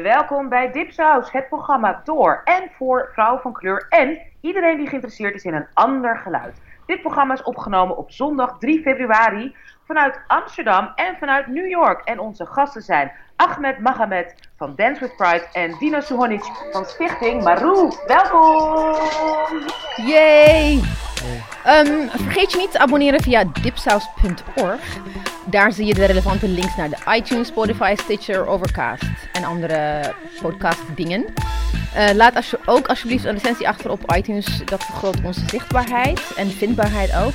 Welkom bij Dipsaus, het programma door en voor vrouwen van kleur en iedereen die geïnteresseerd is in een ander geluid. Dit programma is opgenomen op zondag 3 februari vanuit Amsterdam en vanuit New York. En onze gasten zijn Ahmed Mahamed van Dance with Pride en Dina Suhonic van Stichting Maroo. Welkom! Yay! Um, vergeet je niet te abonneren via dipsaus.org. Daar zie je de relevante links naar de iTunes, Spotify, Stitcher, Overcast en andere podcast dingen. Uh, laat als ook alsjeblieft een recensie achter op iTunes. Dat vergroot onze zichtbaarheid en vindbaarheid ook.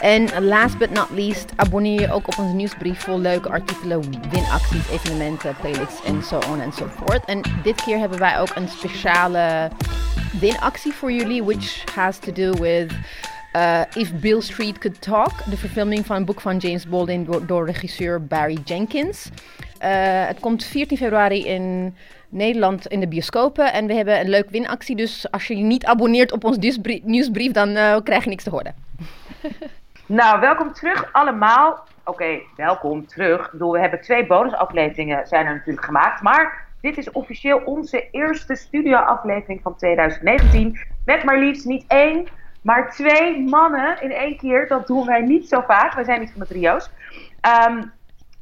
En last but not least, abonneer je ook op onze nieuwsbrief vol leuke artikelen, winacties, evenementen, playlists en so on en forth. En dit keer hebben wij ook een speciale winactie voor jullie, which has to do with uh, If Bill Street Could Talk, de verfilming van een boek van James Baldwin door, regisseur Barry Jenkins. Uh, het komt 14 februari in Nederland in de bioscopen en we hebben een leuk winactie. Dus als je je niet abonneert op ons nieuwsbrief, dan uh, krijg je niks te horen. Nou, welkom terug allemaal. Oké, welkom terug. Bedoel, we hebben twee bonusafleveringen zijn natuurlijk gemaakt. Maar dit is officieel onze eerste studioaflevering van 2019. Met maar liefst niet één, maar twee mannen in één keer. Dat doen wij niet zo vaak. Wij zijn niet van de trio's. Um,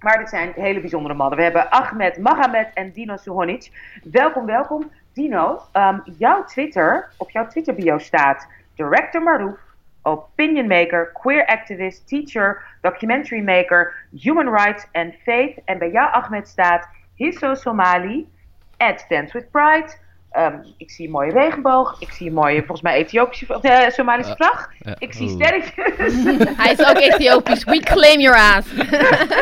maar dit zijn hele bijzondere mannen. We hebben Ahmed Mahamed en Dino Suhonic. Welkom, welkom. Dino, um, jouw Twitter, op jouw Twitter bio staat Director Marouf, opinion maker, queer activist, teacher, documentary maker, human rights en faith. En bij jou, Ahmed, staat Hisso Somali, at Dance with Pride. Um, ik zie een mooie regenboog. Ik zie een mooie, volgens mij, Ethiopische uh, Somalische uh, vlag. Uh, ik zie sterretjes. Hij is ook Ethiopisch. We claim your ass.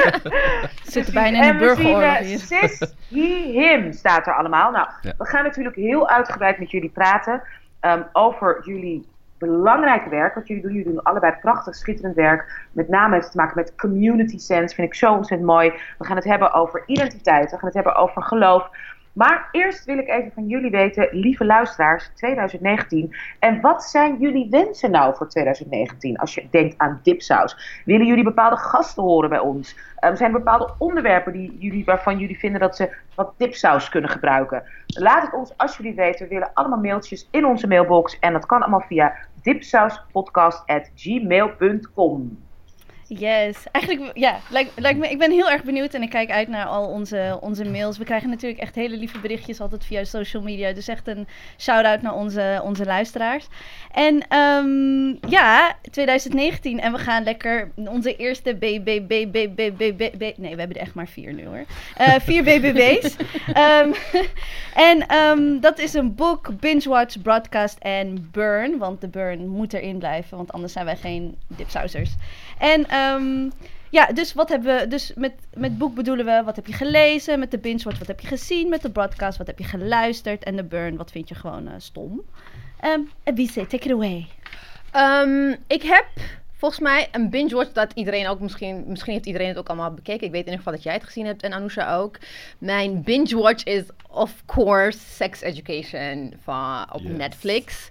Zit bijna in de burgeroorlog hier. Sis, he, him staat er allemaal. Nou, ja. we gaan natuurlijk heel uitgebreid met jullie praten um, over jullie belangrijke werk wat jullie doen. Jullie doen allebei prachtig, schitterend werk. Met name heeft het te maken met community sense. Vind ik zo ontzettend mooi. We gaan het hebben over identiteit. We gaan het hebben over geloof. Maar eerst wil ik even van jullie weten, lieve luisteraars, 2019. En wat zijn jullie wensen nou voor 2019 als je denkt aan dipsaus? Willen jullie bepaalde gasten horen bij ons? Um, zijn er bepaalde onderwerpen die jullie, waarvan jullie vinden dat ze wat dipsaus kunnen gebruiken? Laat het ons alsjeblieft weten. We willen allemaal mailtjes in onze mailbox. En dat kan allemaal via dipsauspodcast.gmail.com. Yes, eigenlijk ja, lijkt, lijkt me, ik ben heel erg benieuwd en ik kijk uit naar al onze, onze mails. We krijgen natuurlijk echt hele lieve berichtjes altijd via social media. Dus echt een shout-out naar onze, onze luisteraars. En um, ja, 2019 en we gaan lekker onze eerste BBBBBBB... Nee, we hebben er echt maar vier nu hoor. Uh, vier BBB's. um, en um, dat is een boek, Binge Watch, Broadcast en Burn. Want de Burn moet erin blijven, want anders zijn wij geen dipsausers. En um, ja, dus wat hebben we. Dus met, met boek bedoelen we wat heb je gelezen. Met de binge watch wat heb je gezien. Met de broadcast wat heb je geluisterd. En de burn wat vind je gewoon uh, stom. Um, Abise, take it away. Um, ik heb volgens mij een binge watch dat iedereen ook misschien. Misschien heeft iedereen het ook allemaal bekeken. Ik weet in ieder geval dat jij het gezien hebt en Anousha ook. Mijn binge watch is of course Sex Education van, op yes. Netflix.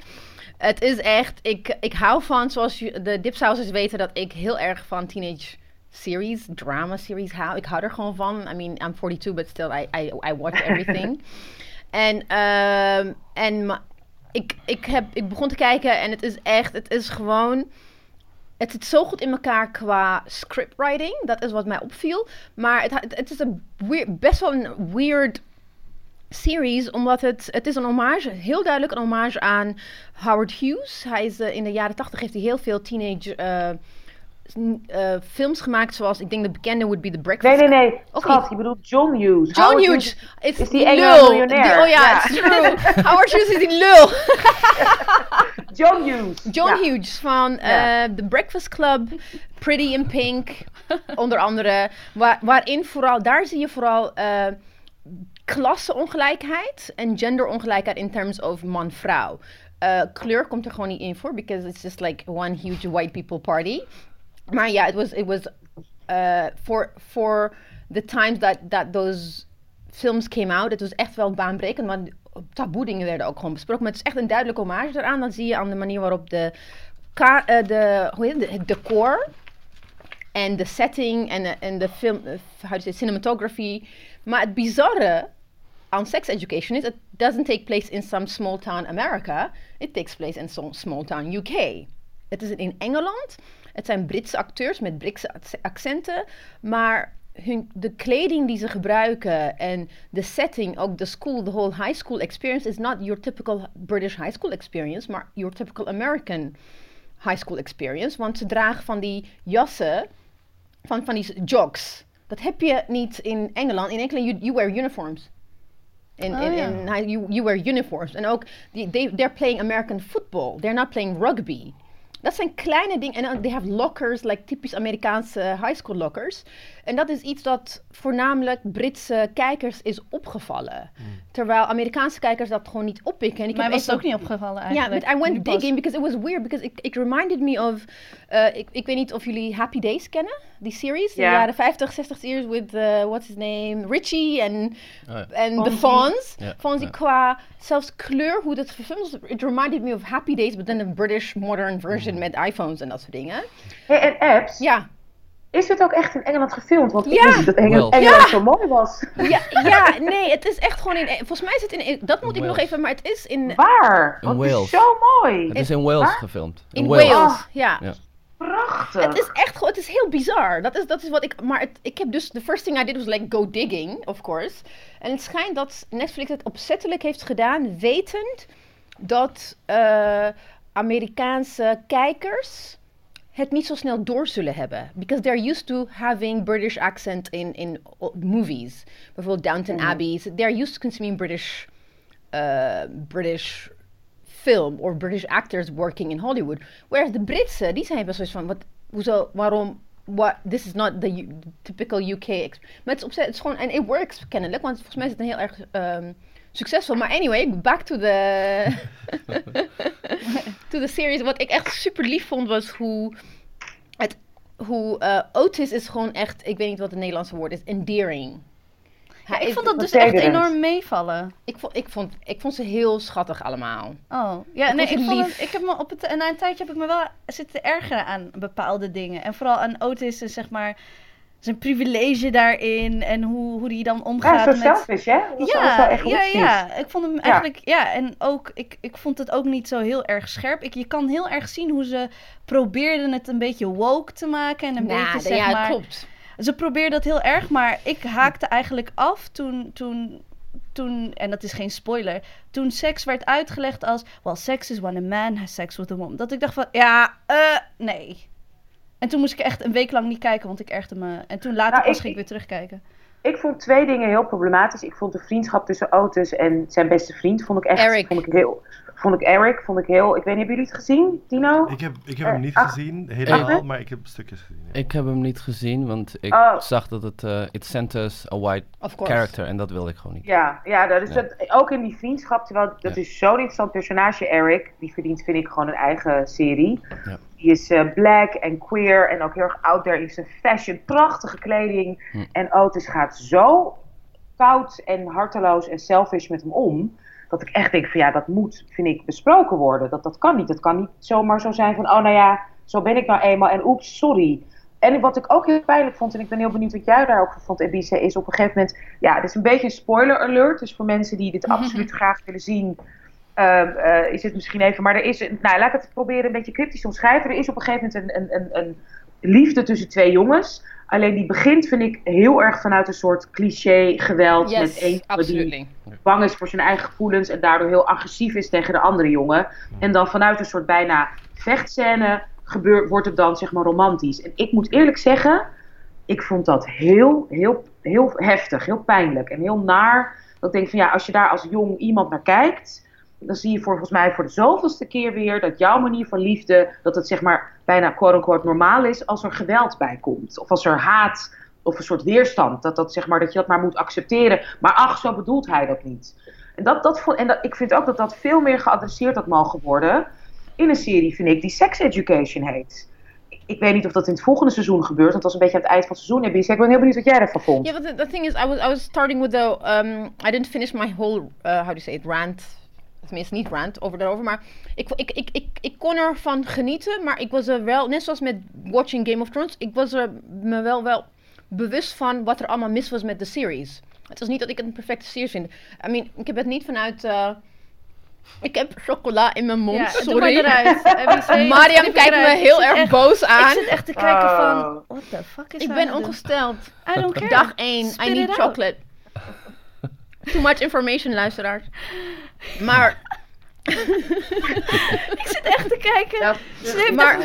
Het is echt, ik, ik hou van, zoals de dipsausers weten, dat ik heel erg van teenage series, drama series hou. Ik hou er gewoon van. I mean, I'm 42, but still, I, I, I watch everything. en um, en ik, ik, heb, ik begon te kijken en het is echt, het is gewoon... Het zit zo goed in elkaar qua scriptwriting. Dat is wat mij opviel. Maar het, het, het is een weird, best wel een weird series, omdat het, het is een hommage, heel duidelijk een hommage aan Howard Hughes. Hij is uh, in de jaren tachtig heeft hij heel veel teenage uh, uh, films gemaakt, zoals ik denk de bekende would be The Breakfast. Nee, nee, nee. Okay. Schat, je bedoelt John Hughes. John Howard Hughes. Is, is die enge miljonair. oh ja, ja. true. Howard Hughes is die lul. John Hughes. John ja. Hughes van. The Breakfast Club, Pretty in Pink, onder andere. Waar, waarin vooral, daar zie je vooral klasseongelijkheid en genderongelijkheid in terms of man-vrouw. Uh, kleur komt er gewoon niet in voor, because it's just like one huge white people party. Maar ja, it was, it was uh, for, for the times that, that those films came out, het was echt wel baanbrekend, want taboe dingen werden ook gewoon besproken. Maar het is echt een duidelijke hommage eraan. Dat zie je aan de manier waarop de, uh, de, hoe heet het, het decor en de setting en, de film, how to say, cinematography. Maar het bizarre aan sex education is, it doesn't take place in some small town America. It takes place in some small town UK. Het is in Engeland. Het zijn Britse acteurs met Britse ac- accenten. Maar hun, de kleding die ze gebruiken en de setting, ook de school, the whole high school experience is not your typical British high school experience, maar your typical American high school experience. Want ze dragen van die jassen, van, van die jogs. Dat heb je niet in Engeland. In Engeland, you, you wear uniforms. In, Oh, in, ja. in high- you, you wear uniforms. En ook, die, they, they're playing American football. They're not playing rugby. Dat zijn kleine dingen. En they have lockers, like typisch Amerikaanse high school lockers. En dat is iets dat voornamelijk Britse kijkers is opgevallen. Terwijl Amerikaanse kijkers dat gewoon niet oppikken. En ik was het ook niet opgevallen ja, eigenlijk. but I went digging because it was weird. Because it, it reminded me of. Uh, ik, ik weet niet of jullie Happy Days kennen, die series. Ja. De jaren 50, 60 years with, uh, what's his name? Richie en Oh ja. Fonzie. Fonz. Ja, Fonzie qua zelfs kleur, hoe dat gefilmd was. It reminded me of Happy Days, but then a British modern version met iPhones en dat soort dingen. Hey, en apps, Ja, is het ook echt in Engeland gefilmd? Want ik Ja. dat Engeland, zo mooi was. ja, ja, nee, het is echt gewoon in. Volgens mij is het in. Dat moet ik nog Wales. even, maar het is in. Waar? In Want het is Wales. zo mooi. Het is in Wales Waar? gefilmd. In Wales, ja. Ja. Prachtig. Het is echt gewoon, het is heel bizar. Dat is, dat is wat ik, maar het, ik heb dus, the first thing I did was like go digging, of course. En het schijnt dat Netflix het opzettelijk heeft gedaan, wetend dat eh, Amerikaanse kijkers het niet zo snel door zullen hebben. Because they're used to having British accent in, in movies. Bijvoorbeeld Downton Abbey. They're used to consuming British, uh, British film or British actors working in Hollywood. Whereas de Britse, die zijn best zoiets van, wat, hoezo, waarom, what, this is not the U- typical UK. ex- Maar het is, opzet, het is gewoon, en it works kennelijk, want volgens mij is het een heel erg ehm, succesvol. Maar anyway, back to the, to the series. Wat ik echt super lief vond was hoe, het, hoe eh, Otis is gewoon echt, ik weet niet wat het Nederlandse woord is, endearing. Hij ik vond dat dus echt enorm meevallen. ik, vond, ik, vond, ik vond ze heel schattig allemaal. Oh, ja, Ik nee, ik, vond het, ik heb me op het, en na een tijdje heb ik me wel zitten ergeren aan bepaalde dingen. En vooral aan Otis en zeg maar zijn privilege daarin en hoe, hoe die dan ja, omgaat zo met... selfish, hè? Dat was zo Ja, ja, ja, ik vond hem eigenlijk, ja, en ook, ik, ik vond het ook niet zo heel erg scherp. Ik, je kan heel erg zien hoe ze probeerden het een beetje woke te maken en een Nou, beetje, zeg ja, maar... klopt. Ze probeerde dat heel erg, maar ik haakte eigenlijk af toen, toen, toen, en dat is geen spoiler, toen seks werd uitgelegd als, well, sex is when a man has sex with a woman. Dat ik dacht van, ja, eh, nee. En toen moest ik echt een week lang niet kijken, want ik ergde me. En toen later Nou, pas ik- ging ik weer terugkijken. Ik vond twee dingen heel problematisch. Ik vond de vriendschap tussen Otis en zijn beste vriend, vond ik echt, Eric. vond ik heel, vond ik Eric, vond ik heel, ik weet niet, hebben jullie het gezien, Tino? Ik heb, ik heb hem niet Ach. gezien, helemaal, Ach. maar ik heb stukjes gezien. ja. Ik heb hem niet gezien, want ik Oh. zag dat het eh it centers a white character en dat wilde ik gewoon niet. Ja, ja dat is Ja. Dat, ook in die vriendschap, terwijl dat Ja. is zo'n interessant personage, Eric. Die verdient, vind ik, gewoon een eigen serie. Die is eh, black en queer en ook heel erg out there in zijn fashion, prachtige kleding. Hm. En Otis gaat zo koud en harteloos en selfish met hem om. Dat ik echt denk van ja, dat moet, vind ik, besproken worden. Dat, dat kan niet. Dat kan niet zomaar zo zijn van, oh nou ja, zo ben ik nou eenmaal en oeps, sorry. En wat ik ook heel pijnlijk vond, en ik ben heel benieuwd wat jij daar ook van vond, Ebice, is op een gegeven moment, ja, het is een beetje een spoiler alert. Dus voor mensen die dit absoluut graag willen zien, is het misschien even. Maar er is, nou laat ik het proberen een beetje cryptisch te omschrijven. Er is op een gegeven moment een, een, een, een liefde tussen twee jongens. Alleen die begint, vind ik, heel erg vanuit een soort cliché geweld. met één die bang is voor zijn eigen gevoelens en daardoor heel agressief is tegen de andere jongen. En dan vanuit een soort bijna vechtscène gebeurt, wordt het dan zeg maar romantisch. En ik moet eerlijk zeggen, ik vond dat heel, heel, heel heftig, heel pijnlijk en heel naar. Dat ik denk van ja, als je daar als jong iemand naar kijkt, dan zie je voor, volgens mij voor de zoveelste keer weer dat jouw manier van liefde, dat het zeg maar bijna quote-unquote normaal is als er geweld bij komt. Of als er haat of een soort weerstand. Dat, dat, zeg maar, dat je dat maar moet accepteren. Maar ach, zo bedoelt hij dat niet. En, dat, dat, en dat, ik vind ook dat dat veel meer geadresseerd had mogen worden in een serie, vind ik, die Sex Education heet. Ik, weet niet of dat in het volgende seizoen gebeurt, want dat was een beetje aan het eind van het seizoen. Heb je Ik ben heel benieuwd wat jij ervan vond. Yeah, but the, the thing is, I was I was starting with the um, I didn't finish my whole uh, how do you say it rant. Tenminste, niet rant over daarover, maar ik, ik, ik, ik, ik kon ervan genieten, maar ik was er wel, net zoals met watching Game of Thrones, ik was er me wel wel bewust van wat er allemaal mis was met de series. Het is niet dat ik het een perfecte serie vind. I mean, ik heb het niet vanuit... eh, ik heb chocola in mijn mond, Ja, doe sorry. maar Mariam kijkt me eruit. Ik heel erg echt- boos Ik aan. zit echt te kijken Oh. van, what the fuck is Ik ben ongesteld. I don't care. Dag 1, Spit I need out. Too much information, luisteraars. Maar, Ik zit echt te kijken. Ja, maar,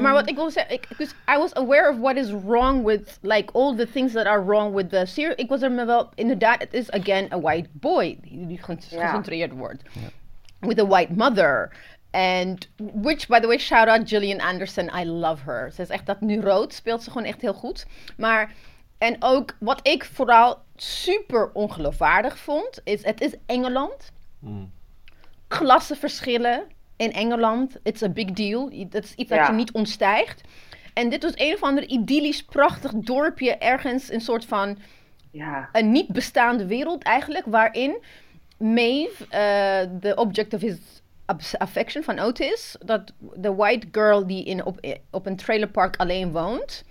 maar wat ik wil zeggen, ik, dus I was aware of what is wrong with, like, all the things that are wrong with the series. Ik was er me wel, inderdaad, het is again a white boy, die, die ge- Ja. gecentreerd wordt. With a white mother. And, which, by the way, shout out Gillian Anderson, I love her. Ze is echt, dat nu rood speelt ze gewoon echt heel goed. Maar, en ook, wat ik vooral super ongeloofwaardig vond, is, het is Engeland Mm. klassenverschillen in Engeland. It's a big deal. Dat is iets dat je niet ontstijgt. En dit was een of ander idyllisch, prachtig dorpje ergens, een soort van ja. een niet bestaande wereld eigenlijk, waarin Maeve, eh, de object of his affection van Otis, dat de white girl die in, op, op een trailerpark alleen woont,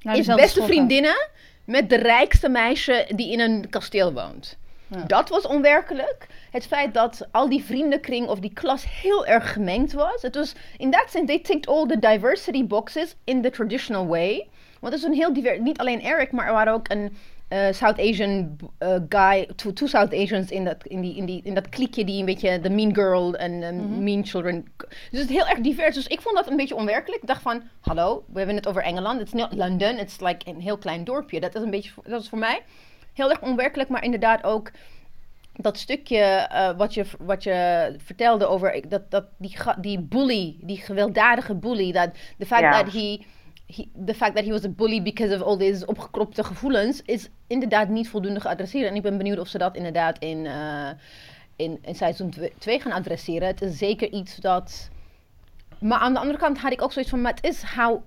Nou, is beste vriendinnen met de rijkste meisje die in een kasteel woont. Ja. Dat was onwerkelijk. Het feit dat al die vriendenkring of die klas heel erg gemengd was. Het was, in that sense, they ticked all the diversity boxes in the traditional way. Want het is een heel divers, niet alleen Eric, maar er waren ook een eh, South Asian eh, guy, two, two South Asians in dat, in, die, in, die, in dat kliekje die een beetje de mean girl en eh, mean children. Dus het is heel erg divers. Dus ik vond dat een beetje onwerkelijk. Ik dacht van, hallo, we hebben het over Engeland. Het is niet London, het is like een heel klein dorpje. Dat is een beetje, dat is voor mij heel erg onwerkelijk, maar inderdaad ook dat stukje wat, je, wat je vertelde over dat, dat die, die bully, die gewelddadige bully, dat fact Ja. that he, he the fact that he was a bully because of all deze opgekropte gevoelens is inderdaad niet voldoende geadresseerd. En ik ben benieuwd of ze dat inderdaad in, eh, in, in seizoen 2 gaan adresseren. Het is zeker iets dat. Maar aan de andere kant had ik ook zoiets van, maar het is how,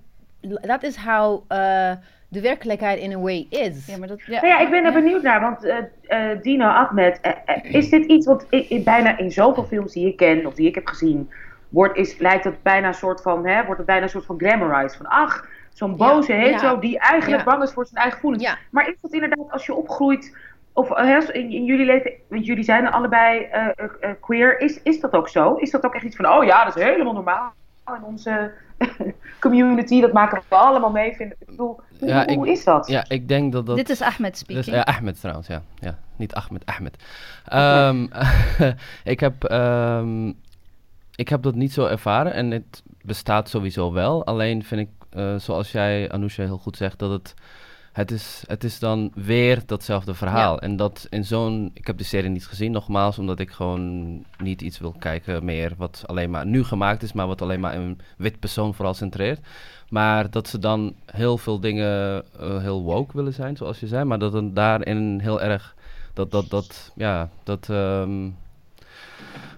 dat is how eh, de werkelijkheid in a way is. Ja, maar dat, Nou ja, ik ben er benieuwd naar, want eh, eh, Dino Ahmed, is dit iets wat ik, ik bijna in zoveel films die ik ken of die ik heb gezien, wordt, is, lijkt het bijna een soort van, hè, wordt het bijna een soort van glamorized. Van ach, zo'n boze Ja, hetero ja. die eigenlijk Ja. bang is voor zijn eigen gevoelens. Ja. Maar is dat inderdaad als je opgroeit, of eh, hè, in, in jullie leven, want jullie zijn allebei eh, eh, queer, is, is dat ook zo? Is dat ook echt iets van, oh ja, dat is helemaal normaal in onze community, dat maken we allemaal mee. Vind, ik bedoel, hoe, Ja, ik- hoe is dat? Ja, ik denk dat dat... Dit is Ahmed Dus, speaking. ja, Ahmed trouwens, ja. ja. Niet Ahmed, Ahmed. Ehm, ik, heb, ehm, ik heb dat niet zo ervaren en het bestaat sowieso wel. Alleen vind ik, eh, zoals jij, Anousha, heel goed zegt, dat het... Het is, het is dan weer datzelfde verhaal. En dat in zo'n... Ik heb de serie niet gezien, nogmaals, omdat ik gewoon niet iets wil kijken meer wat alleen maar nu gemaakt is, maar wat alleen maar een wit persoon vooral centreert. Maar dat ze dan heel veel dingen eh, heel woke willen zijn, zoals je zei. Maar dat het daarin heel erg dat, dat, dat, ja, dat, ehm,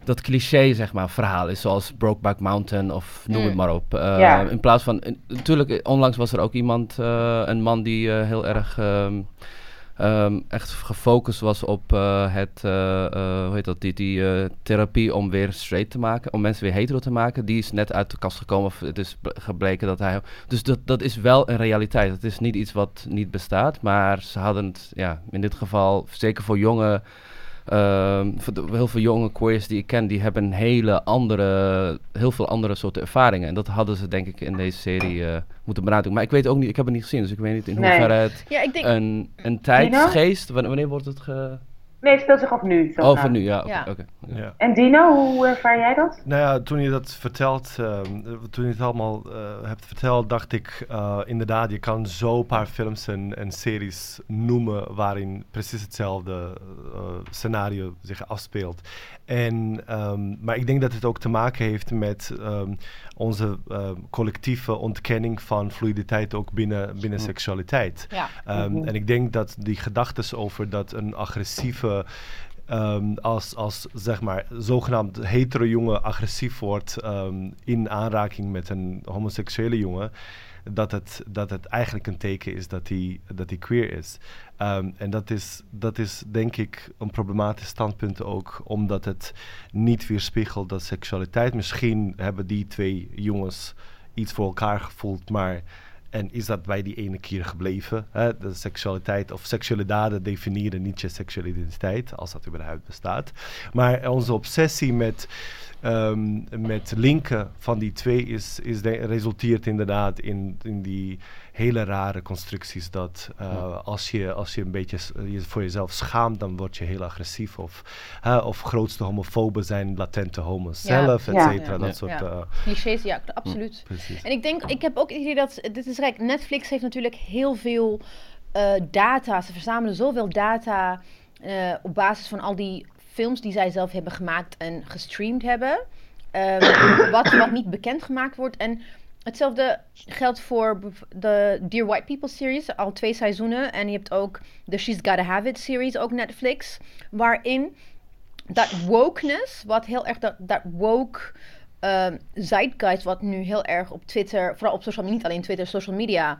dat cliché, zeg maar, verhaal is. Zoals Brokeback Mountain of noem het Mm. maar op. Eh, Ja. In plaats van, natuurlijk, eh, onlangs was er ook iemand, eh, een man die heel erg... ehm, ehm, echt gefocust was op het, hoe heet dat, die, die therapie om weer straight te maken, om mensen weer hetero te maken. Die is net uit de kast gekomen, of het is ble- gebleken dat hij... Dus dat, dat is wel een realiteit. Het is niet iets wat niet bestaat, maar ze hadden het, ja, in dit geval, zeker voor jonge... ehm, heel veel jonge queers die ik ken, die hebben een hele andere, heel veel andere soorten ervaringen. En dat hadden ze denk ik in deze serie eh, moeten benadrukken. Maar ik weet ook niet, ik heb het niet gezien, dus ik weet niet in hoeverre het Ja, ik denk... een, een tijdsgeest. Wanneer, wanneer wordt het ge... Nee, het speelt zich af nu. Oh, van nu, ja. Oké. Ja. En Dino, hoe ervaar jij dat? Nou ja, toen je dat vertelt, ehm, toen je het allemaal eh, hebt verteld, dacht ik eh, inderdaad, je kan zo een paar films en, en series noemen waarin precies hetzelfde eh, scenario zich afspeelt. En, ehm, maar ik denk dat het ook te maken heeft met ehm, onze ehm, collectieve ontkenning van fluiditeit ook binnen, binnen Mm. seksualiteit. Ja. Ehm, Mhm. En ik denk dat die gedachtes over dat een agressieve, ehm, als, als zeg maar zogenaamd hetero jongen agressief wordt ehm, in aanraking met een homoseksuele jongen, dat het, dat het eigenlijk een teken is dat hij dat queer is. Ehm, en dat is, dat is denk ik een problematisch standpunt ook, omdat het niet weerspiegelt dat seksualiteit. Misschien hebben die twee jongens iets voor elkaar gevoeld, maar En is dat bij die ene keer gebleven? Hè? De seksualiteit of seksuele daden definiëren niet je seksuele identiteit, als dat überhaupt bestaat. Maar onze obsessie met ehm, met linken van die twee is, is resulteert inderdaad in, in die hele rare constructies dat uh, als, je, als je een beetje je voor jezelf schaamt, dan word je heel agressief. Of, uh, of grootste homofoben zijn latente homo's ja. zelf, et cetera. Dat soort... Uh, Clichés, ja, absoluut. en ik denk, ik heb ook het idee dat, dit is rijk, Netflix heeft natuurlijk heel veel data, ze verzamelen zoveel data op basis van al die films die zij zelf hebben gemaakt en gestreamd hebben. Um, wat, wat niet bekendgemaakt wordt. En hetzelfde geldt voor de Dear White People series, al twee seizoenen. En je hebt ook de She's Gotta Have It series, ook Netflix. Waarin dat wokeness, wat heel erg dat, dat woke uh, zeitgeist, wat nu heel erg op Twitter, vooral op social media, niet alleen Twitter, social media.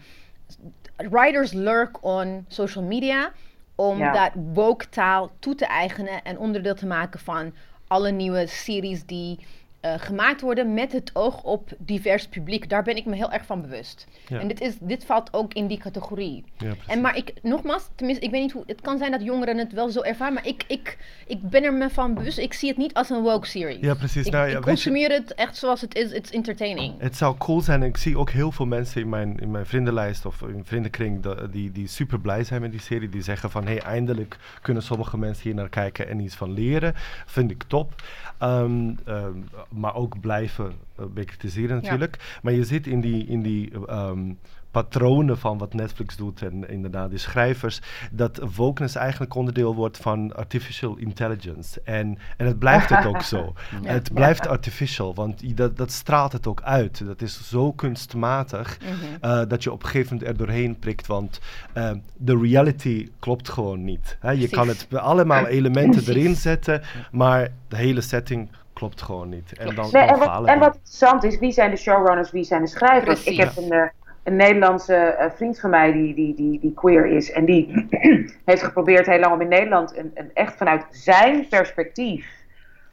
Writers lurk on social media om dat woke taal toe te eigenen en onderdeel te maken van alle nieuwe series die uh, gemaakt worden met het oog op divers publiek. Daar ben ik me heel erg van bewust. En dit, is, dit valt ook in die categorie. Ja, en maar ik, nogmaals, tenminste, ik weet niet hoe. Het kan zijn dat jongeren het wel zo ervaren, maar ik, ik, ik ben er me van bewust. Ik zie het niet als een woke series. Ja, precies. Ik, nou, ja, ik consumeer het echt zoals het is. It's entertaining. Het zou cool zijn. Ik zie ook heel veel mensen in mijn, in mijn vriendenlijst of in vriendenkring die, die super blij zijn met die serie. Die zeggen van, hé, hey, eindelijk kunnen sommige mensen hier naar kijken en iets van leren. Vind ik top. Um, um, maar ook blijven uh, bekritiseren natuurlijk. Ja. Maar je zit in die, in die um, patronen van wat Netflix doet en inderdaad die schrijvers, dat wokeness eigenlijk onderdeel wordt van artificial intelligence. En, en het blijft het ook zo. Ja. Het blijft artificial, want dat, dat straalt het ook uit. Dat is zo kunstmatig mm -hmm. uh, dat je op een gegeven moment er doorheen prikt, want uh, de reality klopt gewoon niet. Hè? Je kan het allemaal elementen erin zetten, maar de hele setting klopt gewoon niet. En, dan, nee, dan en, wat, en wat interessant is, wie zijn de showrunners, wie zijn de schrijvers? Precies. Ik heb een, uh, een Nederlandse uh, vriend van mij die, die, die, die queer is. En die heeft geprobeerd heel lang om in Nederland een, een echt vanuit zijn perspectief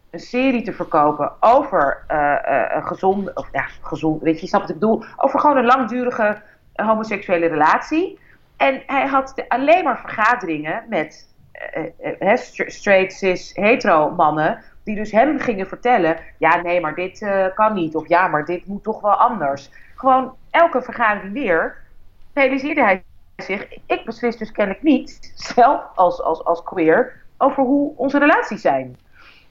een serie te verkopen over uh, een gezonde, of ja, gezond, weet je, je snapt wat ik bedoel, over gewoon een langdurige homoseksuele relatie. En hij had de, alleen maar vergaderingen met straight, cis, hetero mannen die dus hem gingen vertellen: ja, nee, maar dit uh, kan niet. Of ja, maar dit moet toch wel anders. Gewoon elke vergadering weer realiseerde hij zich: ik beslis dus kennelijk niet zelf als, als, als queer over hoe onze relaties zijn.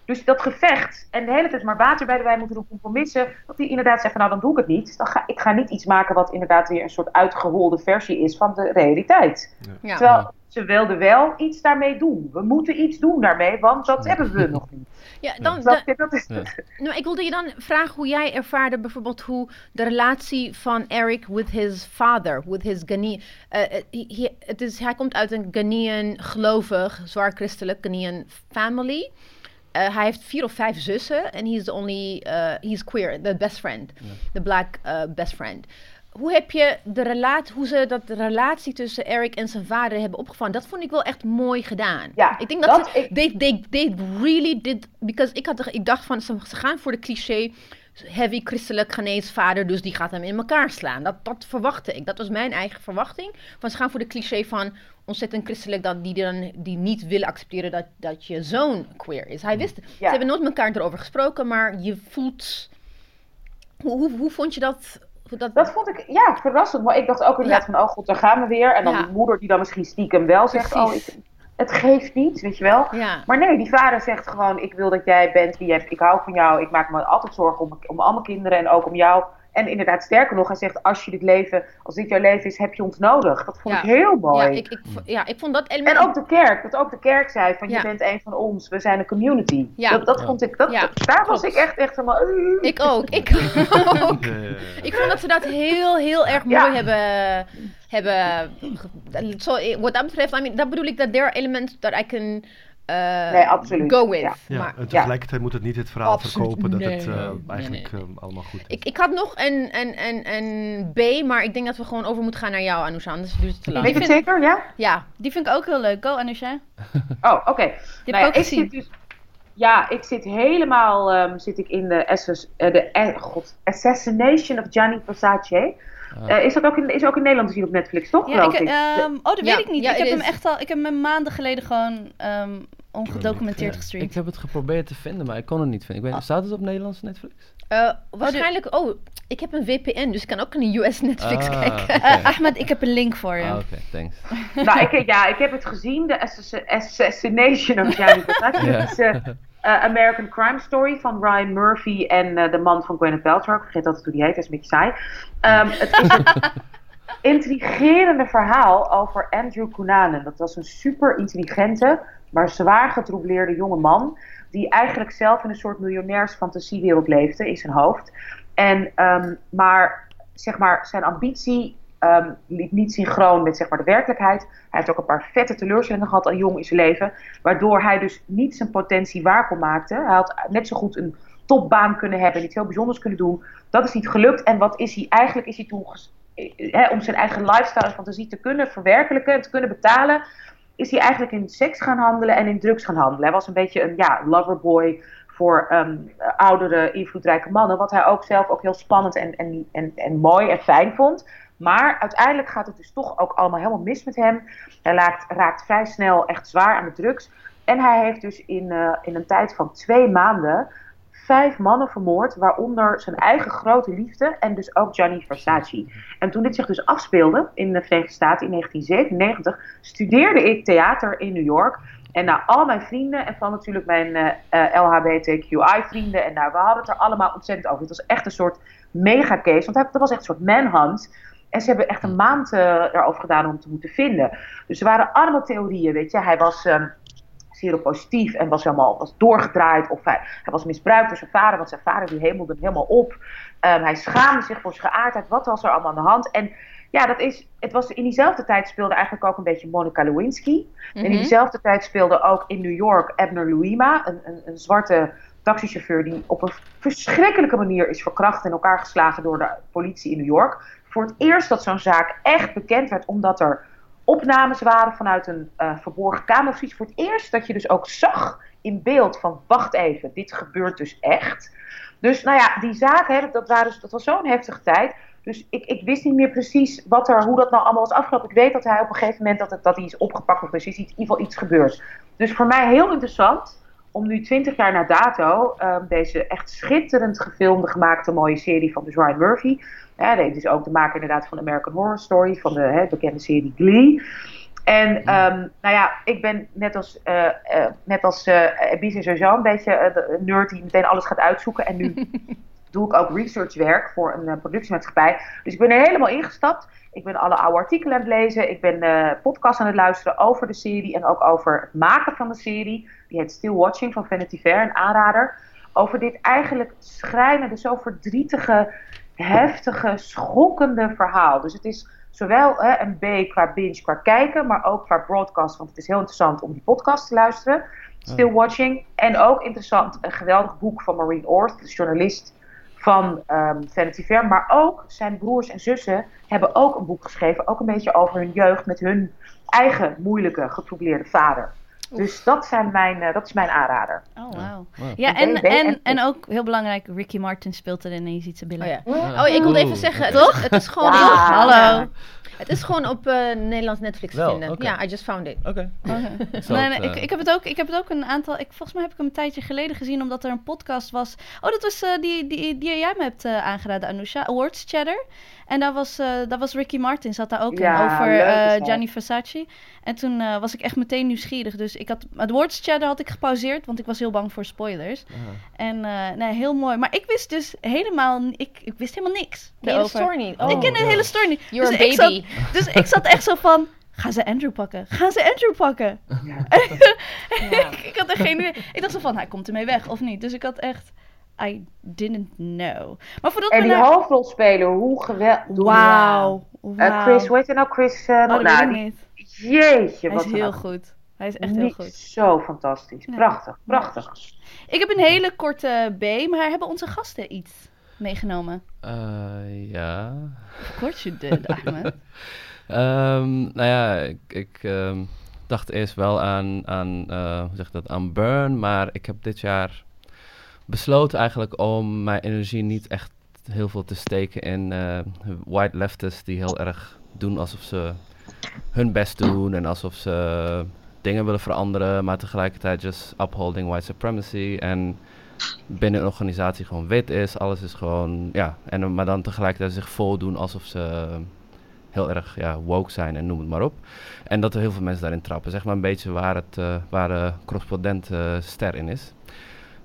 Dus dat gevecht en de hele tijd maar water bij de wijn moeten doen, compromissen. Dat hij inderdaad zegt: van, nou, dan doe ik het niet. Dan ga, ik ga niet iets maken wat inderdaad weer een soort uitgeholde versie is van de realiteit. Ja. Terwijl ze wilden wel iets daarmee doen. We moeten iets doen daarmee, want dat hebben we nog niet. Ja, dan, dat is ja. nou, ik wilde je dan vragen hoe jij ervaarde bijvoorbeeld hoe de relatie van Eric with his father, with his Ghanaian. Uh, he, het is, hij komt uit een Ghanaian gelovig, zwaar christelijk Ghanaian family. Uh, hij heeft vier of vijf zussen en he's the only, uh, he's queer, the best friend, yeah. the black uh, best friend hoe heb je de relatie, hoe ze dat de relatie tussen Eric en zijn vader hebben opgevangen? Dat vond ik wel echt mooi gedaan. Ja, ik denk dat, dat ze, ik... they, they, they really did, because ik, had, ik dacht van, ze gaan voor de cliché heavy christelijk Ghanese vader, dus die gaat hem in elkaar slaan. Dat, dat verwachtte ik. Dat was mijn eigen verwachting. Van ze gaan voor de cliché van ontzettend christelijk dat die dan die niet willen accepteren dat, dat je zoon queer is. Hij wist, ja. ze hebben nooit met elkaar erover gesproken, maar je voelt. Hoe, hoe, hoe vond je dat dat... dat vond ik ja, verrassend. Maar ik dacht ook inderdaad ja. van, oh god, daar gaan we weer. En dan ja. die moeder die dan misschien stiekem wel zegt, Precies. oh, ik, het geeft niet, weet je wel. Ja. Maar nee, die vader zegt gewoon, ik wil dat jij bent wie je hebt. Ik hou van jou, ik maak me altijd zorgen om, om al mijn kinderen en ook om jou. En inderdaad, sterker nog, hij zegt: als je dit leven, als dit jouw leven is, heb je ons nodig. Dat vond ja. ik heel mooi. Ja ik, ik, ja, ik vond dat element. En ook de kerk, dat ook de kerk zei: van je bent een van ons, we zijn een community. Ja. Dat, dat vond ik, dat, daar was ik echt, echt helemaal. Uh. Ik ook, ik ook. ik vond dat ze dat heel, heel erg mooi hebben. hebben so, wat dat betreft, I mean, dat bedoel ik dat there are elements that I can. Uh, nee, absoluut. Go with. Ja. ja maar, en tegelijkertijd ja. moet het niet het verhaal absoluut. verkopen dat nee. het uh, eigenlijk nee, nee. Uh, allemaal goed is. Ik, ik had nog een, een, een, een B, maar ik denk dat we gewoon over moeten gaan naar jou, Anousha, anders duurt het te lang. Weet je het zeker, ja? Ja. Die vind ik ook heel leuk. Go, Anousha. oh, oké. Okay. Nou ja, ik zit dus, ja, ik zit helemaal um, zit ik in de, SS, de God, Assassination of Gianni Versace. Ah. Eh, is dat ook in, is ook in Nederland te zien op Netflix, toch? Ja, ik, ik? ehm, oh, dat Ja, weet ik niet. ja, ik heb hem echt al, ik heb hem maanden geleden gewoon ehm, ongedocumenteerd Ja, gestreamd. Ik heb het geprobeerd te vinden, maar ik kon het niet vinden. Ik weet, staat het op Nederlands Netflix? Eh, waarschijnlijk, oh, ik heb een VPN, dus ik kan ook naar US Netflix Ah, kijken. Eh, Ahmed, ik heb een link voor je. Ah, Oké, thanks. nou, ik, ja, ik heb het gezien, de Assass- Assassination of Gianni Versace. Ja. Dat is eh, American Crime Story van Ryan Murphy en eh, de man van Gwyneth Paltrow. Ik vergeet altijd hoe die heet, hij is een beetje saai. Ehm, het is een intrigerende verhaal over Andrew Cunanan. Dat was een super intelligente, maar zwaar getroubleerde jonge man. Die eigenlijk zelf in een soort miljonairsfantasiewereld leefde in zijn hoofd. En, ehm, maar zeg maar, zijn ambitie ehm, liep niet synchroon met zeg maar, de werkelijkheid. Hij heeft ook een paar vette teleurstellingen gehad al jong in zijn leven. Waardoor hij dus niet zijn potentie waar kon maken. Hij had net zo goed een topbaan kunnen hebben. Iets heel bijzonders kunnen doen. Dat is niet gelukt. En wat is hij? Eigenlijk is hij toen... om zijn eigen lifestyle fantasie te kunnen verwerkelijken en te kunnen betalen... is hij eigenlijk in seks gaan handelen en in drugs gaan handelen. Hij was een beetje een ja, loverboy voor ehm, oudere, invloedrijke mannen. Wat hij ook zelf ook heel spannend en, en, en, en mooi en fijn vond. Maar uiteindelijk gaat het dus toch ook allemaal helemaal mis met hem. Hij raakt, raakt vrij snel echt zwaar aan de drugs. En hij heeft dus in, eh, in een tijd van twee maanden vijf mannen vermoord, waaronder zijn eigen grote liefde en dus ook Gianni Versace. En toen dit zich dus afspeelde in de Verenigde Staten in 1997, studeerde ik theater in New York. En nou, al mijn vrienden en van natuurlijk mijn eh, eh, LHBTQI-vrienden. En nou, we hadden het er allemaal ontzettend over. Het was echt een soort mega case, want dat was echt een soort manhunt. En ze hebben echt een maand eh, erover gedaan om te moeten vinden. Dus er waren allemaal theorieën, weet je. Hij was ehm seropositief en was helemaal was doorgedraaid. Of hij, hij was misbruikt door zijn vader, want zijn vader die hemelde hem helemaal op. Ehm, hij schaamde zich voor zijn geaardheid. Wat was er allemaal aan de hand? En ja, dat is, het was, in diezelfde tijd speelde eigenlijk ook een beetje Monica Lewinsky. En in Mhm. diezelfde tijd speelde ook in New York Abner Louima, een, een, een zwarte taxichauffeur die op een verschrikkelijke manier is verkracht en elkaar geslagen door de politie in New York. Voor het eerst dat zo'n zaak echt bekend werd, omdat er opnames waren vanuit een eh, verborgen kamer of zoiets. Voor het eerst dat je dus ook zag in beeld van, wacht even, dit gebeurt dus echt. Dus nou ja, die zaak, hè, dat, dus- dat was zo'n heftige tijd. Dus ik, ik wist niet meer precies wat er, hoe dat nou allemaal was afgelopen. Ik weet dat hij op een gegeven moment dat, dat hij is opgepakt of precies iets, in ieder geval iets gebeurt. Dus voor mij heel interessant om nu 20 jaar na dato ehm, deze echt schitterend gefilmde, gemaakte mooie serie van dus Ryan Murphy. Ja, dit is ook de maker inderdaad van American Horror Story, van de hè, bekende serie Glee. En ehm, nou ja, ik ben net als, eh eh net als eh Ebise sowieso een beetje eh, de- een nerd die meteen alles gaat uitzoeken. En nu doe ik ook researchwerk voor een eh, productiemaatschappij. Dus ik ben er helemaal ingestapt. Ik ben alle oude artikelen aan het lezen. Ik ben eh podcasts aan het luisteren over de serie en ook over het maken van de serie. Die heet Still Watching van Vanity Fair, een aanrader. Over dit eigenlijk schrijnende, zo verdrietige, heftige, schokkende verhaal. Dus het is zowel hè, een B qua binge, qua kijken, maar ook qua broadcast. Want het is heel interessant om die podcast te luisteren. Still Watching. En ook interessant, een geweldig boek van Maureen Orth, de journalist van ehm, Vanity Fair. Maar ook zijn broers en zussen hebben ook een boek geschreven. Ook een beetje over hun jeugd met hun eigen moeilijke, getroubleerde vader. Dus dat, zijn mijn, eh, dat is mijn aanrader. Oh, wauw. Wow. Ja, en, en, en- en ook heel belangrijk, Ricky Martin speelt erin en je ziet zijn Oh billen. ja. Oh, ik wilde even zeggen, oké. het, is- het is gewoon, Ja. Hallo. het is gewoon op eh, Nederlands Netflix te vinden. Ja, I just found it. Oké. Nee, ik, eh, ik, heb het ook, ik heb het ook een aantal. Ik, volgens mij heb ik hem een tijdje geleden gezien, omdat er een podcast was. Oh, dat was eh, die, die, die jij me hebt eh, aangeraden, Anousha. Awards Chatter. En daar was, eh, daar was Ricky Martin, zat daar ook Ja, in, over leuk eh. Gianni Versace. En toen eh, was ik echt meteen nieuwsgierig. Dus ik had, het Awards Chatter had ik gepauzeerd, want ik was heel bang voor spoilers. En eh, nee, heel mooi. Maar ik wist dus helemaal, ik, ik wist helemaal niks. Nee, de story niet. Oh. ik ken de ja. hele story niet. You're dus a ik zat- baby. dus ik zat echt zo van, gaan ze Andrew pakken? Gaan ze Andrew pakken? Ja. ik, ik had er geen idee. Ik dacht zo van, hij komt ermee weg of niet. Dus ik had echt, I didn't know. Maar voordat En we die naar... hoofdrolspeler, hoe geweldig. Wauw. Eh, wauw. Chris, hoe heet hij nou? Chris, eh, Oh, dat nou, weet ik die- niet. Jeetje, Hij wat is heel goed. Hij is echt heel goed. Zo fantastisch. Prachtig, prachtig. Ik heb een hele korte B, maar hebben onze gasten iets meegenomen? Eh, ja. You did, Ahmed. Ehm, nou ja, ik, ik ehm, dacht eerst wel aan, aan eh, hoe zeg dat, aan burn, maar ik heb dit jaar besloten eigenlijk om mijn energie niet echt heel veel te steken in eh, white leftists die heel erg doen alsof ze hun best doen en alsof ze dingen willen veranderen, maar tegelijkertijd just upholding white supremacy en binnen een organisatie gewoon wit is. Alles is gewoon, ja, en, maar dan tegelijkertijd zich voordoen alsof ze heel erg ja, woke zijn en noem het maar op. En dat er heel veel mensen daarin trappen. Zeg maar een beetje waar, het, eh, waar de correspondent eh, ster in is.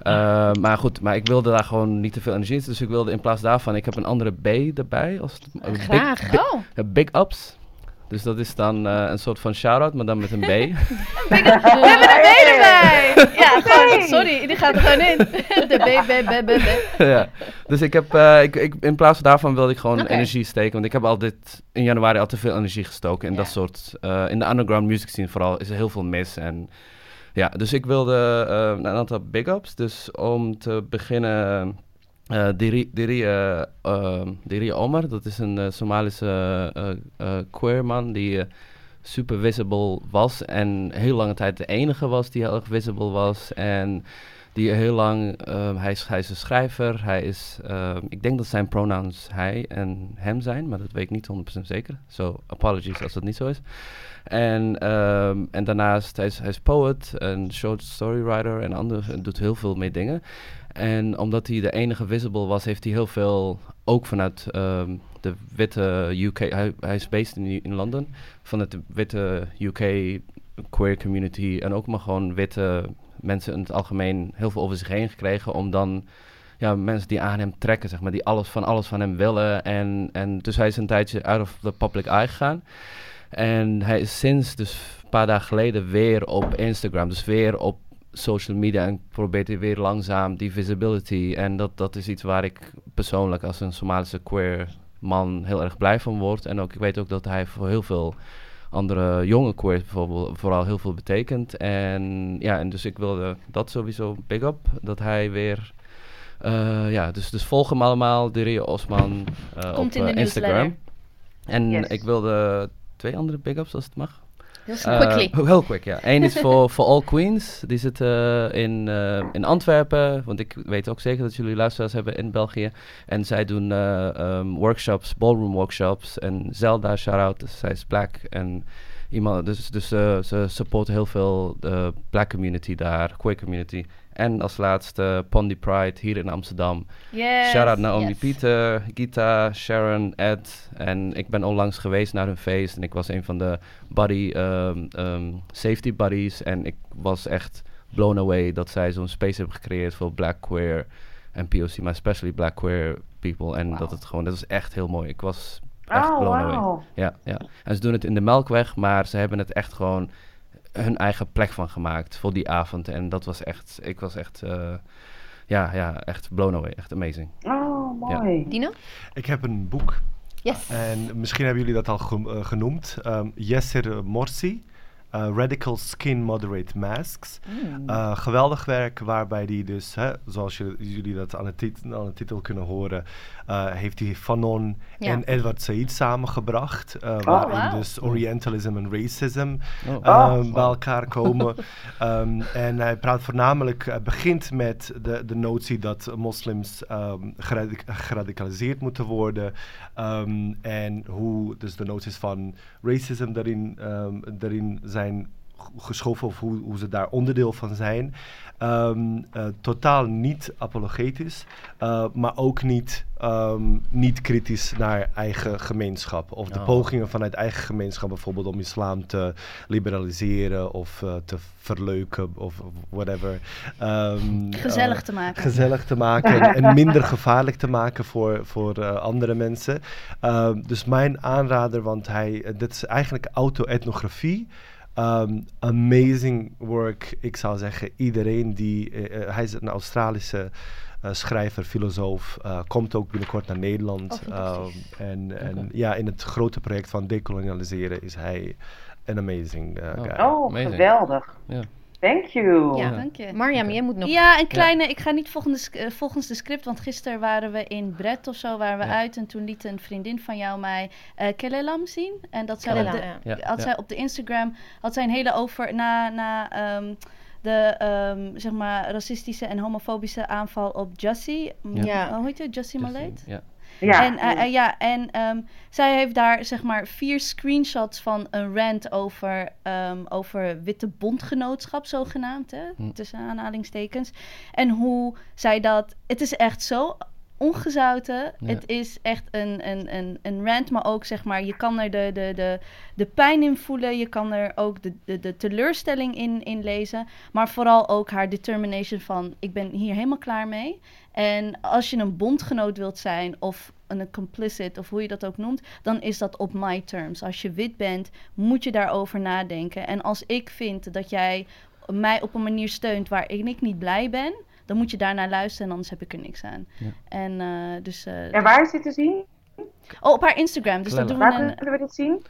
Uh, maar goed, maar ik wilde daar gewoon niet te veel energie in. Dus ik wilde in plaats daarvan, ik heb een andere B erbij. Als het, uh, Graag. Big, big, Oh, uh, big ups. Dus dat is dan eh, een soort van shout-out, maar dan met een B. we hebben een B erbij! Ja, gewoon, sorry, die gaat er gewoon in. De B, B, B, B, B. ja. Dus ik heb, eh, ik, ik, in plaats daarvan wilde ik gewoon energie steken. Want ik heb altijd in januari al te veel energie gestoken. In Ja. dat soort, eh, in de underground music scene vooral, is er heel veel mis. En ja, dus ik wilde eh, een aantal big ups. Dus om te beginnen, eh Diri, Diri, eh, ehm, Diri Omar. Dat is een eh, Somalische eh, eh, queer man die eh, super visible was. En heel lange tijd de enige was die heel erg visible was. En die heel lang, ehm, hij, is, hij is een schrijver, hij is, ehm, ik denk dat zijn pronouns hij en hem zijn, maar dat weet ik niet 100% zeker. So, apologies als dat niet zo is. En, ehm, en daarnaast, hij is, hij is poet, een short story writer en ander, en doet heel veel mee dingen. En omdat hij de enige visible was, heeft hij heel veel, ook vanuit de witte UK, hij, hij is based in, in Londen, vanuit de witte UK queer community en ook maar gewoon witte mensen in het algemeen heel veel over zich heen gekregen om dan ja, mensen die aan hem trekken, zeg maar, die alles van alles van hem willen. En, en dus hij is een tijdje out of the public eye gegaan. En hij is sinds dus een paar dagen geleden weer op Instagram, dus weer op social media en probeert hij weer langzaam die visibility. En dat, dat is iets waar ik persoonlijk als een Somalische queer man heel erg blij van word. En ook, ik weet ook dat hij voor heel veel andere jonge queers bijvoorbeeld vooral heel veel betekent. En ja, en dus ik wilde dat sowieso big up, dat hij weer... eh, ja, dus, dus volg hem allemaal, Diria Osman, eh, op in eh, Instagram. newsletter. En Yes. ik wilde twee andere big ups als het mag. Heel Eh. Quickly. heel quick, ja. Eén is voor voor All Queens. Die zitten eh, in, eh, in Antwerpen. Want ik weet ook zeker dat jullie luisteraars hebben in België. En zij doen eh, ehm, workshops, ballroom workshops. En Zelda, shout-out, dus zij is black. En iemand, dus, dus ze supporten heel veel de black community daar, queer community. En als laatste Pondy Pride hier in Amsterdam. Yes, Shout-out Naomi yes. Pieter, Gita, Sharon, Ed. En ik ben onlangs geweest naar hun feest. En ik was een van de buddy, ehm, ehm, safety buddies. En ik was echt blown away dat zij zo'n space hebben gecreëerd voor black queer en POC. Maar especially black queer people. En dat het gewoon, dat is echt heel mooi. Ik was echt Oh, blown away. Ja, ja. En ze doen het in de Melkweg, maar ze hebben het echt gewoon hun eigen plek van gemaakt voor die avond. En dat was echt, ik was echt, eh, ja, ja, echt blown away. Echt amazing. Oh, mooi. Dino? Ik heb een boek Yes. en misschien hebben jullie dat al eh, genoemd. Ehm Yasser Morsi, eh, Radical Skin Moderate Masks. Mm. Eh, geweldig werk waarbij die dus, hè, zoals jullie, jullie dat aan de, tit- aan de titel kunnen horen, eh, heeft hij Fanon Ja. en Edward Said samengebracht. eh, Oh, waarin dus Orientalism en racism Oh. eh, Oh. bij elkaar komen. Ehm, en hij praat voornamelijk, hij begint met de, de notie dat moslims ehm, geradic- geradicaliseerd moeten worden. ehm, en hoe dus de noties van racism daarin, ehm, daarin zijn geschoven of hoe, hoe ze daar onderdeel van zijn. Ehm, eh, totaal niet apologetisch, eh, maar ook niet, ehm, niet kritisch naar eigen gemeenschap. Of de Oh. pogingen vanuit eigen gemeenschap, bijvoorbeeld om islam te liberaliseren of eh, te verleuken of whatever. Ehm, Gezellig te maken. gezellig te maken en, en minder gevaarlijk te maken voor, voor eh, andere mensen. Ehm, dus mijn aanrader, want hij, dit is eigenlijk auto-etnografie. Ehm, amazing work. Ik zou zeggen, iedereen die. eh, eh, hij is een Australische eh, schrijver, filosoof. eh, komt ook binnenkort naar Nederland. Oh. Ehm, en en ja, in het grote project van decolonialiseren is hij een amazing eh, Oh. guy. Oh, Amazing. geweldig. Ja. Thank you. Ja. Dank je. Mariam, jij moet nog... Ja, een kleine. Ik ga niet volgens, eh, volgens de script, want gisteren waren we in Brett of zo, waren we Ja. uit. En toen liet een vriendin van jou mij eh Kelelam zien. En dat zij op Kelelam, de, ja. Ja, had ja. zij op de Instagram had zij een hele over na, na ehm, de ehm, zeg maar racistische en homofobische aanval op Jussie. Ja. Hoe heet het? Jussie Maleet? ja. Ja. En, eh, eh, ja, en ehm, zij heeft daar zeg maar vier screenshots van een rant over, ehm, over witte bondgenootschap, zogenaamd, hè, Hm. tussen aanhalingstekens. En hoe zij dat. Het is echt zo ongezouten. Ja. Het is echt een, een, een, een rant, maar ook zeg maar, je kan er de, de, de, de pijn in voelen. Je kan er ook de, de, de teleurstelling in, in lezen. Maar vooral ook haar determination van, ik ben hier helemaal klaar mee. En als je een bondgenoot wilt zijn of een complicit of hoe je dat ook noemt, dan is dat op my terms. Als je wit bent, moet je daarover nadenken. En als ik vind dat jij mij op een manier steunt waarin ik niet blij ben, dan moet je daarnaar luisteren en anders heb ik er niks aan. Ja. En eh, dus. eh, En waar is dit te zien? Oh, op haar Instagram. Dus dat doen we Waar een. kunnen we dit zien?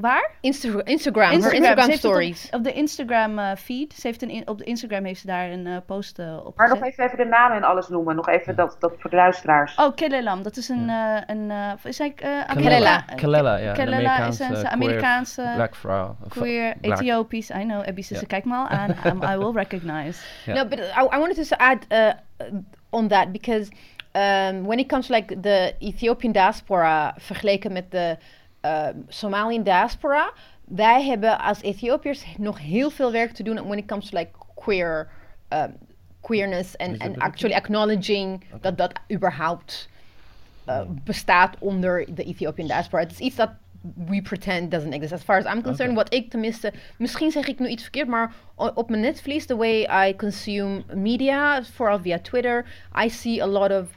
Waar? Insta- Instagram, Instagram. Instagram heeft het op- stories. Op, de Instagram eh, feed. Ze heeft een in- op de Instagram heeft ze daar een eh, post eh, op Maar nog even, even de namen en alles noemen. Nog even dat, dat voor de luisteraars. Oh, Kelelam. Dat is een. eh een eh, is hij, eh, Kelela. Ja. een Kelela is Amerikaanse een queer Amerikaanse Black vrouw. Of- queer, black- Ethiopisch. I know, Abby ze Ja. kijk me al aan. Um, I will recognize. Yeah. No, but I, I wanted to add uh, on that because um, when it comes to like the Ethiopian diaspora vergeleken met de uh, Somalian diaspora, wij hebben als Ethiopiërs nog heel veel werk te doen when it comes to like queer um, queerness and, and actually acknowledging dat dat überhaupt uh, bestaat onder de Ethiopian diaspora. Het is iets dat we pretend doesn't exist. As far as I'm concerned, wat ik tenminste, misschien zeg ik nu iets verkeerd, maar op mijn netvlies, the way I consume media, vooral via Twitter, I see a lot of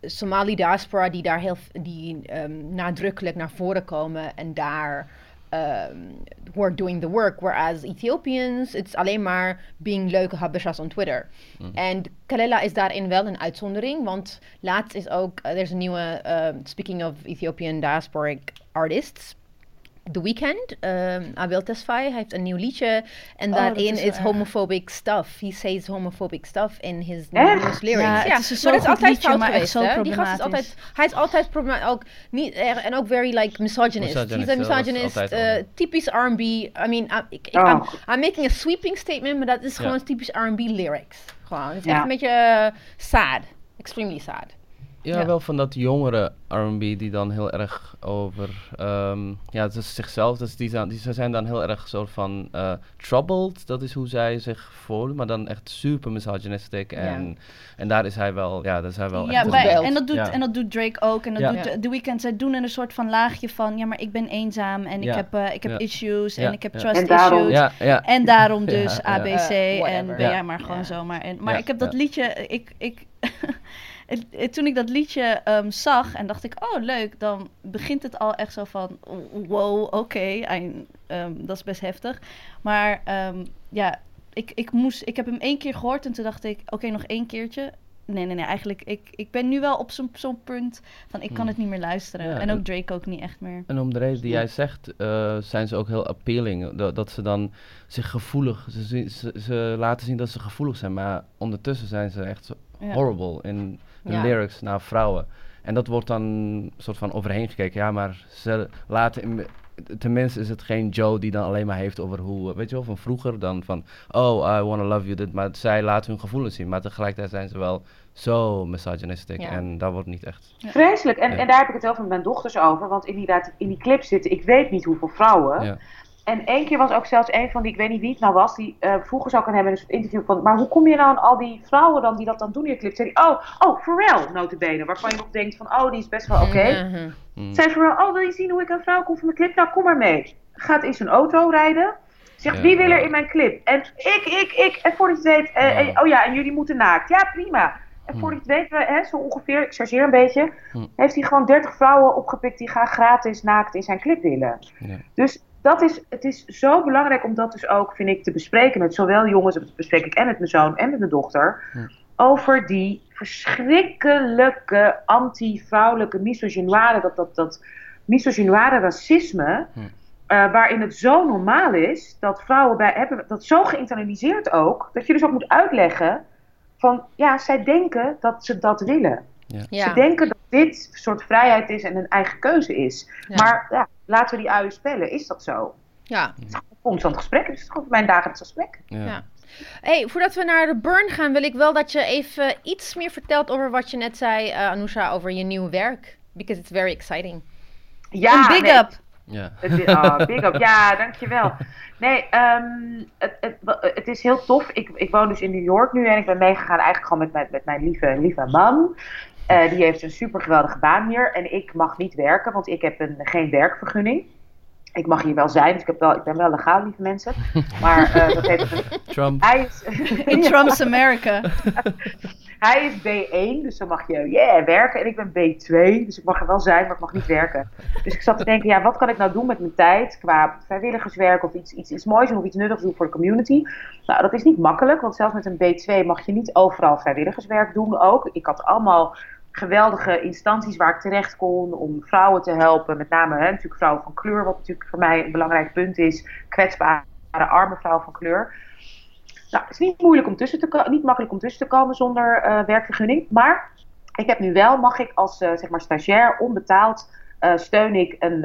Somali diaspora die daar heel die ehm, nadrukkelijk naar voren komen en daar um, were doing the work. Whereas Ethiopians, it's alleen maar being leuke habeshas on Twitter. En Kalela is daarin wel een uitzondering, want laatst is ook, er is een nieuwe, um, speaking of Ethiopian diasporic artists, The Weeknd, um, Abel Tesfaye, hij heeft een nieuw liedje en Oh, dat daarin is is, homophobic stuff. He says homophobic stuff in his lyrics. Ja, Ja, het is maar dat is altijd liedje, fout geweest, hè? Die gast is problematisch. altijd, hij is altijd problematisch, ook niet en ook very like misogynist. Misogynist, He's a misogynist, eh, typisch R&B. I mean, I, Oh. I'm, I'm making a sweeping statement, maar dat is Ja. gewoon typisch R&B lyrics. Gewoon, het is Ja. echt een beetje eh, sad, extremely sad. Ja, Ja. wel van dat jongere R&B die dan heel erg over, ehm, ja, het is zichzelf, dus die, zijn, die ze zijn dan heel erg soort van eh, troubled, dat is hoe zij zich voelen, maar dan echt super misogynistic en, en daar is hij wel, ja, daar is hij wel Ja, echt bij- Belt. en, dat doet, Ja. en dat doet Drake ook. En dat Ja. doet Ja. The- The Weeknd. Zij doen een soort van laagje van... Ja, maar ik ben eenzaam en Ja. ik heb, eh, ik heb Ja. issues Ja. en ik heb Ja. trust En daarom- issues. Ja, ja. En daarom dus ja. ABC Eh, en ben Ja. jij maar gewoon Ja. zomaar. En, maar Ja, ik heb dat ja. liedje... Ik, ik, toen ik dat liedje ehm, zag en dacht ik... Oh, leuk. Dan begint het al echt zo van... Wow, oké. I- ehm, dat is best heftig. Maar ehm, ja, ik, ik, moest, ik heb hem één keer gehoord en toen dacht ik... Oké, nog één keertje. Nee, nee, nee. Eigenlijk, ik, ik ben nu wel op zo'n zo'n punt van ik kan Hmm. het niet meer luisteren. Ja, en ook en- Drake ook niet echt meer. En om de reden die jij zegt, eh, zijn ze ook heel appealing. Dat, dat ze dan zich gevoelig, ze, ze, ze laten zien dat ze gevoelig zijn, maar ondertussen zijn ze echt zo Ja. horrible in de Ja. lyrics naar vrouwen. En dat wordt dan soort van overheen gekeken. Ja, maar ze laten, in- tenminste is het geen Joe die dan alleen maar heeft over hoe, weet je wel, van vroeger dan van, oh, I wanna love you, dit. Maar zij laten hun gevoelens zien, maar tegelijkertijd zijn ze wel zo misogynistic Ja. en dat wordt niet echt. Vreselijk. En, Ja. en daar heb ik het wel met mijn dochters over. Want inderdaad, in die clip zitten, ik weet niet hoeveel vrouwen. Ja. En één keer was ook zelfs een van die, ik weet niet wie het nou was, die uh, vroeger zou ik aan hem in een soort interview van, maar hoe kom je nou aan al die vrouwen dan die dat dan doen in je clip? Zei hij, oh, oh, Pharrell, notabene, waarvan je nog denkt van, oh, die is best wel oké. Mhm. Mm. Zei Pharrell, oh, wil je zien hoe ik aan vrouw kom van mijn clip? Nou, kom maar mee. Gaat in zijn auto rijden. Zegt, Ja. wie wil er in mijn clip? En ik, ik, ik. En voordat je het weet, eh, Ja. eh, oh ja, en jullie moeten naakt. Ja, prima. En Hm. voordat je het weet, we, hè, zo ongeveer, ik chargeer een beetje, Hm. heeft hij gewoon 30 vrouwen opgepikt die graag gratis naakt in zijn clip willen. Ja. Dus dat is, het is zo belangrijk om dat dus ook, vind ik, te bespreken met zowel jongens, dat bespreek ik en met mijn zoon en met mijn dochter, over die verschrikkelijke anti-vrouwelijke misogynoire, dat, dat, dat misogynoire racisme, Hm. eh, waarin het zo normaal is dat vrouwen bij hebben dat zo geïnternaliseerd ook, dat je dus ook moet uitleggen van, ja, zij denken dat ze dat willen. Ze Ja. denken dat dit een soort vrijheid is en een eigen keuze is. Ja. Maar ja, laten we die uien spellen. Is dat zo? ja. Constant gesprek. Het is gewoon mijn dagelijks gesprek. Ja. Ja. Hey, voordat we naar de burn gaan, wil ik wel dat je even iets meer vertelt over wat je net zei, uh, Anousha, over je nieuwe werk. Because it's very exciting. Ja, een big nee, up. Ja. Het is, oh, big up. Ja, dankjewel. Nee, um, het, het, het, is heel tof. Ik, ik woon dus in New York nu en ik ben meegegaan eigenlijk gewoon met, met, met mijn lieve, lieve man. Uh, die heeft een super geweldige baan hier en ik mag niet werken, want ik heb een, geen werkvergunning. Ik mag hier wel zijn, dus ik, heb wel, ik ben wel legaal, lieve mensen. Maar uh, dat heeft een... Trump. Hij is, In Trump's America. Hij is B1, dus dan mag je yeah, werken. En ik ben B2, dus ik mag er wel zijn, maar ik mag niet werken. Dus ik zat te denken, ja, wat kan ik nou doen met mijn tijd qua vrijwilligerswerk of iets, iets, iets moois of iets nuttigs doen voor de community? Nou, dat is niet makkelijk, want zelfs met een B2 mag je niet overal vrijwilligerswerk doen ook. Ik had allemaal geweldige instanties waar ik terecht kon om vrouwen te helpen. Met name hè, natuurlijk vrouwen van kleur, wat natuurlijk voor mij een belangrijk punt is. Kwetsbare, arme vrouwen van kleur. Nou, het is niet, moeilijk om tussen te niet makkelijk om tussen te komen zonder uh, werkvergunning. Maar ik heb nu wel, mag ik als uh, zeg maar stagiair onbetaald uh, steun ik een,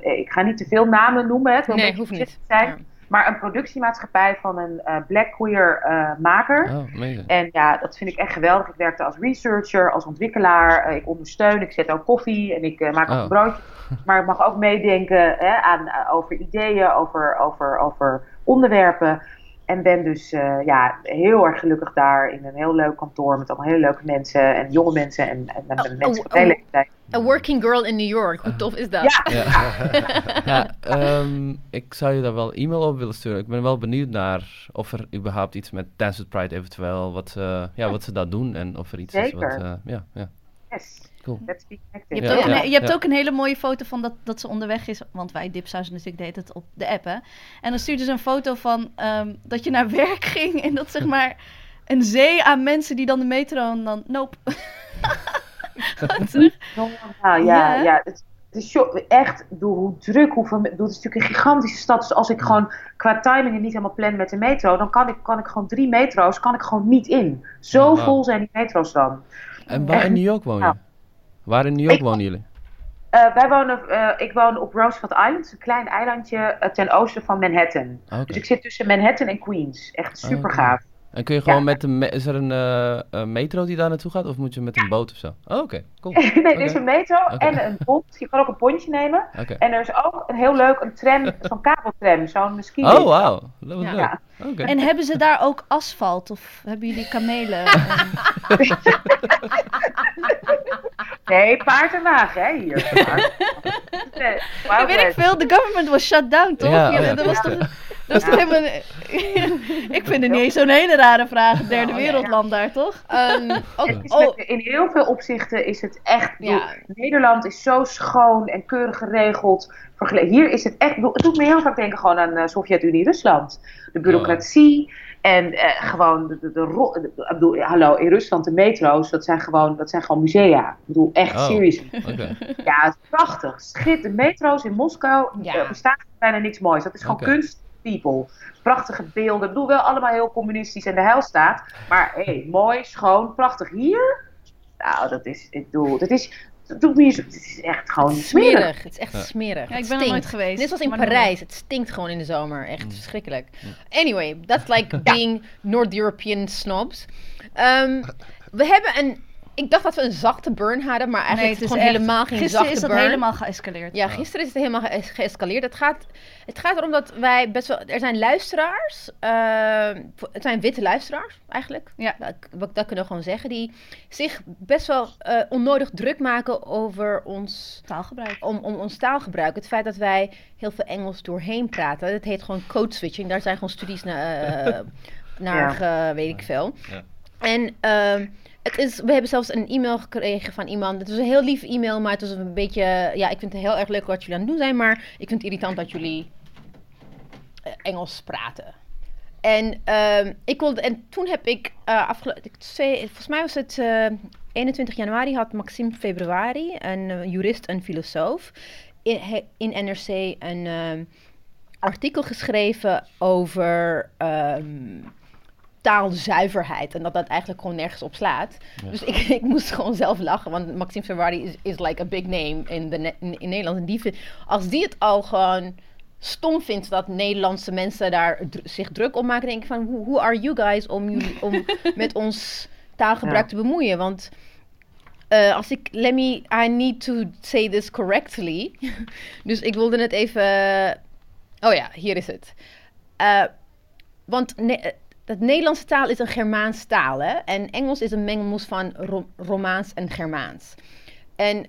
ik ga niet te veel namen noemen, hè, het nee, hoeft niet. zijn. Maar een productiemaatschappij van een black queer maker. Oh. En ja, dat vind ik echt geweldig. Ik werkte als researcher, als ontwikkelaar. ik ondersteun, ik zet ook koffie en ik maak ook Oh. een broodje. Maar ik mag ook meedenken hè, aan, over ideeën, over, over, over onderwerpen. En ben dus uh, ja, heel erg gelukkig daar in een heel leuk kantoor met allemaal hele leuke mensen en jonge mensen en, en, en Oh, mensen oh, van oh. leeftijd. A working girl in New York, hoe tof is dat? Ja, Ja. ja, ehm, ik zou je daar wel e-mail op willen sturen. Ik ben wel benieuwd naar of er überhaupt iets met Dance with Pride eventueel, wat, ze- ja, wat ze daar doen en of er iets is wat... Zeker. eh, ja, ja, yes. Cool. Let's be Je hebt, Ja, ook, een, je hebt ja. ook een hele mooie foto van dat, dat ze onderweg is. Want wij dipsausen natuurlijk deed het op de app, hè. En dan stuurde ze een foto van ehm, dat je naar werk ging. En dat zeg maar een zee aan mensen die dan de metro en dan... Nope. Terug. Nou, ja, Ja. ja. het, het is echt door hoe druk, hoeveel, het is natuurlijk een gigantische stad. Dus als ik gewoon qua timingen niet helemaal plan met de metro, dan kan ik, kan ik gewoon drie metro's kan ik gewoon niet in. Zo vol zijn die metro's dan. En waar in New York woon je? Waar in New York Ik- wonen jullie? Eh, wij wonen, eh, ik woon op Roosevelt Island, een klein eilandje eh, ten oosten van Manhattan. Oké. Dus ik zit tussen Manhattan en Queens. Echt Oh, super gaaf. En kun je gewoon met de... me- Is er een eh, een metro die daar naartoe gaat? Of moet je met een boot of zo? Oh, oké. Cool. nee, er is een metro en een pont. Je kan ook een pontje nemen. En er is ook een heel leuk een tram, zo'n kabeltram, zo'n mosquito. Oh, wauw. Dat was Ja. leuk. En hebben ze daar ook asfalt? Of hebben jullie kamelen? En- Nee, paard en wagen, hè, hier. Paard. Nee, weet ik veel, de government was shut down, toch? Ja, oh ja, dat was toch, dat helemaal... ik vind het niet eens zo'n hele rare vraag. Derde Oh, ja, werelddland daar, toch? Ehm, ook, Het is oh, met- in heel veel opzichten is het echt. bedoel. Nederland is zo schoon en keurig geregeld. Hier is het echt. bedoel, Het doet me heel vaak denken gewoon aan eh, Sovjet-Unie, Rusland. De bureaucratie en eh, gewoon de, de, bedoel, hallo, in Rusland de metro's, dat zijn gewoon, dat zijn gewoon musea. Ik bedoel, echt Oh. serieus. Oké. Ja, het is prachtig. Schit, de metro's in Moskou Ja. eh, bestaat bijna niks moois. Dat is gewoon kunst, people. Prachtige beelden. Ik bedoel wel allemaal heel communistisch en de hel staat. Maar hé, hey, mooi, schoon, prachtig hier. Nou, dat is, ik bedoel, dat is, dat doet zo- het is echt gewoon smerig. smerig. Het is echt Ja. smerig. Ja, ik ben er nooit geweest. Net zoals in Parijs. Het stinkt gewoon in de zomer. Echt verschrikkelijk. Anyway, that's like being North-European snobs. Ehm, we hebben een... Ik dacht dat we een zachte burn hadden, maar eigenlijk Nee, is het het is gewoon echt- helemaal geen Gisteren zachte is dat burn. helemaal geëscaleerd. Ja, gisteren is het helemaal ge- geëscaleerd. Het gaat, het gaat erom dat wij best wel... Er zijn luisteraars. eh, het zijn witte luisteraars, eigenlijk. Ja. Dat, dat kunnen we gewoon zeggen. Die zich best wel eh, onnodig druk maken over ons Taalgebruik. om, om ons taalgebruik. Het feit dat wij heel veel Engels doorheen praten. Dat heet gewoon code switching. Daar zijn gewoon studies naar, eh, naar ge- weet ik veel. Ja. En ehm, het is, we hebben zelfs een e-mail gekregen van iemand. Het was een heel lief e-mail, maar het was een beetje... Ja, ik vind het heel erg leuk wat jullie aan het doen zijn, maar ik vind het irritant dat jullie eh, Engels praten. En, ehm, ik wilde, en toen heb ik eh afgelopen... Volgens mij was het eh, 21 januari had Maxime Februari, een eh, jurist en filosoof, in, in NRC een ehm, artikel geschreven over ehm, taalzuiverheid. En dat dat eigenlijk gewoon nergens op slaat. Dus ik, ik moest gewoon zelf lachen. Want Maxime Ferrari is, is like a big name in, de, Ne- in, in Nederland. En die, vind- als die het al gewoon stom vind dat Nederlandse mensen daar zich druk om maken. denk ik van, who, who are you guys om, jullie, om met ons taalgebruik Ja. te bemoeien? Want eh, als ik, let me, I need to say this correctly. dus ik wilde het even, oh ja, hier is het. Eh, want ne- het Nederlandse taal is een Germaans taal, hè? En Engels is een mengelmoes van Ro- Romaans en Germaans. En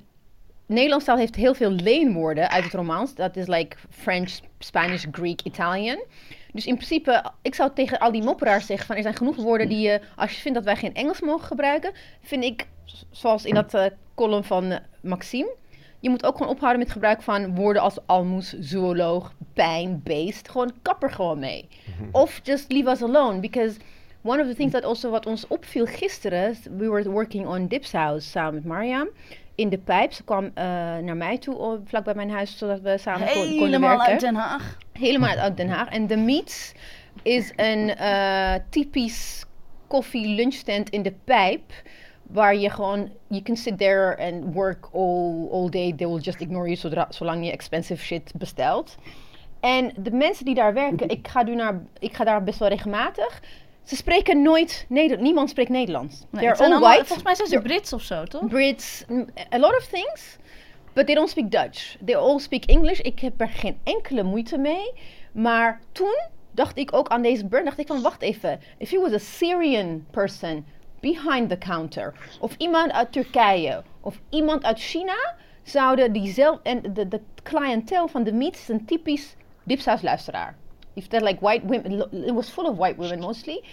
Nederlands taal heeft heel veel leenwoorden uit het Romaans. Dat is like French, Spanish, Greek, Italian. Dus in principe, ik zou tegen al die mopperaars zeggen van er zijn genoeg woorden die je, als je vindt dat wij geen Engels mogen gebruiken, vind ik, zoals in dat eh, column van eh, Maxime, je moet ook gewoon ophouden met gebruik van woorden als almoes, zooloog, pijn, beest. Gewoon kapper gewoon mee. Of just leave us alone. Because one of the things that also wat ons opviel gisteren, we were working on Dips House samen met Mariam. In de pijp. Ze kwam eh, naar mij toe, vlak bij mijn huis, zodat we samen kon- konden Helemaal werken. uit Den Haag. Helemaal uit Den Haag. En de Meets is een eh, typisch koffie lunchstand in de pijp. Waar je gewoon, you can sit there and work all, all day. They will just ignore you zodra, zolang je expensive shit bestelt. En de mensen die daar werken, ik ga, nu naar, ik ga daar best wel regelmatig. Ze spreken nooit Nederlands. Niemand spreekt Nederlands. Nee, They're all allemaal- white. Volgens mij zijn ze Brits of zo, toch? Brits, a lot of things, but they don't speak Dutch. They all speak English. Ik heb er geen enkele moeite mee. Maar toen dacht ik ook aan deze burn, dacht ik van wacht even. If you was a Syrian person behind the counter, of iemand uit Turkije, of iemand uit China, zouden diezelfde, en de, de cliëntel van de meet is een typisch dipsausluisteraar. If they're like white women, it was full of white women mostly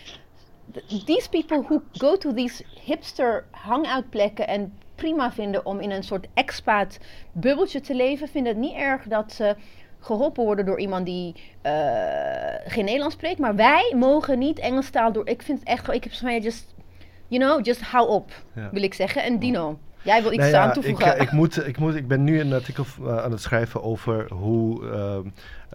th- these people who go to these hipster hangout plekken en prima vinden om in een soort expat bubbeltje te leven, vinden het niet erg dat ze geholpen worden door iemand die eh, geen Nederlands spreekt. Maar wij mogen niet Engels taal door. Ik vind het echt, ik heb mij just, you know, just hou op, Ja. wil ik zeggen. En Dino, jij wil iets Nou ja, aan ik, toevoegen. eh, ik, moet, ik, moet, ik ben nu een artikel eh, aan het schrijven over hoe eh,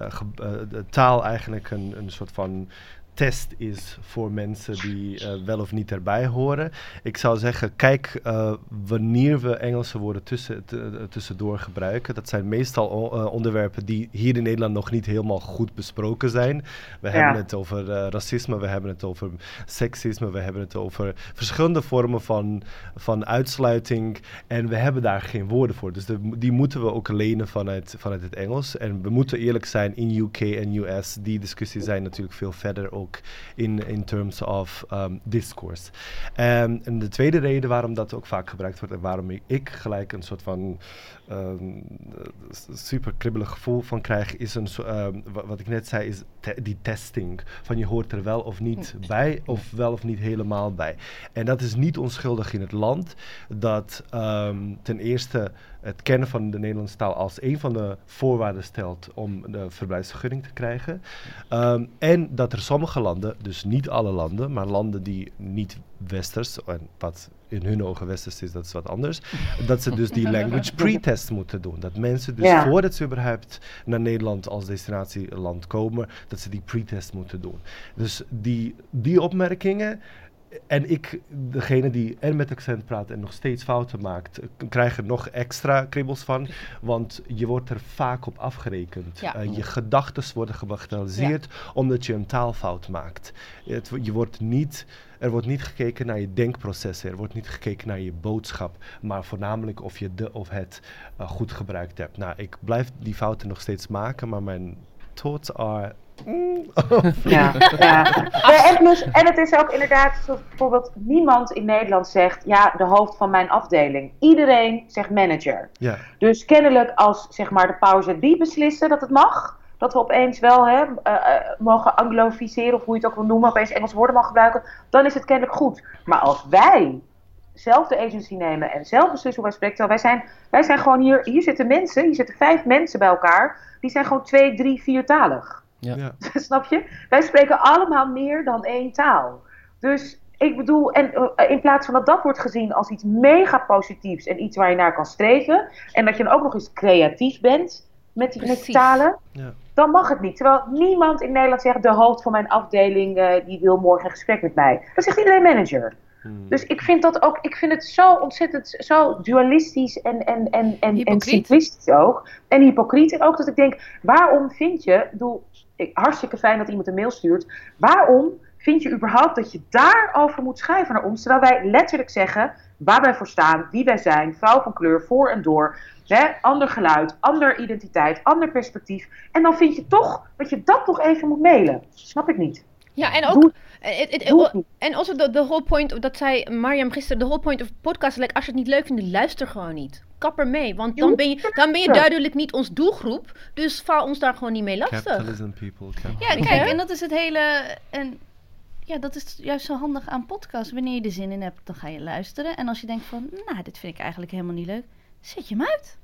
eh, de taal eigenlijk een, een soort van test is voor mensen die eh, wel of niet erbij horen. Ik zou zeggen, kijk eh, wanneer we Engelse woorden tussen, eh, tussendoor gebruiken. Dat zijn meestal onderwerpen die hier in Nederland nog niet helemaal goed besproken zijn. We Ja. hebben het over racisme, we hebben het over seksisme, we hebben het over verschillende vormen van, van uitsluiting. En we hebben daar geen woorden voor. Dus de- die moeten we ook lenen vanuit, vanuit het Engels. En we moeten eerlijk zijn, in UK en US, die discussies zijn natuurlijk veel verder ook in, in terms of um, discourse. En de tweede reden waarom dat ook vaak gebruikt wordt en waarom ik, gelijk een soort van s- super kribbelig gevoel van krijg, is een wa- wat ik net zei, is te- die testing. Van je hoort er wel of niet bij, of wel of niet helemaal bij. En dat is niet onschuldig in het land dat ehm, ten eerste het kennen van de Nederlandse taal als een van de voorwaarden stelt om de verblijfsvergunning te krijgen. Ehm, en dat er sommige landen, dus niet alle landen, maar landen die niet westers, en wat in hun ogen westers is, dat is wat anders, dat ze dus die language pre-test moeten doen. Dat mensen dus Ja. voordat ze überhaupt naar Nederland als destinatieland komen, dat ze die pre-test moeten doen. Dus die, die opmerkingen en ik, degene die en met accent praat en nog steeds fouten maakt, eh, krijg er nog extra kribbels van. Want je wordt er vaak op afgerekend. Ja. Eh, je gedachten worden gebagatelliseerd omdat je een taalfout maakt. Het, je wordt niet, er wordt niet gekeken naar je denkprocessen, er wordt niet gekeken naar je boodschap, maar voornamelijk of je de of het eh, goed gebruikt hebt. Nou, ik blijf die fouten nog steeds maken, maar mijn thoughts are... mm, Ja, ja. Ja, en, plus, en het is ook inderdaad, zoals bijvoorbeeld niemand in Nederland zegt, ja, de hoofd van mijn afdeling. Iedereen zegt manager. ja. Dus kennelijk als zeg maar de powers that be beslissen dat het mag, dat we opeens wel hè, eh, eh, mogen anglofiseren of hoe je het ook wil noemen, opeens Engelse woorden mogen gebruiken, dan is het kennelijk goed. Maar als wij zelf de agency nemen en zelf beslissen hoe wij spreken, wij zijn, wij zijn gewoon hier, hier zitten mensen, hier zitten vijf mensen bij elkaar, die zijn gewoon twee, drie, viertalig. Ja. Ja. Snap je? Wij spreken allemaal meer dan één taal. Dus ik bedoel, en eh, in plaats van dat dat wordt gezien als iets mega positiefs en iets waar je naar kan streven, en dat je dan ook nog eens creatief bent met die, met talen, Ja. dan mag het niet. Terwijl niemand in Nederland zegt, de hoofd van mijn afdeling, eh, die wil morgen een gesprek met mij. Dan zegt iedereen manager. Hmm. Dus ik vind dat ook, ik vind het zo ontzettend, zo dualistisch en, en, en, en, en Hypocriet. simplistisch ook. En hypocriet. En ook dat ik denk, waarom vind je, ik, hartstikke fijn dat iemand een mail stuurt. Waarom vind je überhaupt dat je daarover moet schrijven naar ons? Terwijl wij letterlijk zeggen waar wij voor staan, wie wij zijn, vrouw van kleur, voor en door. Hè, ander geluid, ander identiteit, ander perspectief. En dan vind je toch dat je dat nog even moet mailen. Snap ik niet. Ja, en ook. eh, en also de, de whole point, dat zei Mariam gisteren, de whole point of podcast, like, als je het niet leuk vindt, luister gewoon niet. Kap er mee, want dan ben je, dan ben je duidelijk niet ons doelgroep, dus val ons daar gewoon niet mee lastig. Capitalism people. cap- Ja, kijk, en dat is het hele. En ja, dat is juist zo handig aan podcasts. Wanneer je er zin in hebt, dan ga je luisteren. En als je denkt van, nou, dit vind ik eigenlijk helemaal niet leuk, zet je hem uit.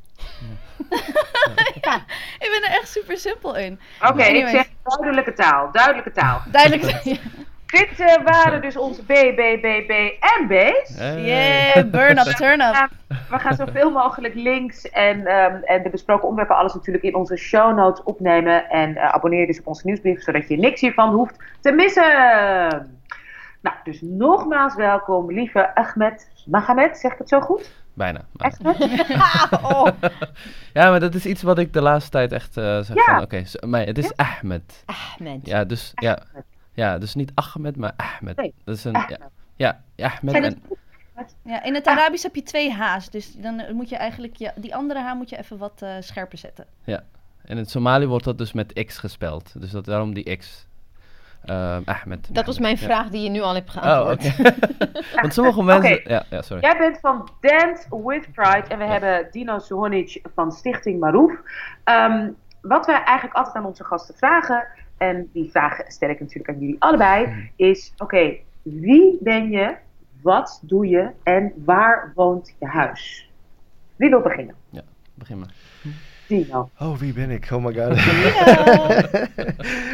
ja, ik ben er echt super simpel in. Oké, ik zeg duidelijke taal, duidelijke taal. Duidelijk. Dit waren dus onze B, B, B, B en B's. Hey. Yeah, burn up, turn up. Ja, we gaan zoveel mogelijk links en, ehm, en de besproken onderwerpen, alles natuurlijk in onze show notes opnemen. En eh, abonneer je dus op onze nieuwsbrief, zodat je niks hiervan hoeft te missen. Nou, dus nogmaals welkom, lieve Ahmed Mahamed. Zeg ik het zo goed? Bijna. maar- Ahmed? oh, Ja, maar dat is iets wat ik de laatste tijd echt eh, zeg Ja. van, oké, maar het is Ahmed. Ahmed. Ja, dus, Ahmed. ja, dus niet Ahmed, maar Ahmed. Nee, Dat is een, Ahmed. ja, ja, Ahmed en? Ja, in het Arabisch heb je twee H's. Dus dan eh, moet je eigenlijk je, die andere H moet je even wat eh, scherper zetten. in het Somali wordt dat dus met X gespeld. Dus dat, daarom die X. Ehm, Ahmed. Dat was mijn ja. vraag die je nu al hebt Oh, geantwoord. oké. Want sommige mensen... Ja, ja, sorry. Jij bent van Dance with Pride en we hebben Dino Suhonic van Stichting Maroef. Ehm, wat wij eigenlijk altijd aan onze gasten vragen, en die vraag stel ik natuurlijk aan jullie allebei, is: oké, wie ben je, wat doe je en waar woont je huis? Wie wil beginnen? Begin maar. Dino. Oh, wie ben ik? Oh my god.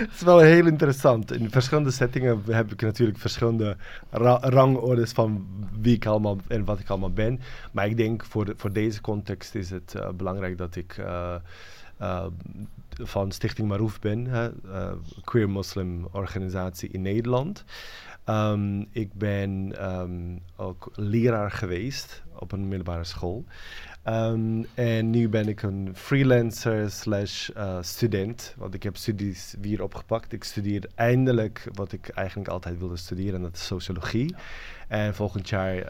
Het is wel heel interessant. In verschillende settingen heb ik natuurlijk verschillende ra- rangordes van wie ik allemaal en wat ik allemaal ben. Maar ik denk voor, de- voor deze context is het eh, belangrijk dat ik eh, eh, van Stichting Maroef ben, hè, eh, queer Muslim organisatie in Nederland. Ehm, ik ben ehm, ook leraar geweest op een middelbare school. Ehm, en nu ben ik een freelancer slash eh, student, want ik heb studies weer opgepakt. Ik studeer eindelijk wat ik eigenlijk altijd wilde studeren, en dat is sociologie. En volgend jaar,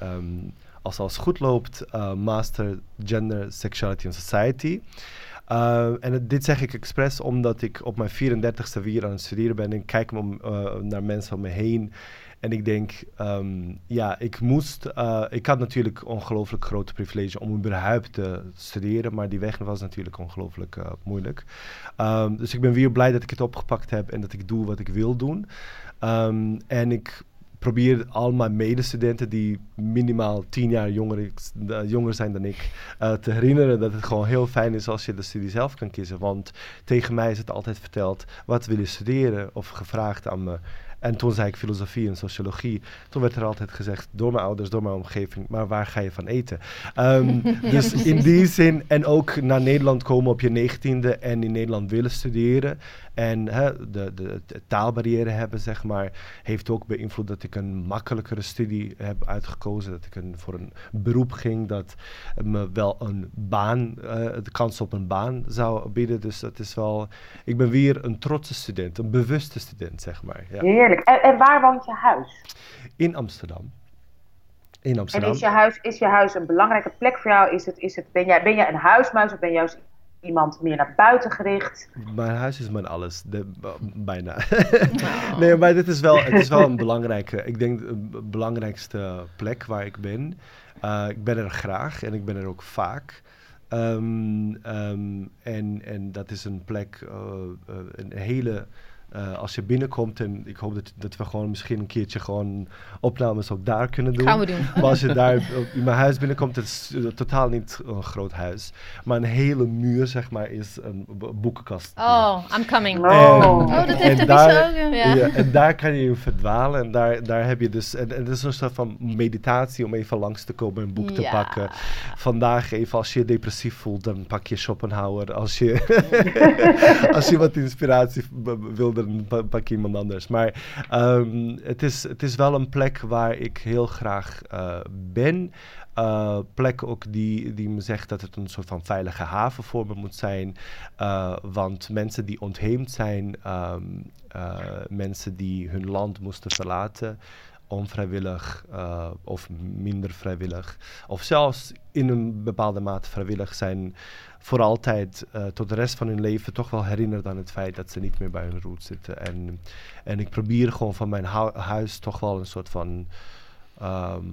als alles goed loopt, master gender, sexuality and society. Uh, en dit zeg ik expres omdat ik op mijn 34ste weer aan het studeren ben. En kijk om, eh, naar mensen om me heen. En ik denk, ehm, ja, ik moest. eh, ik had natuurlijk ongelooflijk grote privilege om überhaupt te studeren. Maar die weg was natuurlijk ongelooflijk eh, moeilijk. Ehm, dus ik ben weer blij dat ik het opgepakt heb en dat ik doe wat ik wil doen. Ehm, en ik probeer al mijn medestudenten die minimaal tien jaar jonger, jonger zijn dan ik, eh, te herinneren dat het gewoon heel fijn is als je de studie zelf kan kiezen. Want tegen mij is het altijd verteld, wat wil je studeren? Of gevraagd aan me. En toen zei ik filosofie en sociologie. Toen werd er altijd gezegd door mijn ouders, door mijn omgeving, maar waar ga je van eten? Ehm, dus in die zin, en ook naar Nederland komen op je negentiende en in Nederland willen studeren. En hè, de, de, de taalbarrière hebben, zeg maar, heeft ook beïnvloed dat ik een makkelijkere studie heb uitgekozen. Dat ik een, voor een beroep ging dat me wel een baan, eh, de kans op een baan zou bieden. Dus dat is wel, ik ben weer een trotse student, een bewuste student, zeg maar. Ja. Heerlijk. En, en waar woont je huis? In Amsterdam. In En Amsterdam. is je huis, is je huis een belangrijke plek voor jou? Is het, is het, ben, jij, ben jij een huismuis of ben juist iemand meer naar buiten gericht? Mijn huis is mijn alles, de, bijna. nee, maar dit is wel, het is wel een belangrijke, ik denk de b- belangrijkste plek waar ik ben. Eh, ik ben er graag en ik ben er ook vaak. Ehm, ehm, en, en dat is een plek, eh, eh, een hele, eh, als je binnenkomt en ik hoop dat, dat we gewoon misschien een keertje gewoon opnames ook daar kunnen doen. Gaan we doen. Maar als je daar in mijn huis binnenkomt, het is eh, totaal niet een groot huis. Maar een hele muur, zeg maar, is een boekenkast. Oh, I'm coming. Oh. En- Oh, dat heeft de daar-. Ja. Ja, en daar kan je in verdwalen. En daar, daar heb je dus. En, en het is een soort van meditatie om even langs te komen, een boek te pakken. Vandaag even, als je je depressief voelt, dan pak je Schopenhauer. Als je, als je wat inspiratie b- b- wil, dan dan pa- pak ik iemand anders. Maar ehm, het, is, het is wel een plek waar ik heel graag eh, ben. Eh, plek ook die, die me zegt dat het een soort van veilige haven voor me moet zijn. Eh, want mensen die ontheemd zijn, ehm, eh, mensen die hun land moesten verlaten, onvrijwillig eh, of minder vrijwillig, of zelfs in een bepaalde mate vrijwillig zijn, voor altijd eh, tot de rest van hun leven toch wel herinnerd aan het feit dat ze niet meer bij hun roots zitten. En, en ik probeer gewoon van mijn hu- huis toch wel een soort van ehm,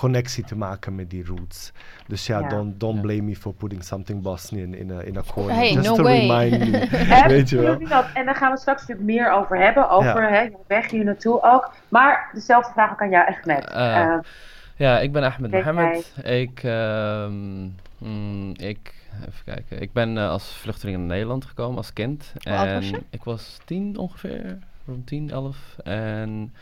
connectie te maken met die roots. Dus ja, don't, don't blame me for putting something Bosnian in a, in a corner. Hey, Just no to way. remind me. Hè, Weet je wel? dat? En daar gaan we straks natuurlijk meer over hebben. Over Ja. hè, jouw weg hier naartoe ook. Maar dezelfde vraag ook aan jou, Ahmed. Eh, Eh, Ja, ik ben Ahmed Mohammed. Ik, ehm, mm, ik, even kijken. Ik ben eh, als vluchteling naar Nederland gekomen als kind. Hoe oud was En je? ik was tien ongeveer, rond 10, 11. En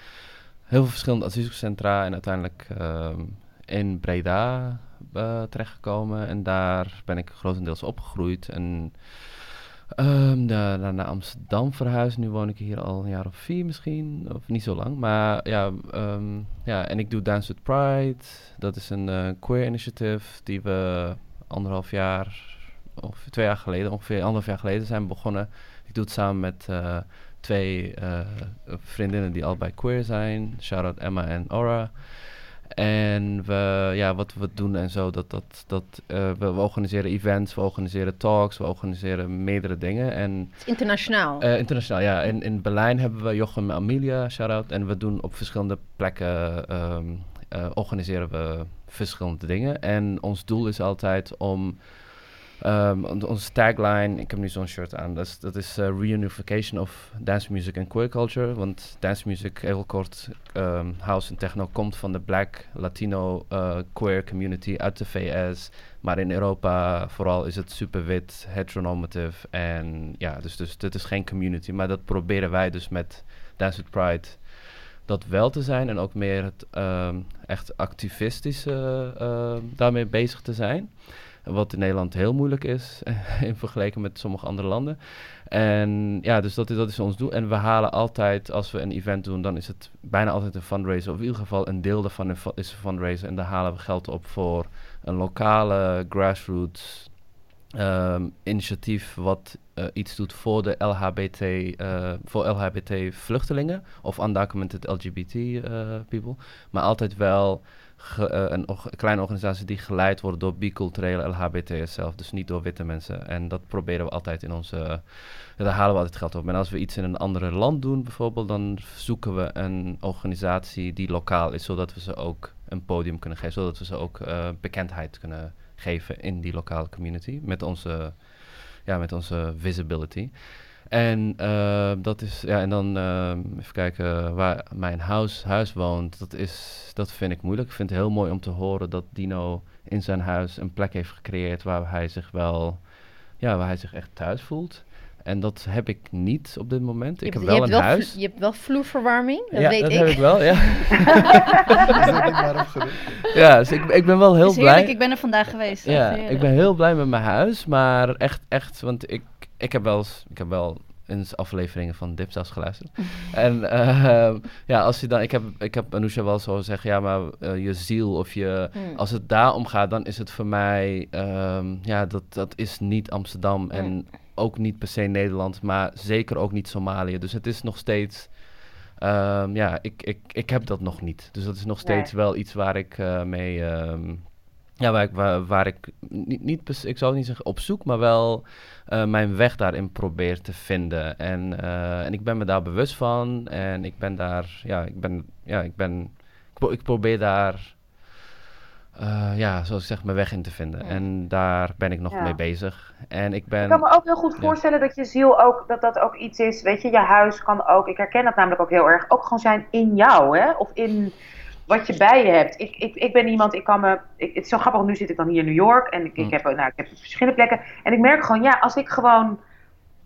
heel veel verschillende asielzoekerscentra en uiteindelijk ehm, in Breda eh, terechtgekomen. En daar ben ik grotendeels opgegroeid. En ehm, da- daarna naar Amsterdam verhuisd. Nu woon ik hier al een jaar of vier misschien. Of niet zo lang. Maar ja, ehm, ja en ik doe Dance with Pride. Dat is een eh, queer initiative die we anderhalf jaar of twee jaar geleden, ongeveer anderhalf jaar geleden zijn begonnen. Ik doe het samen met eh, twee eh, vriendinnen die allebei queer zijn. Shout-out Emma en Aura. En we, ja, wat we doen en zo, dat, dat, dat, eh, we, we organiseren events, we organiseren talks, we organiseren meerdere dingen. En internationaal. eh, internationaal, ja. In, in Berlijn hebben we Jochem en Amelia, shout-out. En we doen op verschillende plekken, ehm, eh, organiseren we verschillende dingen. En ons doel is altijd om, on- onze tagline, ik heb nu zo'n shirt aan, dat is, dat is eh, Reunification of Dance Music and Queer Culture. Want dance music, heel kort, ehm, house en techno, komt van de black, Latino, eh, queer community uit de VS. Maar in Europa vooral is het super wit, heteronormative. En ja, dus, dus dit is geen community. Maar dat proberen wij dus met Dance with Pride dat wel te zijn. En ook meer het ehm, echt activistische daarmee bezig te zijn. Wat in Nederland heel moeilijk is in vergelijking met sommige andere landen. En ja, dus dat is, dat is ons doel. En we halen altijd, als we een event doen, dan is het bijna altijd een fundraiser. Of in ieder geval een deel daarvan is een fundraiser. En daar halen we geld op voor een lokale grassroots ehm, initiatief wat eh, iets doet voor de LHBT, eh, voor LHBT vluchtelingen of undocumented LGBT eh, people. Maar altijd wel een kleine organisatie die geleid wordt door biculturele LHBT'ers zelf, dus niet door witte mensen. En dat proberen we altijd in onze, daar halen we altijd geld op. En als we iets in een andere land doen bijvoorbeeld, dan zoeken we een organisatie die lokaal is, zodat we ze ook een podium kunnen geven, zodat we ze ook bekendheid kunnen geven in die lokale community met onze, ja, met onze visibility. En eh, dat is, ja, en dan eh, even kijken waar mijn huis, huis woont. Dat, is, dat vind ik moeilijk. Ik vind het heel mooi om te horen dat Dino in zijn huis een plek heeft gecreëerd waar hij zich wel, ja, waar hij zich echt thuis voelt. En dat heb ik niet op dit moment. Ik je, heb hebt- wel je een hebt huis. je hebt wel vloerverwarming, dat ja, weet dat ik. heb ik wel, ja. Dat niet maar opgeroepen? ja, dus ik, ik ben wel heel heerlijk, blij. ik ben er vandaag geweest. Ja, ik ben heel blij met mijn huis, maar echt, echt, want ik, ik heb wel eens, ik heb wel eens afleveringen van Dipsaus geluisterd. en eh, ja, als je dan, ik heb, ik heb Anousha wel zo zeggen, ja, maar eh, je ziel of je, Hmm. als het daar om gaat, dan is het voor mij, ehm, ja, dat, dat is niet Amsterdam en Hmm. Ook niet per se Nederland, maar zeker ook niet Somalië. Dus het is nog steeds, ehm, ja, ik, ik, ik heb dat nog niet. Dus dat is nog steeds wel iets waar ik eh, mee, ehm, ja, waar ik, waar, waar ik niet, niet, ik zou niet zeggen op zoek, maar wel eh, mijn weg daarin probeer te vinden. En, eh, en ik ben me daar bewust van en ik ben daar, ja, ik ben, ja, ik ben, ik, pro- ik probeer daar, eh, ja, zoals ik zeg, mijn weg in te vinden. Ja. En daar ben ik nog Ja. mee bezig. En ik ben... Ik kan me ook heel goed Ja. voorstellen dat je ziel ook, dat dat ook iets is. Weet je, je huis kan ook, ik herken dat namelijk ook heel erg, ook gewoon zijn in jou, hè? Of in wat je bij je hebt. Ik, ik, ik ben iemand, ik kan me, ik, het is zo grappig, nu zit ik dan hier in New York en ik, ik, Mm. heb, nou, ik heb verschillende plekken. En ik merk gewoon, ja, als ik gewoon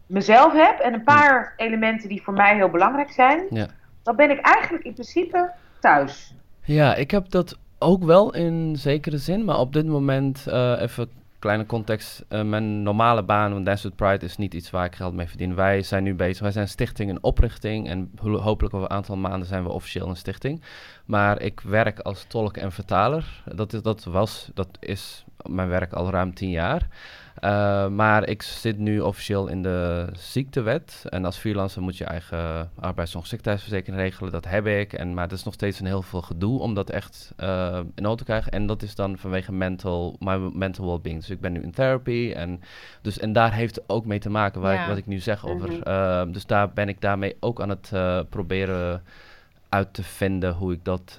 mezelf heb en een paar elementen die voor mij heel belangrijk zijn, Ja. dan ben ik eigenlijk in principe thuis. Ja, ik heb dat ook wel in zekere zin, maar op dit moment, eh, even kleine context. Eh, mijn normale baan, want Dance with Pride, is niet iets waar ik geld mee verdien. Wij zijn nu bezig. Wij zijn stichting, een oprichting. En ho- hopelijk over een aantal maanden zijn we officieel een stichting. Maar ik werk als tolk en vertaler. Dat, is, dat was, dat is mijn werk al ruim tien jaar. Uh, maar ik zit nu officieel in de ziektewet. En als freelancer moet je eigen arbeids- en ongeschiktheidsverzekering regelen. Dat heb ik. En, maar het is nog steeds een heel veel gedoe om dat echt uh, in orde te krijgen. En dat is dan vanwege mental, my mental well-being. Dus ik ben nu in therapy. En, dus, en daar heeft het ook mee te maken waar Ja. ik, wat ik nu zeg over. Mhm. Uh, dus daar ben ik daarmee ook aan het proberen uit te vinden hoe ik dat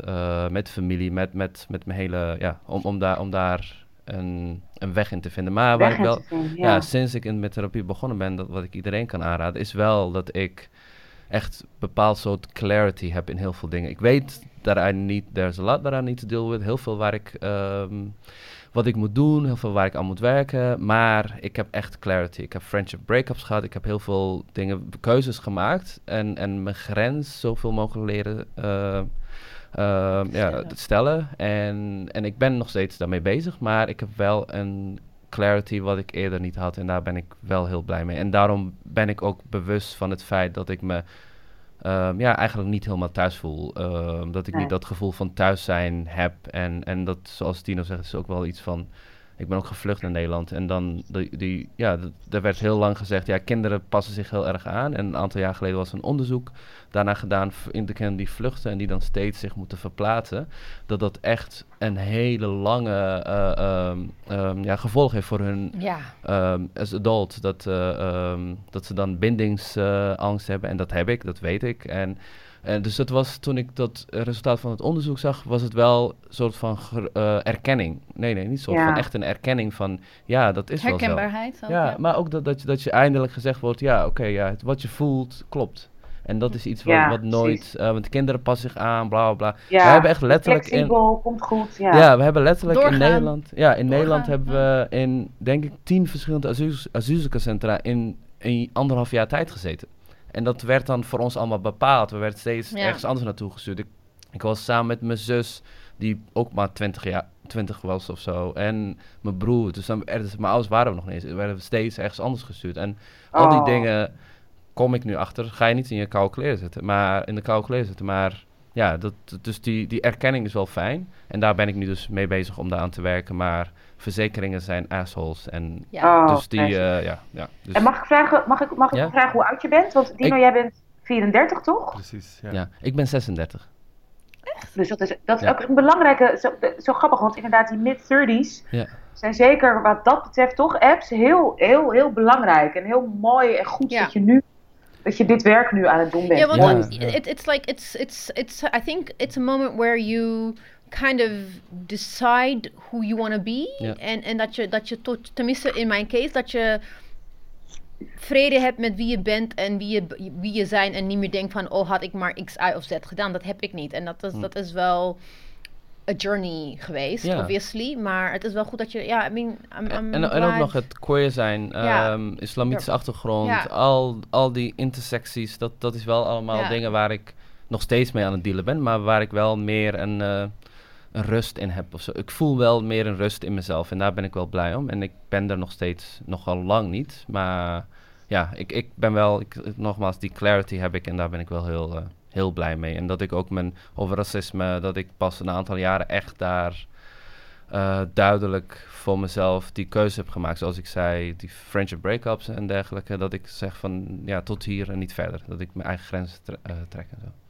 met familie, met, met, met mijn hele. Ja, om, om, daar, om daar een, een weg in te vinden. Maar waar Weg ik wel. te vinden, Ja. ja. sinds ik in, met therapie begonnen ben, dat wat ik iedereen kan aanraden, is wel dat ik echt bepaald soort clarity heb in heel veel dingen. Ik weet dat I need, there's a lot I need to deal with. Heel veel waar ik, ehm, wat ik moet doen, heel veel waar ik aan moet werken. Maar ik heb echt clarity. Ik heb friendship breakups gehad. Ik heb heel veel dingen, keuzes gemaakt. En, en mijn grens zoveel mogelijk leren ehm, ja, Stellen. stellen. En, en ik ben nog steeds daarmee bezig. Maar ik heb wel een clarity wat ik eerder niet had. En daar ben ik wel heel blij mee. En daarom ben ik ook bewust van het feit dat ik me ehm, ja, eigenlijk niet helemaal thuis voel. Ehm, dat ik Nee. niet dat gevoel van thuis zijn heb. En, en dat, zoals Tino zegt, is ook wel iets van... Ik ben ook gevlucht naar Nederland. En dan, die, die, ja, d- er werd heel lang gezegd... Ja, kinderen passen zich heel erg aan. En een aantal jaar geleden was een onderzoek daarna gedaan... in de kinderen die vluchten en die dan steeds zich moeten verplaatsen. Dat dat echt een hele lange eh, ehm, ehm, ja, gevolg heeft voor hun Ja. um, as adult dat, eh, ehm, dat ze dan bindingsangst hebben. En dat heb ik, dat weet ik. En, en dus dat was toen ik dat eh, resultaat van het onderzoek zag, was het wel een soort van eh, erkenning. Nee, nee, niet soort Ja. van echt een erkenning van ja, dat is wel zo. Herkenbaarheid. ook, Ja, maar ook dat, dat, je, dat je eindelijk gezegd wordt, ja, oké, ja, het- wat je voelt klopt. En dat is iets wat, Ja, wat nooit, eh, want de kinderen passen zich aan, bla bla bla. Ja, We hebben echt letterlijk in, Flexibel, komt goed. Ja. ja. we hebben letterlijk in. Nederland. Ja, in Nederland hebben we in denk ik tien verschillende asiel- asielzoekerscentra in, in anderhalf jaar tijd gezeten. En dat werd dan voor ons allemaal bepaald. We werden steeds Ja. ergens anders naartoe gestuurd. Ik, ik was samen met mijn zus, die ook maar 20 jaar 20 was of zo. En mijn broer. Dus dan, er, dus mijn ouders waren we nog niet eens. We werden steeds ergens anders gestuurd. En al die Oh. dingen kom ik nu achter. Ga je niet in je koude kleren zitten. Maar in de koude kleren zitten. Maar ja, dat, dus die, die erkenning is wel fijn. En daar ben ik nu dus mee bezig om daaraan te werken. Maar verzekeringen zijn assholes. En Ja. Oh, dus die, eh, ja. ja dus, En mag ik vragen, mag ik, mag ik Ja? vragen hoe oud je bent? Want Dino, Ik- jij bent 34, toch? Precies, ja. ja, ik ben 36. Dus dat is, dat is Ja. ook een belangrijke, zo, zo grappig, want inderdaad die mid-30s Ja. zijn zeker wat dat betreft toch apps heel, heel, heel belangrijk. En heel mooi en goed Ja. dat je nu, dat je dit werk nu aan het doen bent. Yeah, well, Ja, ja. It, it's like it's it's it's. I think it's a moment where you kind of decide who you want to be, Ja. en en dat je dat je tot tenminste in mijn case dat je vrede hebt met wie je bent en wie je wie je zijn en niet meer denkt van oh had ik maar x, y of z gedaan, dat heb ik niet en dat is dat is wel a journey geweest, obviously, maar het is wel goed dat je ja, I mean, I'm, I'm En, en ook nog het queer zijn, ehm, islamitische achtergrond, al, al die intersecties, dat, dat is wel allemaal dingen waar ik nog steeds mee aan het dealen ben, maar waar ik wel meer een, eh, een rust in heb. Of zo. Ik voel wel meer een rust in mezelf en daar ben ik wel blij om. En ik ben er nog steeds nogal lang niet, maar ja, ik, ik ben wel, ik, nogmaals, die clarity heb ik en daar ben ik wel heel, eh, heel blij mee. En dat ik ook mijn, over racisme, dat ik pas een aantal jaren echt daar eh, duidelijk voor mezelf die keuze heb gemaakt. Zoals ik zei, die friendship breakups en dergelijke. Dat ik zeg van ja, tot hier en niet verder. Dat ik mijn eigen grenzen eh, trek en zo.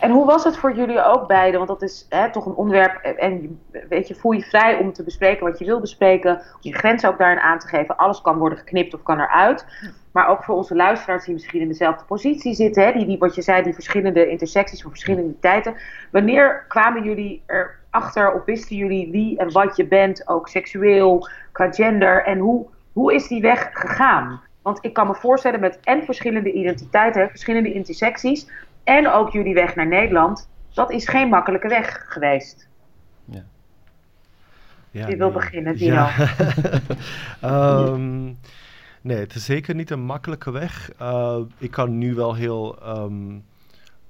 En hoe was het voor jullie ook beiden? Want dat is hè, toch een onderwerp. eh, En weet je, voel je vrij om te bespreken wat je wil bespreken. Om je grenzen ook daarin aan te geven. Alles kan worden geknipt of kan eruit. Maar ook voor onze luisteraars die misschien in dezelfde positie zitten. Hè, die, die, wat je zei, die verschillende intersecties van verschillende tijden. Wanneer kwamen jullie erachter of wisten jullie wie en wat je bent? Ook seksueel, qua gender. En hoe, hoe is die weg gegaan? Want ik kan me voorstellen met en verschillende identiteiten, verschillende intersecties. En ook jullie weg naar Nederland. Dat is geen makkelijke weg geweest. Ja, Wie wil nee. beginnen, Dino? Ja. Ehm, nee, het is zeker niet een makkelijke weg. Uh, ik kan nu wel heel um,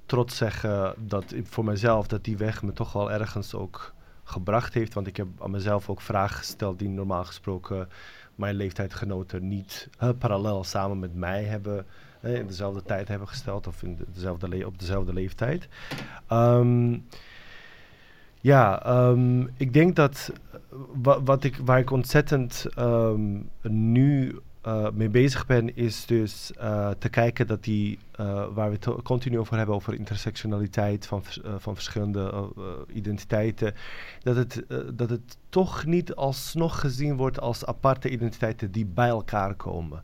trots zeggen dat ik, voor mezelf dat die weg me toch wel ergens ook gebracht heeft. Want ik heb aan mezelf ook vragen gesteld die normaal gesproken mijn leeftijdgenoten niet parallel samen met mij hebben in dezelfde tijd hebben gesteld of in dezelfde op dezelfde leeftijd. Ehm, ja, ehm, ik denk dat wat ik, waar ik ontzettend um, nu uh, mee bezig ben, is dus uh, te kijken dat die, waar we het continu over hebben, over intersectionaliteit van, van verschillende identiteiten, dat het, dat het toch niet alsnog gezien wordt als aparte identiteiten die bij elkaar komen.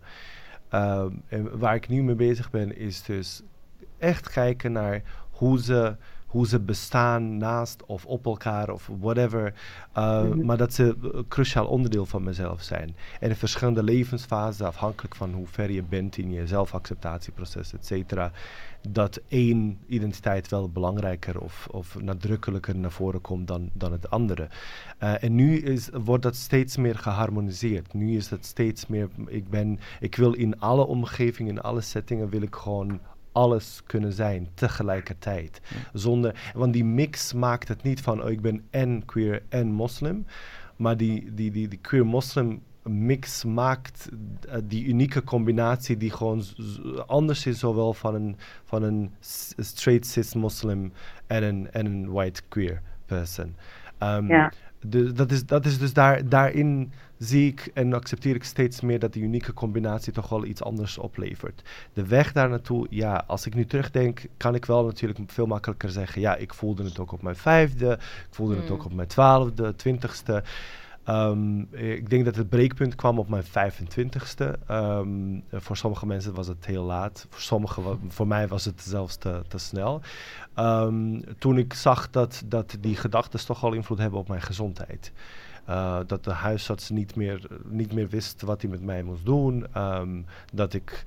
Um, en waar ik nu mee bezig ben, is dus echt kijken naar hoe ze hoe ze bestaan naast of op elkaar of whatever. Uh, mm -hmm. Maar dat ze een cruciaal onderdeel van mezelf zijn. En in verschillende levensfasen, afhankelijk van hoe ver je bent in je zelfacceptatieproces, et cetera, dat één identiteit wel belangrijker of, of nadrukkelijker naar voren komt dan, dan het andere. Uh, en nu is, wordt dat steeds meer geharmoniseerd. Nu is het steeds meer, ik, ben, ik wil in alle omgevingen, in alle settingen, wil ik gewoon alles kunnen zijn tegelijkertijd. Zonder, want die mix maakt het niet van oh, ik ben en queer en moslim. Maar die, die, die, die queer-moslim mix maakt uh, die unieke combinatie die gewoon anders is, zowel van een, van een straight cis moslim en een, en een white queer person. Um, ja. de, dat, is, dat is dus daar, daarin zie ik en accepteer ik steeds meer dat die unieke combinatie toch wel iets anders oplevert. De weg daar naartoe, ja, als ik nu terugdenk, kan ik wel natuurlijk veel makkelijker zeggen, ja, ik voelde het ook op mijn vijfde, ik voelde mm. het ook op mijn twaalfde, twintigste. Um, ik denk dat het breekpunt kwam op mijn 25ste. Um, ehm, voor sommige mensen was het heel laat. Voor sommigen, voor mij was het zelfs te, te snel. Um, toen ik zag dat, dat die gedachten toch al invloed hebben op mijn gezondheid. Uh, dat de huisarts niet meer, niet meer wist wat hij met mij moest doen. Dat ik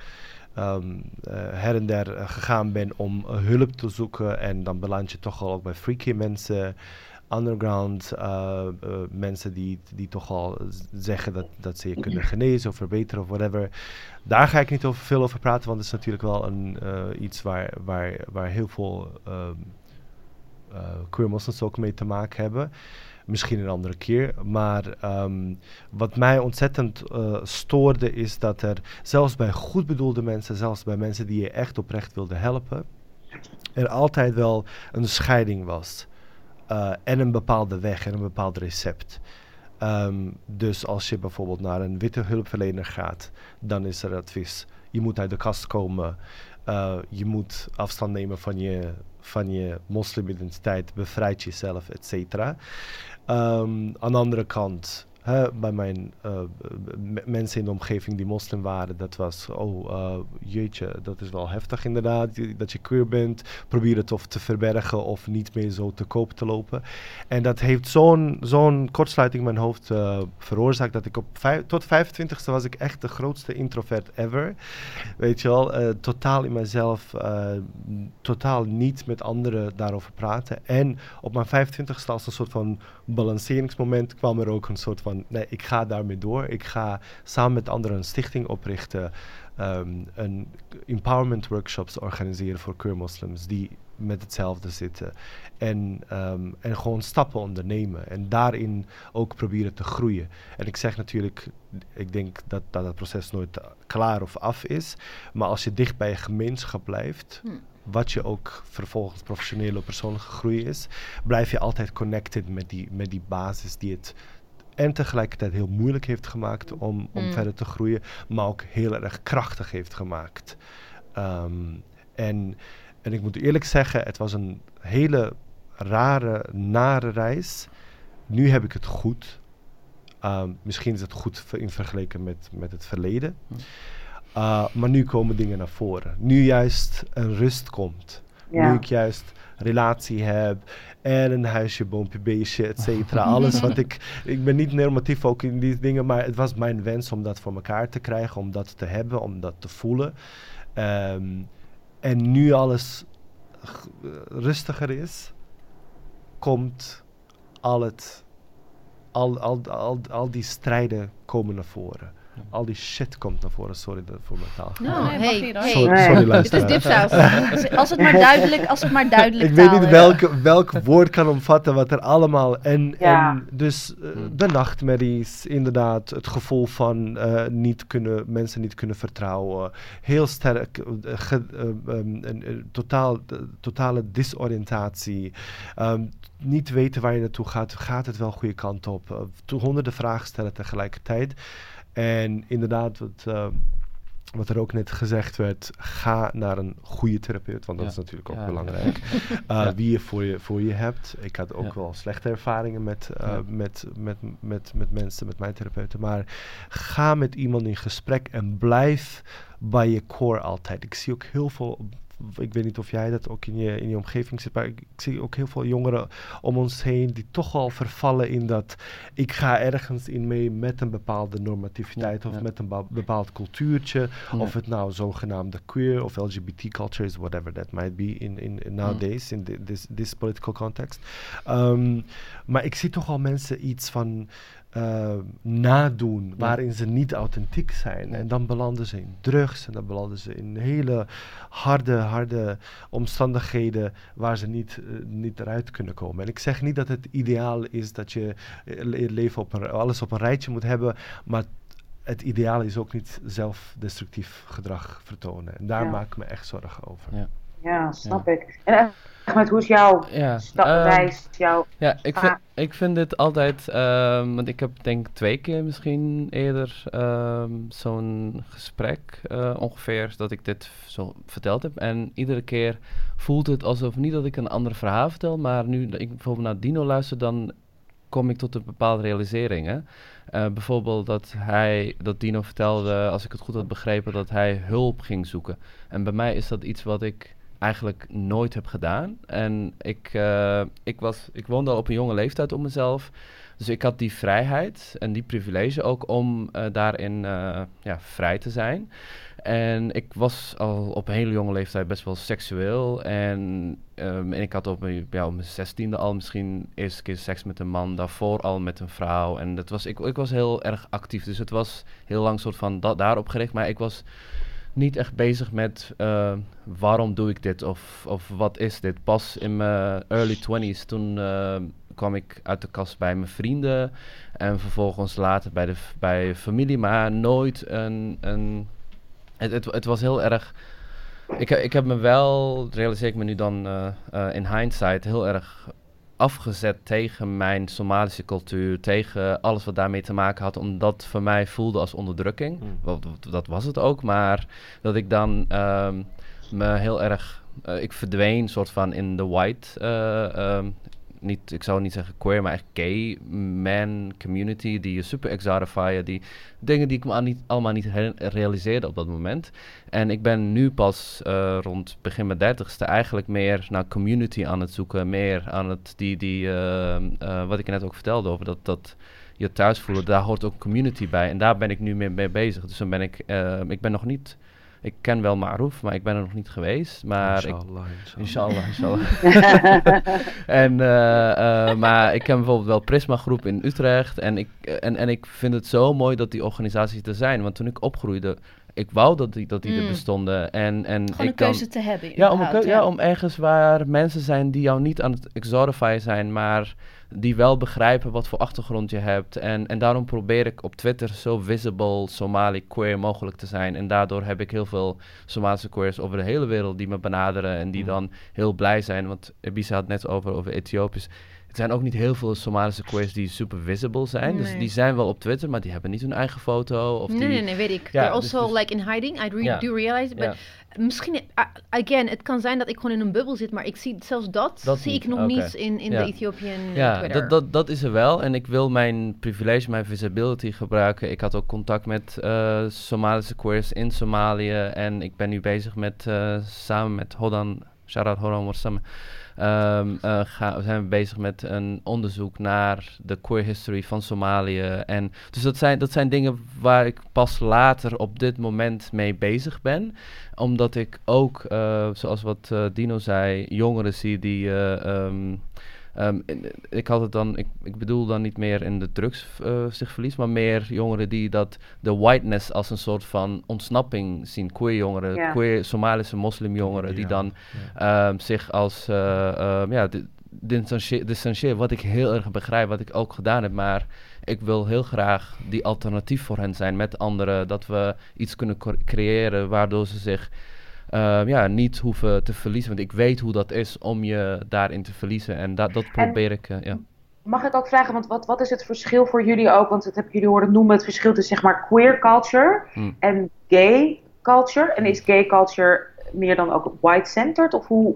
her en der gegaan ben om hulp te zoeken. En dan beland je toch al ook bij freaky mensen. Underground mensen die, die toch al zeggen dat, dat ze je kunnen genezen of verbeteren of whatever. Daar ga ik niet over, veel over praten, want het is natuurlijk wel een, iets waar, waar, waar heel veel um, queer moslims ook mee te maken hebben. Misschien een andere keer. Maar um, wat mij ontzettend stoorde is dat er zelfs bij goed bedoelde mensen, zelfs bij mensen die je echt oprecht wilden helpen, er altijd wel een scheiding was. Uh, en een bepaalde weg en een bepaald recept. Um, dus als je bijvoorbeeld naar een witte hulpverlener gaat, dan is er advies. Je moet uit de kast komen. Uh, je moet afstand nemen van je, van je moslimidentiteit. Bevrijd jezelf, et cetera. Um, aan de andere kant, bij mijn uh, mensen in de omgeving die moslim waren, dat was, oh uh, jeetje, dat is wel heftig inderdaad, dat je queer bent, probeer het of te verbergen of niet meer zo te koop te lopen. En dat heeft zo'n zo'n kortsluiting in mijn hoofd uh, veroorzaakt dat ik op tot 25ste was ik echt de grootste introvert ever. Weet je wel, totaal in mezelf, totaal niet met anderen daarover praten. En op mijn 25ste als een soort van balanceringsmoment kwam er ook een soort van, nee, ik ga daarmee door. Ik ga samen met anderen een stichting oprichten, um, een empowerment workshops organiseren voor queer moslims die met hetzelfde zitten. En, um, en gewoon stappen ondernemen. En daarin ook proberen te groeien. En ik zeg natuurlijk, ik denk dat dat, dat proces nooit klaar of af is. Maar als je dicht bij je gemeenschap blijft. Hm wat je ook vervolgens professionele of persoonlijke groei is, blijf je altijd connected met die, met die basis die het en tegelijkertijd heel moeilijk heeft gemaakt om, om mm. verder te groeien, maar ook heel erg krachtig heeft gemaakt. Um, en, en ik moet eerlijk zeggen, het was een hele rare, nare reis. Nu heb ik het goed. Um, misschien is het goed in vergelijking met, met het verleden. Mm. Uh, maar nu komen dingen naar voren. Nu juist een rust komt. Nu ik juist relatie heb en een huisje, boompje, beestje, et cetera. Alles wat ik... Ik ben niet normatief ook in die dingen, maar het was mijn wens om dat voor elkaar te krijgen, om dat te hebben, om dat te voelen. Um, en nu alles rustiger is, komt al het... Al, al, al, al die strijden komen naar voren. Al die shit komt naar voren. Sorry dat- voor mijn taal. Nou, Nee, mag hey, niet, hoor. hey. Sorry, Nee. sorry Dit is dipsaus. Als het maar duidelijk, als het maar duidelijk Ik weet niet is. welke, welk woord kan omvatten wat er allemaal. En, Ja. en dus eh, Hmm. de nachtmerries, inderdaad, het gevoel van eh, niet kunnen, mensen niet kunnen vertrouwen. Heel sterk, eh, ge- eh, ehm, een, een totaal, totale disoriëntatie. Ehm, niet weten waar je naartoe gaat. Gaat het wel goede kant op? Honderden vragen stellen tegelijkertijd. En inderdaad, wat, eh, wat er ook net gezegd werd, ga naar een goede therapeut, want dat Ja. is natuurlijk ook Ja. belangrijk. Uh, Ja. Wie je voor, je voor je hebt. Ik had ook wel slechte ervaringen met, uh, Ja. met, met, met, met mensen, met mijn therapeuten. Maar ga met iemand in gesprek en blijf bij je core altijd. Ik zie ook heel veel. Ik weet niet of jij dat ook in je, in je omgeving zit, maar ik, ik zie ook heel veel jongeren om ons heen die toch al vervallen in dat ik ga ergens in mee met een bepaalde normativiteit Ja, of ja. met een bepaald cultuurtje. Of het nou zogenaamde queer of LGBT culture is, whatever that might be in, in, in nowadays, in thi- this, this political context. Ehm, maar ik zie toch al mensen iets van eh, nadoen waarin ze niet authentiek zijn. En dan belanden ze in drugs en dan belanden ze in hele harde, harde omstandigheden waar ze niet, eh, niet eruit kunnen komen. En ik zeg niet dat het ideaal is dat je eh, le- leven op een, alles op een rijtje moet hebben, maar het ideaal is ook niet zelfdestructief gedrag vertonen. En daar Ja. maak ik me echt zorgen over. Ja. Ja, snap ik. En Ahmed, hoe is jouw Ja, sta- ehm, jouw... Ja, ik Ah. vind, ik vind dit altijd, ehm, want ik heb denk ik twee keer misschien eerder ehm, zo'n gesprek eh, ongeveer, dat ik dit zo verteld heb. En iedere keer voelt het alsof, niet dat ik een ander verhaal vertel, maar nu ik bijvoorbeeld naar Dino luister, dan kom ik tot een bepaalde realisering. Hè? Eh, bijvoorbeeld dat hij, dat Dino vertelde, als ik het goed had begrepen, dat hij hulp ging zoeken. En bij mij is dat iets wat ik eigenlijk nooit heb gedaan. En ik, eh, ik, was, ik woonde al op een jonge leeftijd op mezelf. Dus ik had die vrijheid en die privilege ook om eh, daarin eh, ja, vrij te zijn. En ik was al op een hele jonge leeftijd best wel seksueel. En, ehm, en ik had op mijn, op mijn zestiende al misschien eerste keer seks met een man. Daarvoor al met een vrouw. En dat was, ik, ik was heel erg actief. Dus het was heel lang soort van da- daarop gericht. Maar ik was niet echt bezig met eh, waarom doe ik dit of, of wat is dit. Pas in mijn early 20s toen eh, kwam ik uit de kast bij mijn vrienden en vervolgens later bij de bij familie, maar nooit een. een het, het, het was heel erg. Ik, ik heb me wel, realiseer ik me nu dan eh, in hindsight, heel erg afgezet tegen mijn Somalische cultuur, tegen alles wat daarmee te maken had, omdat het voor mij voelde als onderdrukking. Mm. Wel, dat- dat was het ook, maar dat ik dan ehm, me heel erg, eh, ik verdween soort van in de white, eh, ehm, niet, ik zou niet zeggen queer, maar echt gay man community, die je super exotifyen, die dingen die ik me niet, allemaal niet realiseerde op dat moment. En ik ben nu pas eh, rond begin mijn dertigste eigenlijk meer naar community aan het zoeken, meer aan het, die, die, ehm, eh, wat ik net ook vertelde over dat, dat je thuis voelen, daar hoort ook community bij. En daar ben ik nu mee, mee bezig. Dus dan ben ik, eh, ik ben nog niet, ik ken wel Maruf, maar ik ben er nog niet geweest. Maar ik, Inshallah, inshallah. Inshallah, inshallah. en, eh, eh, maar ik ken bijvoorbeeld wel Prisma Groep in Utrecht. En ik, eh, en, en ik vind het zo mooi dat die organisaties er zijn. Want toen ik opgroeide, ik wou dat die, dat die er Mm. bestonden. En, en Gewoon een ik dan, keuze te hebben. ja, om, een ja, om ergens waar mensen zijn die jou niet aan het exotify zijn, maar die wel begrijpen wat voor achtergrond je hebt. En, en daarom probeer ik op Twitter zo visible Somali queer mogelijk te zijn. En daardoor heb ik heel veel Somalische queers over de hele wereld die me benaderen en die Mm. dan heel blij zijn. Want Ebisa had net over, over Ethiopisch. Er zijn ook niet heel veel Somalische queers die super visible zijn. Dus die zijn wel op Twitter, maar die hebben niet hun eigen foto. Of Nee, die, nee, nee, weet ik. Ja, They're dus- also dus- like in hiding. I re- do realize. But misschien, uh, again, het kan zijn dat ik gewoon in een bubbel zit, maar ik zie zelfs dat, Dat zie niet, ik nog niet in, in Ja. de Ethiopian uh, Ja, Twitter. dat, dat, dat is er wel. En ik wil mijn privilege, mijn visibility gebruiken. Ik had ook contact met eh, Somalische queers in Somalië. En ik ben nu bezig met, eh, samen met Hodan, shout-out Hodan Warsame, ehm, eh, ga, zijn we bezig met een onderzoek naar de queer history van Somalië. En, dus dat zijn, dat zijn dingen waar ik pas later op dit moment mee bezig ben. Omdat ik ook, eh, zoals wat eh, Dino zei, jongeren zie die... eh, ehm, in- ik had het dan, ik, ik bedoel dan niet meer in de drugs eh, zich verlies, maar meer jongeren die dat de whiteness als een soort van ontsnapping zien. Queer jongeren, Ja. queer Somalische moslimjongeren die Ja, dan ehm, zich als, eh, ehm, ja, di- distancie- distancieren. Wat ik heel erg begrijp, wat ik ook gedaan heb, maar ik wil heel graag die alternatief voor hen zijn met anderen. Dat we iets kunnen cre- creëren waardoor ze zich ehm, ja, niet hoeven te verliezen. Want ik weet hoe dat is om je daarin te verliezen. En dat, dat probeer ik, eh, ja. Mag ik ook vragen, want wat, wat is het verschil voor jullie ook? Want dat heb jullie horen noemen, het verschil tussen zeg maar queer culture Hmm. en gay culture. En is gay culture meer dan ook white-centered? Of hoe,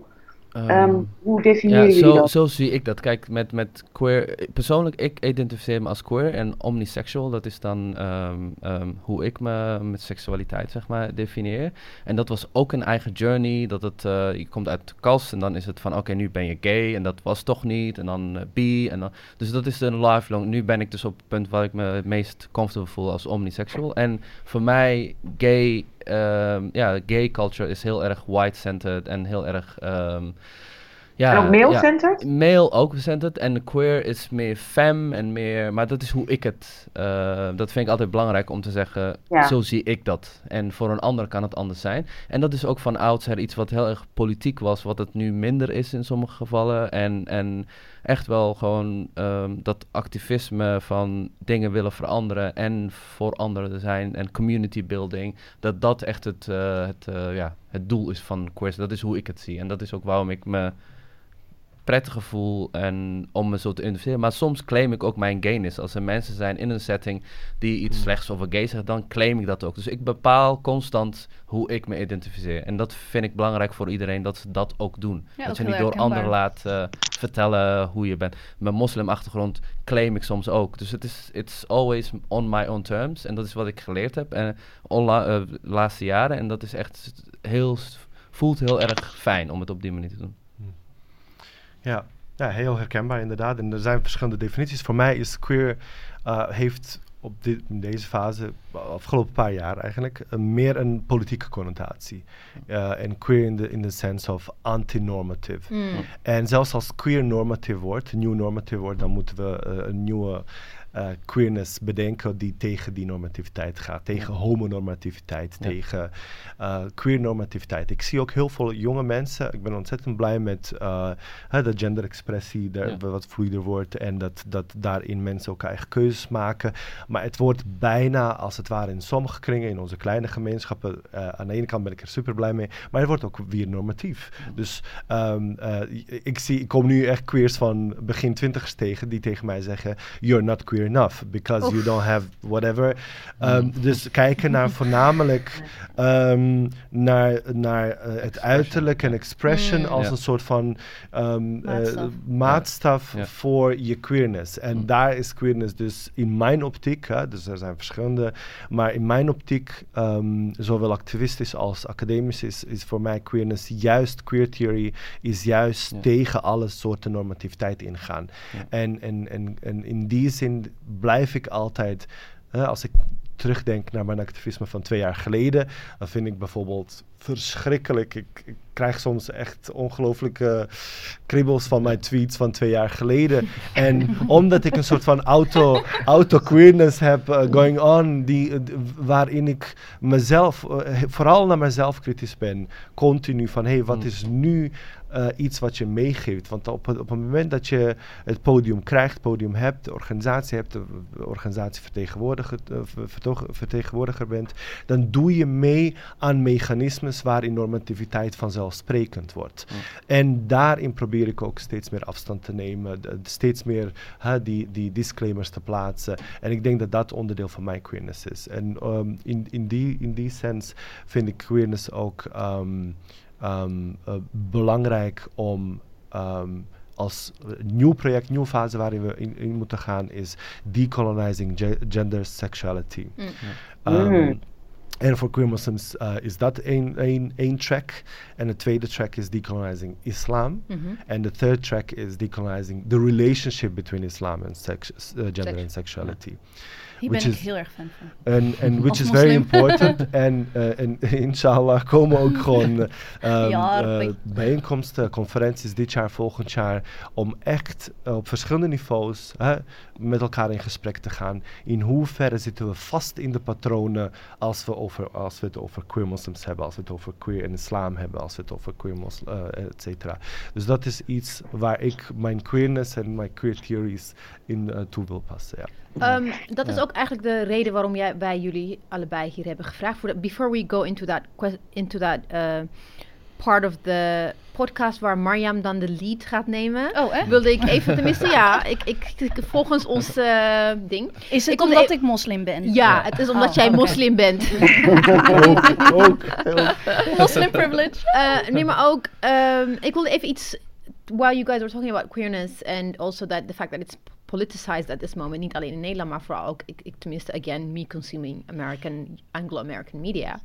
Ehm, ehm, hoe Ja, definiëren jullie zo, dat? zo zie ik dat. Kijk, met, met queer... Persoonlijk, ik identificeer me als queer en omnisexual. Dat is dan ehm, hoe ik me met seksualiteit, zeg maar, definieer. En dat was ook een eigen journey. Dat het, eh, je komt uit de kast en dan is het van, oké, nu ben je gay en dat was toch niet. En dan eh, bi en dan... Dus dat is een lifelong... Nu ben ik dus op het punt waar ik me het meest comfortable voel als omnisexual. En voor mij, gay... ehm, ja, gay culture is heel erg white-centered en heel erg... ehm, ja, en ook ja, male-centered? Male ook centered en queer is meer femme en meer, maar dat is hoe ik het, eh, dat vind ik altijd belangrijk om te zeggen, Ja. zo zie ik dat. En voor een ander kan het anders zijn. En dat is ook van oudsher iets wat heel erg politiek was, wat het nu minder is in sommige gevallen. En, en echt wel gewoon ehm, dat activisme van dingen willen veranderen en voor anderen te zijn en community building, dat dat echt het, eh, het, eh, ja, het doel is van queer. Dat is hoe ik het zie. En dat is ook waarom ik me prettig gevoel en om me zo te identificeren. Maar soms claim ik ook mijn gayness. Als er mensen zijn in een setting die iets slechts over gay zeggen, dan claim ik dat ook. Dus ik bepaal constant hoe ik me identificeer. En dat vind ik belangrijk voor iedereen, dat ze dat ook doen. Ja, dat ook je niet door anderen laat eh, vertellen hoe je bent. Mijn moslimachtergrond claim ik soms ook. Dus het is it's always on my own terms. En dat is wat ik geleerd heb en onla- eh, de laatste jaren. En dat is echt heel, voelt heel erg fijn om het op die manier te doen. Ja, ja, heel herkenbaar inderdaad. En er zijn verschillende definities. Voor mij is queer, eh, heeft op dit, in deze fase, afgelopen paar jaar eigenlijk, eh, meer een politieke connotatie. Eh, en queer in the, in the sense of anti-normative. Mm. En zelfs als queer normative wordt, een nieuw normative wordt, dan moeten we een nieuwe eh, queerness bedenken die tegen die normativiteit gaat. Tegen homonormativiteit, Ja. tegen eh, queer normativiteit. Ik zie ook heel veel jonge mensen, ik ben ontzettend blij met eh, hè, de genderexpressie, Ja. wat vloeider wordt en dat, dat daarin mensen ook eigen keuzes maken. Maar het wordt bijna, als het ware in sommige kringen, in onze kleine gemeenschappen, eh, aan de ene kant ben ik er super blij mee, maar het wordt ook weer normatief. Dus ehm, eh, ik, zie, ik kom nu echt queers van begin twintigers tegen die tegen mij zeggen: You're not queer enough because you don't have whatever. Ehm, Dus kijken naar voornamelijk ehm, naar, naar eh, het uiterlijk en expression Mm. als een soort van ehm, eh, Maatstaf. voor je queerness. En Mm. daar is queerness dus in mijn optiek, hè, dus er zijn verschillende, maar in mijn optiek, ehm, zowel activistisch als academisch, is, is voor mij queerness juist, queer theory is juist tegen alle soorten normativiteit ingaan. En, en, en, en in die zin blijf ik altijd, als ik terugdenk naar mijn activisme van twee jaar geleden, dan vind ik bijvoorbeeld verschrikkelijk. Ik, ik krijg soms echt ongelooflijke kribbels van mijn tweets van twee jaar geleden. en omdat ik een soort van auto, auto-queerness heb eh, going on, die, eh, waarin ik mezelf, eh, vooral naar mezelf kritisch ben, continu van, hé, hey, wat Mm. is nu iets wat je meegeeft. Want op, het- op het moment dat je het podium krijgt, podium hebt, de organisatie hebt, de, de organisatie vertegenwoordiger, bent, dan doe je mee aan mechanismes waarin normativiteit vanzelfsprekend wordt. Mm. En daarin probeer ik ook steeds meer afstand te nemen, de- steeds meer hè, die, die disclaimers te plaatsen. En ik denk dat dat onderdeel van mijn queerness is. En ehm, in, in, die, in die sens vind ik queerness ook ehm, ehm, eh, belangrijk om ehm, als nieuw project, nieuwe fase waarin we in, in moeten gaan, is decolonizing ge- gender sexuality. Mm. Mm. En voor queer Muslims uh, is dat één, één track. En de tweede track is Decolonizing Islam. Mhm. En de third track is Decolonizing the relationship between Islam and sex, uh, gender and sexuality. Hier Which ben ik heel erg fan van. Which is very important. en, eh, en inshallah komen ook gewoon rabbi. bijeenkomsten, conferenties dit jaar, volgend jaar. Om echt op verschillende niveaus hè, met elkaar in gesprek te gaan. In hoeverre zitten we vast in de patronen als we, over, als we het over queer moslims hebben, als we het over queer en islam hebben, als we het over queer moslims, et cetera. Dus dat is iets waar ik mijn queerness en mijn queer theories in toe wil passen. Ja. Ehm, dat is ook eigenlijk de reden waarom jij, wij jullie allebei hier hebben gevraagd. Voor de- before we go into that, into that uh, part of the podcast waar Mariam dan de lead gaat nemen. Oh, echt? Wilde ik even, tenminste ja, ik, ik, ik- volgens ons eh, ding. Is het Ik omdat e- ik moslim ben? Ja, het is omdat Oh, jij moslim bent. ook, ook, ook. Muslim privilege. Eh, nee, maar ook, ehm, ik wilde even iets, while you guys were talking about queerness and also that the fact that it's politicized at this moment, niet alleen in Nederland, maar vooral ook, ik, ik tenminste, again, me consuming American, Anglo-American media.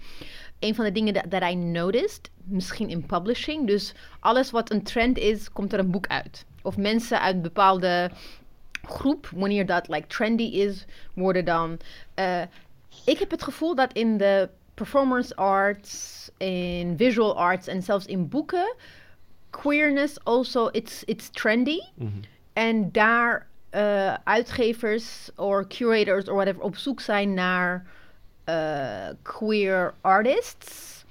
Een van de dingen dat that I noticed, misschien in publishing, dus alles wat een trend is, komt er een boek uit. Of mensen uit een bepaalde groep, wanneer dat like trendy is, worden dan. eh, ik heb het gevoel dat in de performance arts, in visual arts en zelfs in boeken, queerness also it's it's trendy. En daar eh, uitgevers of curators of whatever op zoek zijn naar eh, queer artists.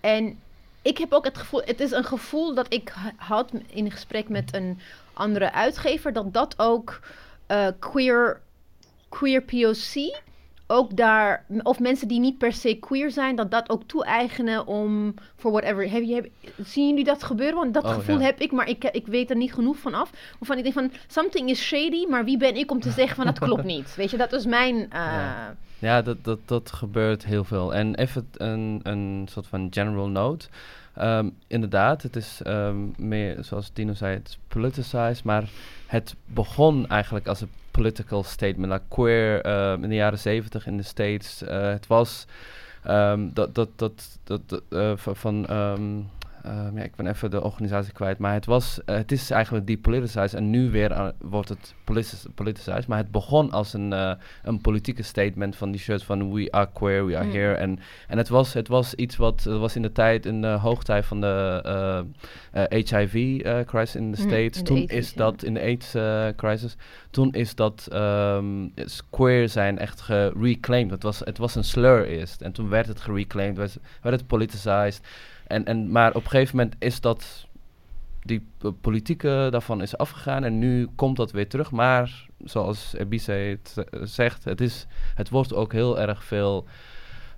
En ik heb ook het gevoel, het is een gevoel dat ik ha- had in gesprek met een andere uitgever, dat dat ook eh, queer, queer POC ook daar, of mensen die niet per se queer zijn, dat dat ook toe-eigenen om voor whatever. Heb je, heb, zien jullie dat gebeuren? Want dat Oh, gevoel ja. heb ik, maar ik, ik weet er niet genoeg van af. Waarvan ik denk van, something is shady, maar wie ben ik om te zeggen van dat klopt niet? Weet je, dat is mijn... eh, Ja. Ja, dat, dat, dat gebeurt heel veel. En even een, een soort van general note. Ehm, inderdaad, het is ehm, meer, zoals Dino zei, het is politicized, maar het begon eigenlijk als een political statement. Like queer ehm, in de jaren zeventig in de States. eh, het was ehm, dat, dat, dat, dat, eh, van, ehm, ja, ik ben even de organisatie kwijt, maar het was, eh, het is eigenlijk depoliticized en nu weer aan- wordt het politicized. Maar het begon als een, eh, een politieke statement van die shirts van we are queer, we are Mm. here. En, en het, was, het was iets wat, het was in de tijd, in de hoogtijd van de HIV-crisis in de Mm, States. in Toen AIDS, is dat, in de AIDS-crisis, toen is dat ehm, is queer zijn echt gereclaimed. Het was, het was een slur eerst. En toen werd het gereclaimed, werd, werd het politicized. En, en, maar op een gegeven moment is dat, die politieke daarvan is afgegaan en nu komt dat weer terug. Maar zoals Ebise het eh, zegt, het, is, het wordt ook heel erg veel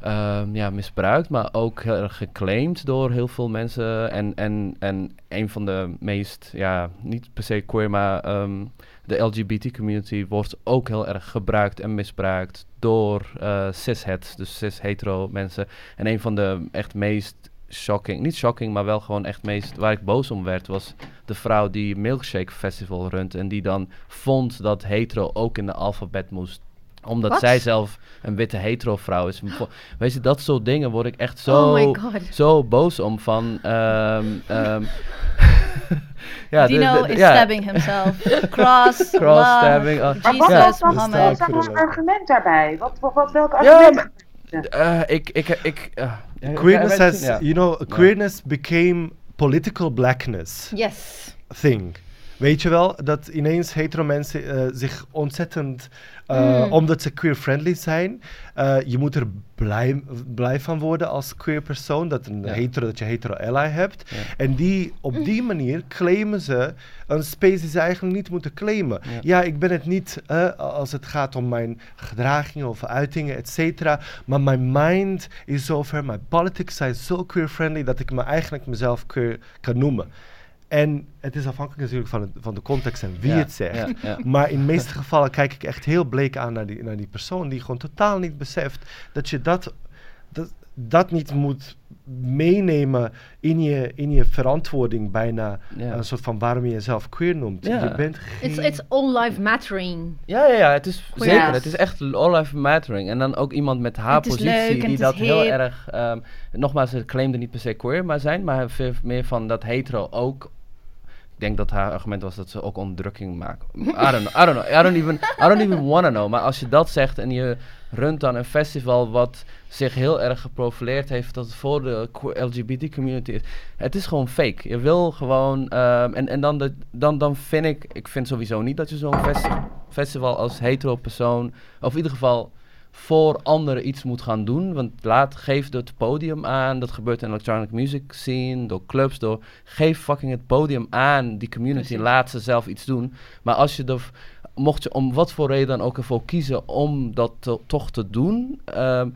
ehm, ja, misbruikt, maar ook heel erg geclaimd door heel veel mensen. En, en, en een van de meest, ja, niet per se queer, maar ehm, de LGBT-community wordt ook heel erg gebruikt en misbruikt door eh cis-het, dus cis-hetero mensen. En een van de echt meest shocking, niet shocking, maar wel gewoon echt meest, waar ik boos om werd, was de vrouw die Milkshake Festival runt en die dan vond dat hetero ook in de alfabet moest omdat zij zelf een witte hetero vrouw is. Weet je, dat soort dingen word ik echt oh zo, my god. zo boos om van... ehm, ehm, ja, de- Dino de- is ja, stabbing himself. Cross, Cross love, stabbing, oh. Maar wat Ja, was wat was de- argument daarbij? Wat, wat, wat, welk Ja, argument? Eh, ik, ik, ik, eh, ja, Queerness has, ja. you know, queerness became political blackness Yes. thing. Weet je wel, dat ineens hetero mensen eh, zich ontzettend, eh, Mm. omdat ze queer-friendly zijn, eh, je moet er blij, blij van worden als queer persoon, dat, een Ja. hetero, dat je hetero ally hebt. Ja. En die, op die manier claimen ze een space die ze eigenlijk niet moeten claimen. Ja. Ja, ik ben het niet als het gaat om mijn gedragingen of uitingen, et cetera. Maar mijn mind is zover, mijn politics zijn zo queer-friendly dat ik me eigenlijk mezelf queer kan noemen. En het is afhankelijk natuurlijk van, het, van de context en wie Ja, het zegt. ja, ja. Maar in de meeste gevallen kijk ik echt heel bleek aan naar die, naar die persoon die gewoon totaal niet beseft dat je dat, dat niet moet meenemen in je, in je verantwoording bijna. Een soort van waarom je jezelf queer noemt. Je bent geen... It's, it's all life mattering. Ja, ja, ja, het is zeker. Het is echt all life mattering. En dan ook iemand met haar positie leuk die dat heel erg. ehm, nogmaals, ze claimde niet per se queer maar zijn, maar veel meer van dat hetero ook. Ik denk dat haar argument was dat ze ook onderdrukking maken. I don't know. I don't know. I don't even, I don't even wanna know. Maar als je dat zegt en je runt dan een festival wat zich heel erg geprofileerd heeft dat het voor de LGBT community is. Het is gewoon fake. Je wil gewoon. ehm, en en dan, de, dan, dan vind ik. Ik vind sowieso niet dat je zo'n festi- festival als hetero persoon. Of in ieder geval voor anderen iets moet gaan doen. Want laat, geef het podium aan. Dat gebeurt in de electronic music scene, door clubs, door... Geef fucking het podium aan die community. Precies. Laat ze zelf iets doen. Maar als je er... Mocht je om wat voor reden dan ook ervoor kiezen om dat te- toch te doen... ehm,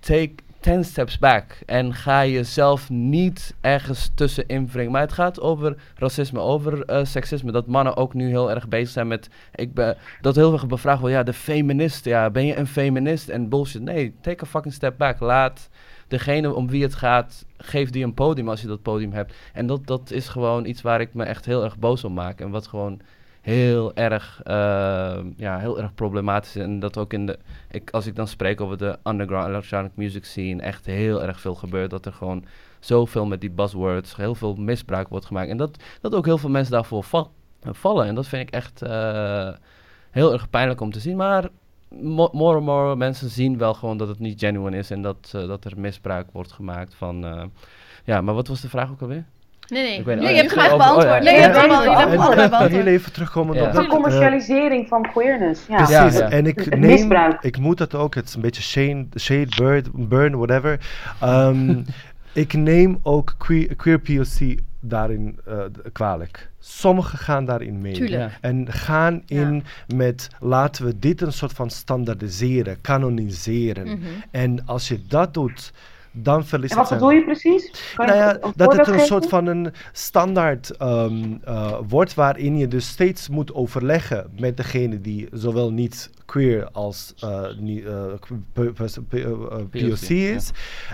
take 10 steps back. En ga jezelf niet ergens tussenin wringen. Maar het gaat over racisme, over eh, seksisme. Dat mannen ook nu heel erg bezig zijn met... Ik ben, dat heel erg bevraagd wordt. Ja, de feminist. Ja, ben je een feminist? En bullshit. Nee, take a fucking step back. Laat degene om wie het gaat... Geef die een podium als je dat podium hebt. En dat, dat is gewoon iets waar ik me echt heel erg boos om maak. En wat gewoon heel erg, eh, ja, heel erg problematisch is. En dat ook in de, ik, als ik dan spreek over de underground electronic music scene, echt heel erg veel gebeurt. Dat er gewoon zoveel met die buzzwords, heel veel misbruik wordt gemaakt. En dat, dat ook heel veel mensen daarvoor val- vallen. En dat vind ik echt eh, heel erg pijnlijk om te zien. Maar mo- more and more mensen zien wel gewoon dat het niet genuine is en dat, eh, dat er misbruik wordt gemaakt van... ja, maar wat was de vraag ook alweer? Nee, nee. Nee, oh je ja, hebt het graag oh beantwoord. Nee, je hebt allemaal, je hebt heel beantwoord. even terugkomen Ja. op De dat... commercialisering van queerness. Ja. Precies, Ja, ja. en ik neem, misbruik. ik moet dat ook, het is een beetje shade, shade bird, burn, whatever. Ehm, ik neem ook queer, queer POC daarin eh, kwalijk. Sommigen gaan daarin mee. Tuurlijk. En gaan in met laten we dit een soort van standaardiseren, kanoniseren. Mhm. En als je dat doet, dan verliest En wat het bedoel je precies? Kan nou ja, dat het een geven? soort van een standaard ehm, eh, wordt waarin je dus steeds moet overleggen met degene die zowel niet queer als eh, niet, eh, eh, POC is.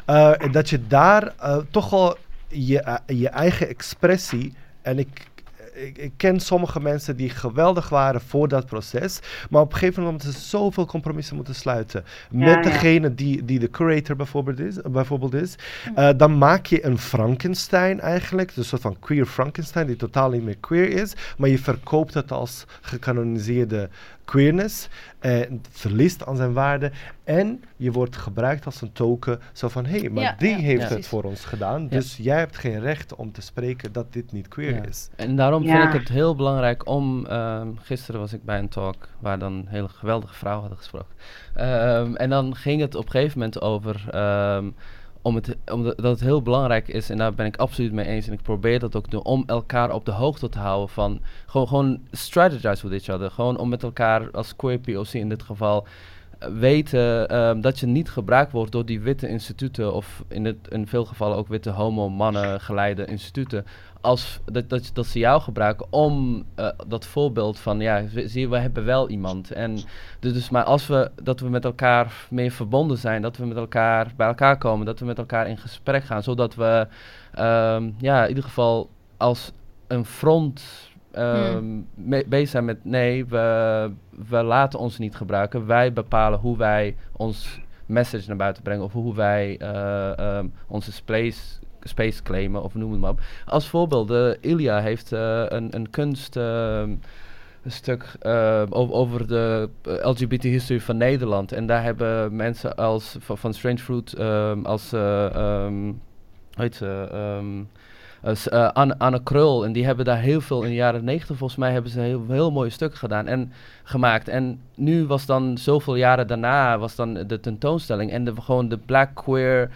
Eh, en dat je daar eh, toch wel je, je eigen expressie en ik. Ik, ik ken sommige mensen die geweldig waren voor dat proces. Maar op een gegeven moment ze zoveel compromissen moeten sluiten. Met ja. degene die, die de curator bijvoorbeeld is. Bijvoorbeeld is. Eh, dan maak je een Frankenstein eigenlijk. Dus een soort van queer Frankenstein die totaal niet meer queer is. Maar je verkoopt het als gecanoniseerde queerness. En het verliest aan zijn waarde. En je wordt gebruikt als een token. Zo van, hé, hey, maar Ja, die ja, heeft het voor ons gedaan. Ja. Dus jij hebt geen recht om te spreken dat dit niet queer Ja. is. En daarom Ja. vind ik het heel belangrijk om. ehm, gisteren was ik bij een talk waar dan een hele geweldige vrouw hadden gesproken. Ehm, en dan ging het op een gegeven moment over. ehm, om het, om de- dat het heel belangrijk is, en daar ben ik absoluut mee eens. En ik probeer dat ook te doen, om elkaar op de hoogte te houden van. Gewoon, gewoon strategize with each other. Gewoon om met elkaar als queer POC in dit geval weten ehm, dat je niet gebruikt wordt door die witte instituten of in, het, in veel gevallen ook witte homo-mannen geleide instituten als dat, dat, dat ze jou gebruiken om eh, dat voorbeeld van ja, zie we hebben wel iemand. En dus, dus maar als we dat we met elkaar meer verbonden zijn, dat we met elkaar bij elkaar komen, dat we met elkaar in gesprek gaan, zodat we ehm, ja, in ieder geval als een front me- bezig zijn met nee, we, we laten ons niet gebruiken. Wij bepalen hoe wij ons message naar buiten brengen of hoe wij eh, ehm, onze space, space claimen of noem het maar op. Als voorbeeld, eh, Ilya heeft eh, een, een kunst... ehm, een stuk eh, over, de eh, LGBT-history van Nederland. En daar hebben mensen als, van, Strange Fruit ehm, als... eh, hoe heet ze? ehm, als, eh, Anne, Anne Krul. En die hebben daar heel veel in de jaren negentig, volgens mij, hebben ze heel, heel mooie stukken gedaan en gemaakt. En nu was dan, zoveel jaren daarna, was dan de tentoonstelling. En de, gewoon de black queer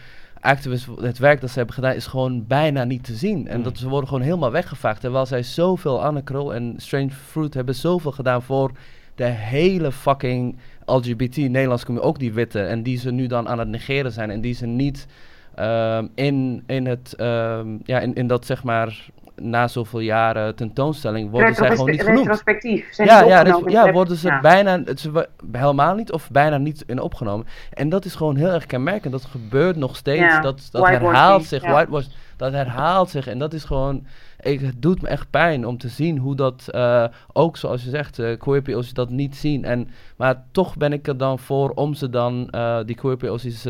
activists, het werk dat ze hebben gedaan, is gewoon bijna niet te zien. En Mm. dat ze worden gewoon helemaal weggevaagd. Terwijl zij zoveel, Anne Krul en Strange Fruit, hebben zoveel gedaan voor de hele fucking LGBT Nederlands community, ook die witte. En die ze nu dan aan het negeren zijn en die ze niet ehm, in, in, het, ehm, ja, in, in dat zeg maar na zoveel jaren tentoonstelling worden zij gewoon niet genoemd. Retrospectief. Zijn Ja, ja, ret- ja, Dus worden ze ja. bijna ze, helemaal niet of bijna niet in opgenomen. En dat is gewoon heel erg kenmerkend. Dat gebeurt nog steeds. Ja, Dat, dat herhaalt zich. Whitewash, dat herhaalt zich. En dat is gewoon. Ik, het doet me echt pijn om te zien hoe dat eh, ook, zoals je zegt, eh queer dat niet zien. En, maar toch ben ik er dan voor om ze dan, eh, die queer POC's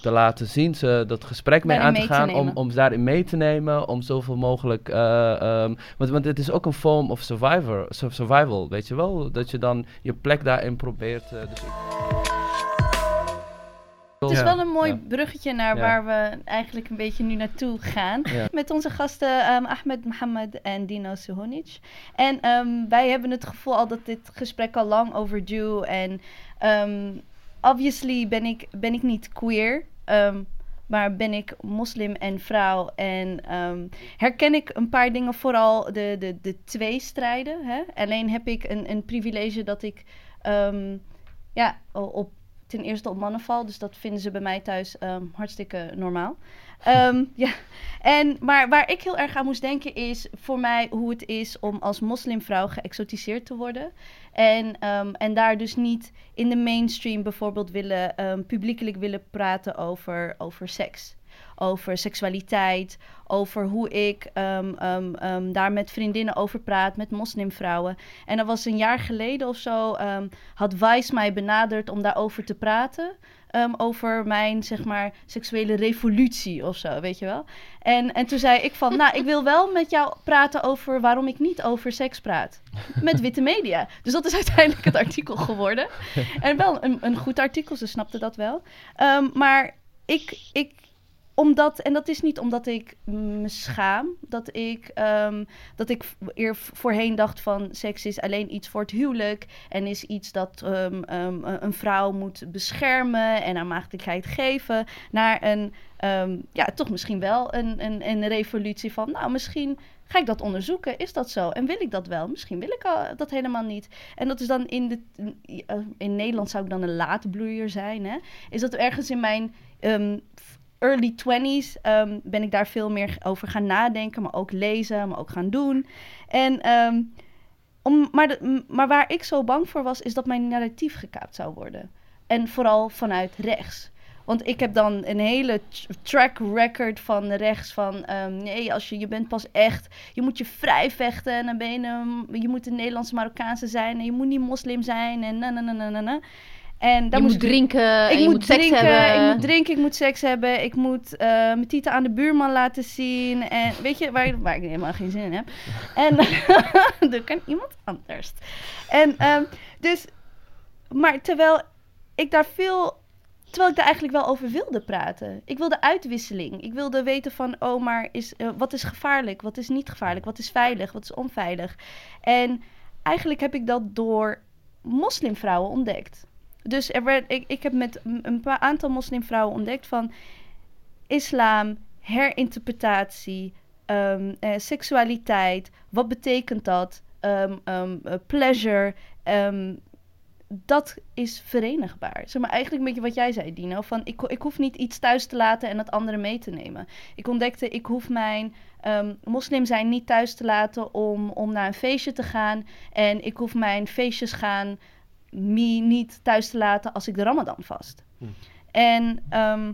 te laten zien, ze dat gesprek mee aan te mee te gaan, om, om ze daarin mee te nemen, om zoveel mogelijk, eh, ehm, want, want het is ook een vorm of survivor, sur- survival, weet je wel, dat je dan je plek daarin probeert. dus ik- Het is Ja. wel een mooi Ja. bruggetje naar Ja. waar we eigenlijk een beetje nu naartoe gaan. Ja. Met onze gasten ehm, Ahmed Mohammed en Dino Suhonic. En ehm, wij hebben het gevoel al dat dit gesprek al lang overdue. En ehm, obviously ben ik, ben ik niet queer. ehm, maar ben ik moslim en vrouw. En ehm, herken ik een paar dingen, vooral de, de, de twee strijden. Hè? Alleen heb ik een, een privilege dat ik ehm, ja, op, ten eerste op mannen val. Dus dat vinden ze bij mij thuis hartstikke normaal. Ehm, ja. en, maar waar ik heel erg aan moest denken is voor mij hoe het is om als moslimvrouw geëxotiseerd te worden. En, ehm, en daar dus niet in de mainstream bijvoorbeeld willen, ehm, publiekelijk willen praten over, over seks. Over seksualiteit, over hoe ik daar met vriendinnen over praat, met moslimvrouwen. En dat was een jaar geleden of zo, had Vice mij benaderd om daarover te praten. Ehm, over mijn, zeg maar, seksuele revolutie of zo, weet je wel. En, en toen zei ik van, nou, ik wil wel met jou praten over waarom ik niet over seks praat. Met witte media. Dus dat is uiteindelijk het artikel geworden. En wel een, een goed artikel, ze snapte dat wel. Ehm, maar ik, ik, omdat, en dat is niet omdat ik me schaam, dat ik, ehm, dat ik eer voorheen dacht van seks is alleen iets voor het huwelijk en is iets dat ehm, ehm, een vrouw moet beschermen en haar maagdelijkheid geven, naar een, ja, toch misschien wel een, een, een revolutie van, nou, misschien ga ik dat onderzoeken, is dat zo? En wil ik dat wel? Misschien wil ik al- dat helemaal niet. En dat is dan in, de, eh, in Nederland zou ik dan een laatbloeier zijn, hè? Is dat ergens in mijn early 20s ehm, ben ik daar veel meer over gaan nadenken, maar ook lezen, maar ook gaan doen. En, ehm, om, maar, maar waar ik zo bang voor was, is dat mijn narratief gekaapt zou worden. En vooral vanuit rechts. Want ik heb dan een hele tr- track record van rechts van... ehm, nee, als je, je bent pas echt... Je moet je vrij vechten en dan ben je... je moet een Nederlandse Marokkaanse zijn... en je moet niet moslim zijn en na na na na, na. En je moest moet drinken, en ik moet, moet seks drinken, hebben. ik moet drinken, ik moet seks hebben, ik moet eh, mijn tieten aan de buurman laten zien. En weet je, waar, waar ik helemaal geen zin in heb. En dat kan iemand anders. En ehm, dus, maar terwijl ik daar veel, terwijl ik daar eigenlijk wel over wilde praten. Ik wilde uitwisseling. Ik wilde weten van, oh, maar is, eh, wat is gevaarlijk? Wat is niet gevaarlijk? Wat is veilig? Wat is onveilig? En eigenlijk heb ik dat door moslimvrouwen ontdekt. Dus er ik, ik heb met een paar aantal moslimvrouwen ontdekt van islam, herinterpretatie, ehm, eh, seksualiteit, wat betekent dat, Ehm, ehm, eh, pleasure, dat is verenigbaar. Zeg maar eigenlijk een beetje wat jij zei, Dino, van ik, ik hoef niet iets thuis te laten en het andere mee te nemen. Ik ontdekte, ik hoef mijn moslim zijn niet thuis te laten om, om naar een feestje te gaan en ik hoef mijn feestjes gaan me niet thuis te laten als ik de Ramadan vast. Hm. En ehm,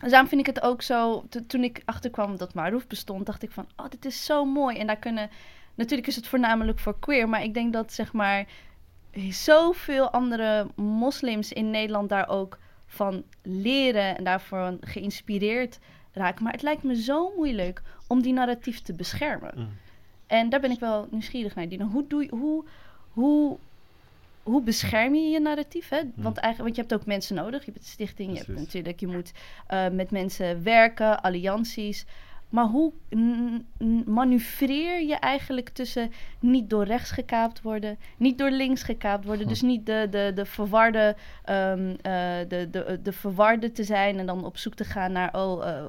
dus daarom vind ik het ook zo. to- toen ik achterkwam dat Maroof bestond, dacht ik van: oh, dit is zo mooi. En daar kunnen. Natuurlijk is het voornamelijk voor queer, maar ik denk dat zeg maar zoveel andere moslims in Nederland daar ook van leren en daarvoor geïnspireerd raken. Maar het lijkt me zo moeilijk om die narratief te beschermen. Mm. En daar ben ik wel nieuwsgierig naar, Dino. Hoe, doe je, hoe, hoe, hoe bescherm je je narratief? Hè? Want, eigenlijk, want je hebt ook mensen nodig. Je hebt een stichting, je hebt natuurlijk, je moet eh, met mensen werken, allianties. Maar hoe manoeuvreer je eigenlijk tussen niet door rechts gekaapt worden, niet door links gekaapt worden, dus niet de, de, de verwarde, ehm, eh, de, de, de verwarde te zijn en dan op zoek te gaan naar oh, eh,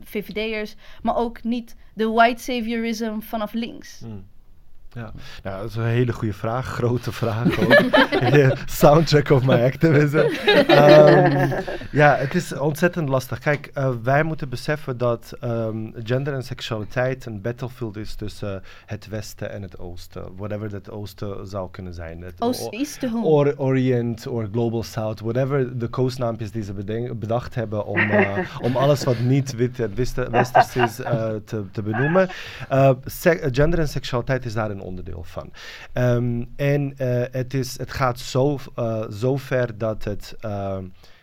VVD'ers, maar ook niet de white saviorism vanaf links. Mm. Ja, nou, dat is een hele goede vraag. Grote vraag ook. Soundtrack of my activism. Ehm, ja, het is ontzettend lastig. Kijk, uh, wij moeten beseffen dat um, gender en seksualiteit een battlefield is tussen uh, het Westen en het Oosten. Whatever het Oosten zou kunnen zijn. Oost-East Or Orient or Global South. Whatever de koosnaampjes die ze bedacht hebben om, uh, om alles wat niet wit en westers is te, te benoemen. gender en seksualiteit is daar een onderdeel van. Um, en uh, het, is, het gaat zo, uh, zo ver dat het, uh,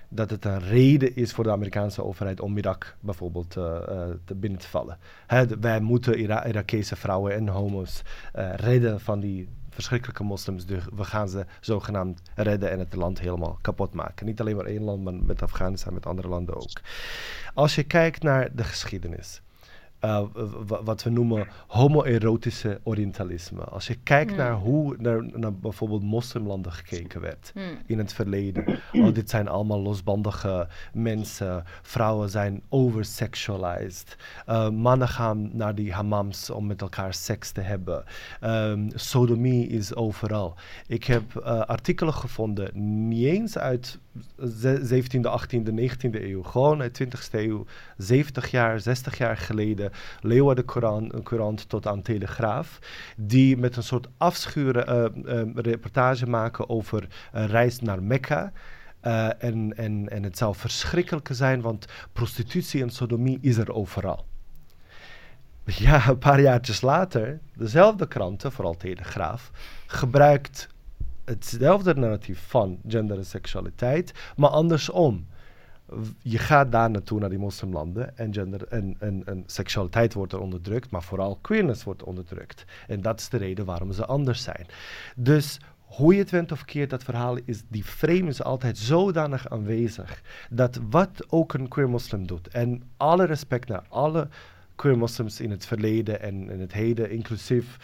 dat het een reden is voor de Amerikaanse overheid om Irak bijvoorbeeld te binnen te vallen. Hè, wij moeten Ira Irakese vrouwen en homo's redden van die verschrikkelijke moslims. Dus we gaan ze zogenaamd redden en het land helemaal kapot maken. Niet alleen maar één land, maar met Afghanistan, met andere landen ook. Als je kijkt naar de geschiedenis. Uh, wat we noemen homoerotische orientalisme. Als je kijkt naar hmm. hoe naar, naar, bijvoorbeeld moslimlanden gekeken werd mm. in het verleden. Oh, dit zijn allemaal losbandige mensen. Vrouwen zijn oversexualized. Uh, mannen gaan naar die hammams om met elkaar seks te hebben. Um, sodomie is overal. Ik heb uh, artikelen gevonden, niet eens uit 17e, 18e, 19e eeuw. Gewoon uit 20e eeuw, 70 jaar, 60 jaar geleden. Leeuwen de Koran, een Courant tot aan Telegraaf. Die met een soort afschuren uh, uh, reportage maken over een reis naar Mekka. En, en, en het zou verschrikkelijk zijn, want prostitutie en sodomie is er overal. Ja, een paar jaartjes later, dezelfde kranten, vooral Telegraaf, gebruikt hetzelfde narratief van gender en seksualiteit, maar andersom. Je gaat daar naartoe, naar die moslimlanden, en gender en, en, en seksualiteit wordt er onderdrukt, maar vooral queerness wordt onderdrukt. En dat is de reden waarom ze anders zijn. Dus hoe je het went of keert, dat verhaal is, die frame is altijd zodanig aanwezig, dat wat ook een queer moslim doet, en alle respect naar alle queer moslims in het verleden en in het heden, inclusief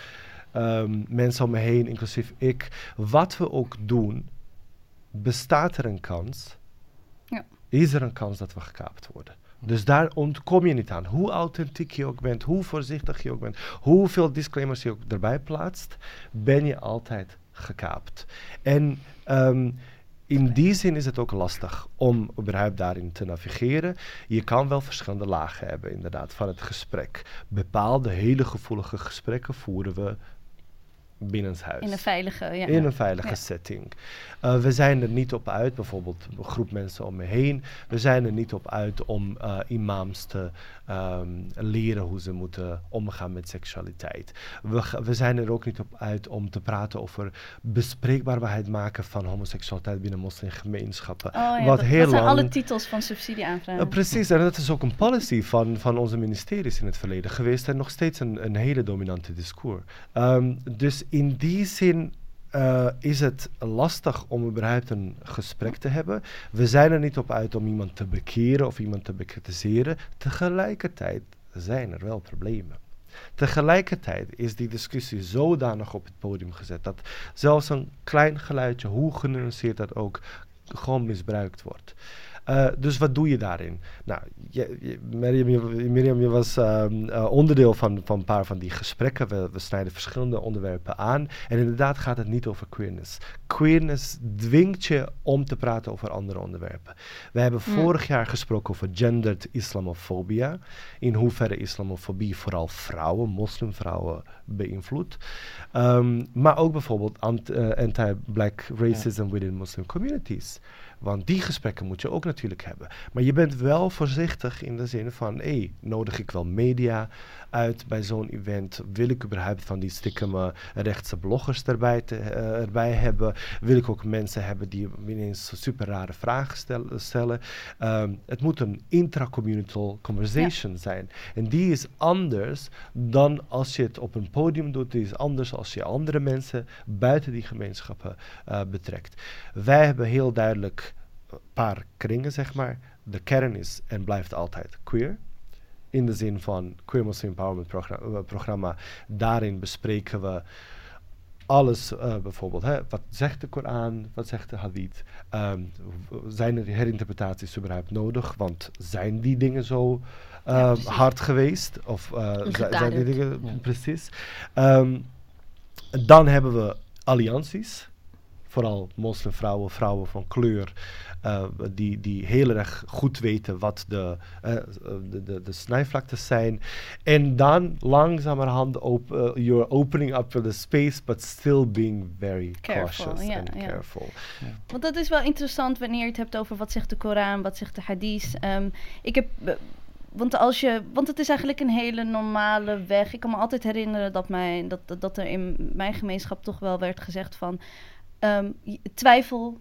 um, mensen om me heen, inclusief ik. Wat we ook doen, bestaat er een kans. Ja. Is er een kans dat we gekaapt worden. Dus daar ontkom je niet aan. Hoe authentiek je ook bent, hoe voorzichtig je ook bent, hoeveel disclaimers je ook erbij plaatst, ben je altijd gekaapt. En um, in die zin is het ook lastig om überhaupt daarin te navigeren. Je kan wel verschillende lagen hebben, inderdaad, van het gesprek. Bepaalde hele gevoelige gesprekken voeren we binnenshuis. In een veilige, ja. In een veilige setting. Uh, we zijn er niet op uit, bijvoorbeeld een groep mensen om me heen. We zijn er niet op uit om uh, imams te um, leren hoe ze moeten omgaan met seksualiteit. We, we zijn er ook niet op uit om te praten over bespreekbaarheid maken van homoseksualiteit binnen moslimgemeenschappen. Oh, ja, wat dat, heel dat zijn alle titels van subsidieaanvragen. Uh, precies, en dat is ook een policy van, van onze ministeries in het verleden geweest en nog steeds een, een hele dominante discours. Um, dus in die zin uh, is het lastig om überhaupt een gesprek te hebben. We zijn er niet op uit om iemand te bekeren of iemand te bekritiseren. Tegelijkertijd zijn er wel problemen. Tegelijkertijd is die discussie zodanig op het podium gezet dat zelfs een klein geluidje, hoe genuanceerd dat ook, gewoon misbruikt wordt. Uh, dus wat doe je daarin? Nou, je, je, Miriam, je, Miriam, je was um, uh, onderdeel van, van een paar van die gesprekken. We, we, snijden verschillende onderwerpen aan. En inderdaad gaat het niet over queerness. Queerness dwingt je om te praten over andere onderwerpen. We hebben mm. vorig jaar gesproken over gendered islamofobia. In hoeverre islamofobie vooral vrouwen, moslimvrouwen, beïnvloedt. Um, maar ook bijvoorbeeld uh, anti-black racism within Muslim communities. Want die gesprekken moet je ook natuurlijk hebben. Maar je bent wel voorzichtig in de zin van, hé, nodig ik wel media uit bij zo'n event? Wil ik überhaupt van die stikkeme rechtse bloggers erbij, te, uh, erbij hebben? Wil ik ook mensen hebben die ineens super rare vragen stel, stellen? Um, het moet een intracommunital conversation ja. zijn. En die is anders dan als je het op een podium doet. Die is anders als je andere mensen buiten die gemeenschappen uh, betrekt. Wij hebben heel duidelijk een paar kringen, zeg maar. De kern is en blijft altijd queer in de zin van Queer Muslim Empowerment programma, eh, programma. Daarin bespreken we alles, uh, bijvoorbeeld, hè, wat zegt de Koran, wat zegt de Hadith? Um, zijn er herinterpretaties überhaupt nodig? Want zijn die dingen zo uh, ja, hard geweest? Of uh, zijn die dingen, ja. precies. Um, En dan hebben we allianties. Vooral moslimvrouwen, vrouwen van kleur. Eh, die, die heel erg goed weten wat de, eh, de, de, de snijvlaktes zijn. En dan langzamerhand op, eh, you're opening up the space, but still being very Careful, cautious ja, and ja. careful. Want dat is wel interessant wanneer je het hebt over wat zegt de Koran, wat zegt de hadith. Ehm, ik heb, want, als je, want het is eigenlijk een hele normale weg. Ik kan me altijd herinneren dat, mijn, dat, dat, er in mijn gemeenschap toch wel werd gezegd van ehm, twijfel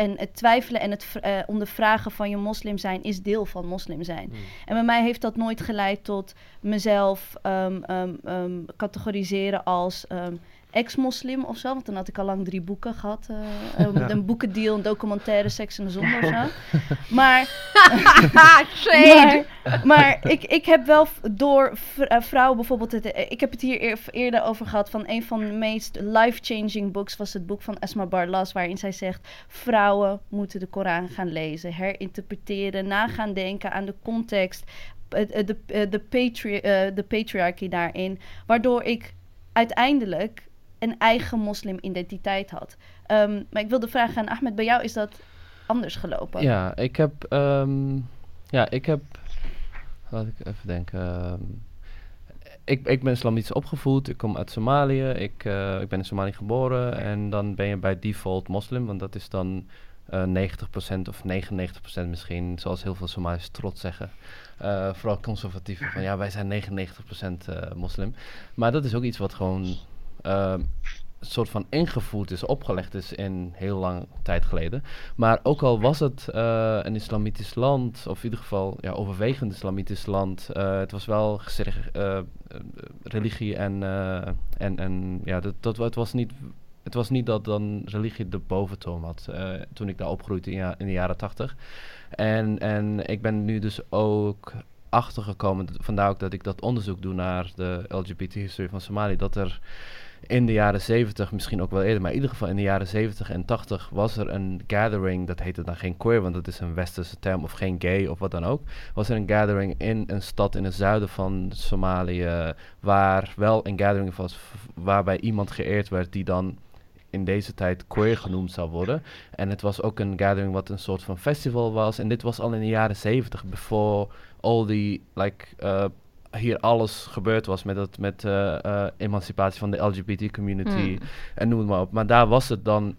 en het twijfelen en het eh, ondervragen van je moslim zijn is deel van moslim zijn. En bij mij heeft dat nooit geleid tot mezelf ehm, ehm, ehm, categoriseren als ex-moslim of zo. Want dan had ik al lang drie boeken gehad. eh, een, Ja. een boekendeal, een documentaire, Seks in de Zon of zo. Maar maar, maar ik, ik heb wel door eh, vrouwen bijvoorbeeld... Het, eh, ik heb het hier eer- eerder over gehad van een van de meest life-changing books... was het boek van Esma Barlas, waarin zij zegt... vrouwen moeten de Koran gaan lezen, herinterpreteren, nagaan denken aan de context... eh, eh, de, eh, de, patri eh, de patriarchy daarin. Waardoor ik uiteindelijk een eigen moslim-identiteit had. Ehm, maar ik wilde vragen aan Ahmed, bij jou is dat anders gelopen? Ja, ik heb. ehm, ja, ik heb. Laat ik even denken. ehm, ik, ik ben islamitisch opgevoed. Ik kom uit Somalië. Ik, eh, ik ben in Somalië geboren. En dan ben je bij default moslim. Want dat is dan eh 90% of 99% misschien. Zoals heel veel Somaliërs trots zeggen. Eh, vooral conservatieven. Van ja, wij zijn 99% eh moslim. Maar dat is ook iets wat gewoon. Een soort van ingevoerd is, opgelegd is in heel lang tijd geleden. Maar ook al was het eh, een islamitisch land, of in ieder geval ja, overwegend islamitisch land, eh, het was wel gezegd, eh, religie en, en, en ja, dat, dat, het, was niet, het was niet dat dan religie de boventoon had toen ik daar opgroeide in, ja- in de jaren tachtig. En, en ik ben nu dus ook achtergekomen, vandaar ook dat ik dat onderzoek doe naar de LGBT-historie van Somalië, dat er in de jaren 70, misschien ook wel eerder, maar in ieder geval in de jaren 70 en 80 was er een gathering, dat heette dan geen queer, want dat is een westerse term, of geen gay of wat dan ook. Was er een gathering in een stad in het zuiden van Somalië, waar wel een gathering was, waarbij iemand geëerd werd die dan in deze tijd queer genoemd zou worden. En het was ook een gathering wat een soort van festival was. En dit was al in de jaren 70, before all die, like, eh, hier alles gebeurd was met, het, met eh, eh, emancipatie van de LGBT-community Mm. en noem maar op. Maar daar was het dan,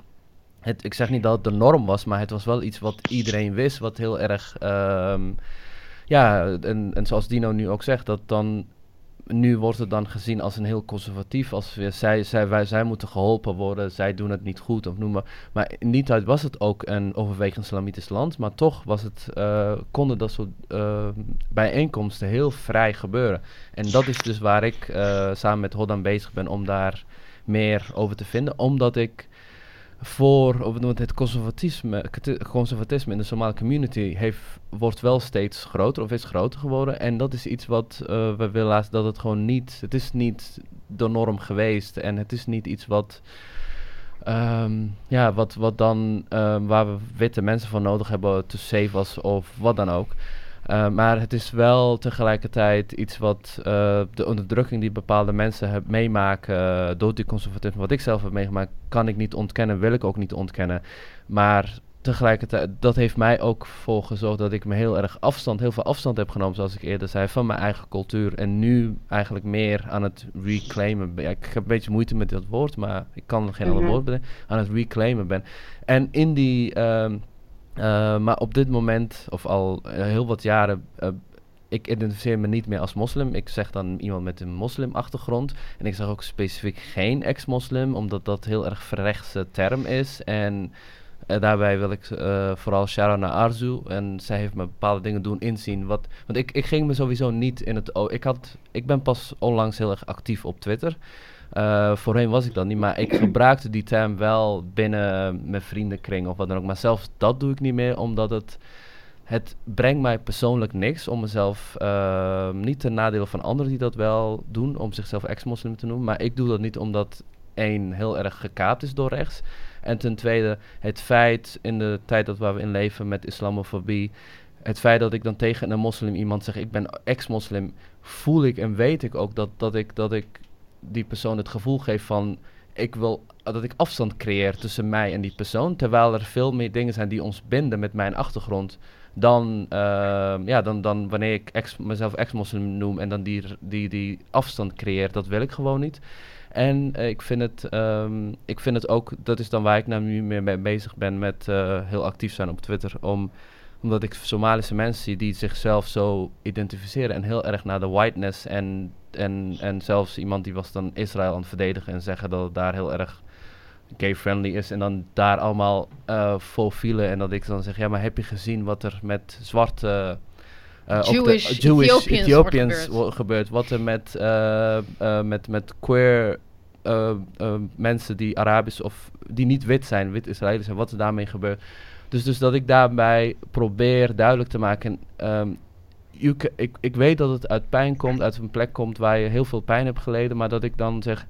het, ik zeg niet dat het de norm was, maar het was wel iets wat iedereen wist, wat heel erg, ehm, ja, en, en zoals Dino nu ook zegt, dat dan, nu wordt het dan gezien als een heel conservatief, als we, zij, zij, wij, zij moeten geholpen worden, zij doen het niet goed of noem maar. Maar in die tijd was het ook een overwegend islamitisch land, maar toch was het, eh, konden dat soort eh, bijeenkomsten heel vrij gebeuren. En dat is dus waar ik eh, samen met Hoddan bezig ben om daar meer over te vinden. Omdat ik voor of het, conservatisme, conservatisme in de Somali community heeft, wordt wel steeds groter of is groter geworden. En dat is iets wat eh, we willen dat het gewoon niet, het is niet de norm geweest. En het is niet iets wat, ehm, ja, wat, wat dan, ehm, waar we witte mensen voor nodig hebben te save was of wat dan ook. Uh, maar het is wel tegelijkertijd iets wat uh, de onderdrukking die bepaalde mensen heb meemaken uh, door die conservatisme, wat ik zelf heb meegemaakt, kan ik niet ontkennen, wil ik ook niet ontkennen. Maar tegelijkertijd, dat heeft mij ook voor gezorgd dat ik me heel erg afstand, heel veel afstand heb genomen, zoals ik eerder zei, van mijn eigen cultuur. En nu eigenlijk meer aan het reclaimen ben. Ja, ik heb een beetje moeite met dat woord, maar ik kan geen mm -hmm. ander woord bedenken. Aan het reclaimen ben. En in die. Um, uh, maar op dit moment, of al uh, heel wat jaren, uh, ik identificeer me niet meer als moslim. Ik zeg dan iemand met een moslimachtergrond. En ik zeg ook specifiek geen ex-moslim, omdat dat heel erg verrechtse term is. En daarbij wil ik vooral Shara naar Arzu. En zij heeft me bepaalde dingen doen inzien. Wat, want ik, ik ging me sowieso niet in het... Ik, had, ik ben pas onlangs heel erg actief op Twitter. Uh, voorheen was ik dat niet, maar ik gebruikte die term wel binnen mijn vriendenkring of wat dan ook. Maar zelfs dat doe ik niet meer, omdat het, het brengt mij persoonlijk niks om mezelf, uh, niet ten nadele van anderen die dat wel doen, om zichzelf ex-moslim te noemen. Maar ik doe dat niet omdat één heel erg gekaapt is door rechts. En ten tweede, het feit in de tijd dat waar we in leven met islamofobie, het feit dat ik dan tegen een moslim iemand zeg, ik ben ex-moslim, voel ik en weet ik ook dat, dat ik... Dat ik die persoon het gevoel geeft van ik wil dat ik afstand creëer tussen mij en die persoon. Terwijl er veel meer dingen zijn die ons binden met mijn achtergrond. Dan, ehm, ja, dan, dan wanneer ik mezelf ex-moslim noem en dan die, die, die afstand creëer, dat wil ik gewoon niet. En eh, ik, vind het, ehm, ik vind het ook, dat is dan waar ik nou nu meer mee bezig ben met eh, heel actief zijn op Twitter. Om, omdat ik Somalische mensen zie die zichzelf zo identificeren en heel erg naar de whiteness en, en, en zelfs iemand die was dan Israël aan het verdedigen en zeggen dat het daar heel erg gay-friendly is en dan daar allemaal uh, vol vielen en dat ik dan zeg, ja maar heb je gezien wat er met zwarte... Uh, Jewish, de, Jewish Ethiopians gebeurt. Wat er met, eh, eh, met, met queer eh, eh, mensen die Arabisch of die niet wit zijn, wit Israëli's zijn, wat er daarmee gebeurt. Dus, dus dat ik daarbij probeer duidelijk te maken. ehm, ik, ik weet dat het uit pijn komt, uit een plek komt waar je heel veel pijn hebt geleden, maar dat ik dan zeg.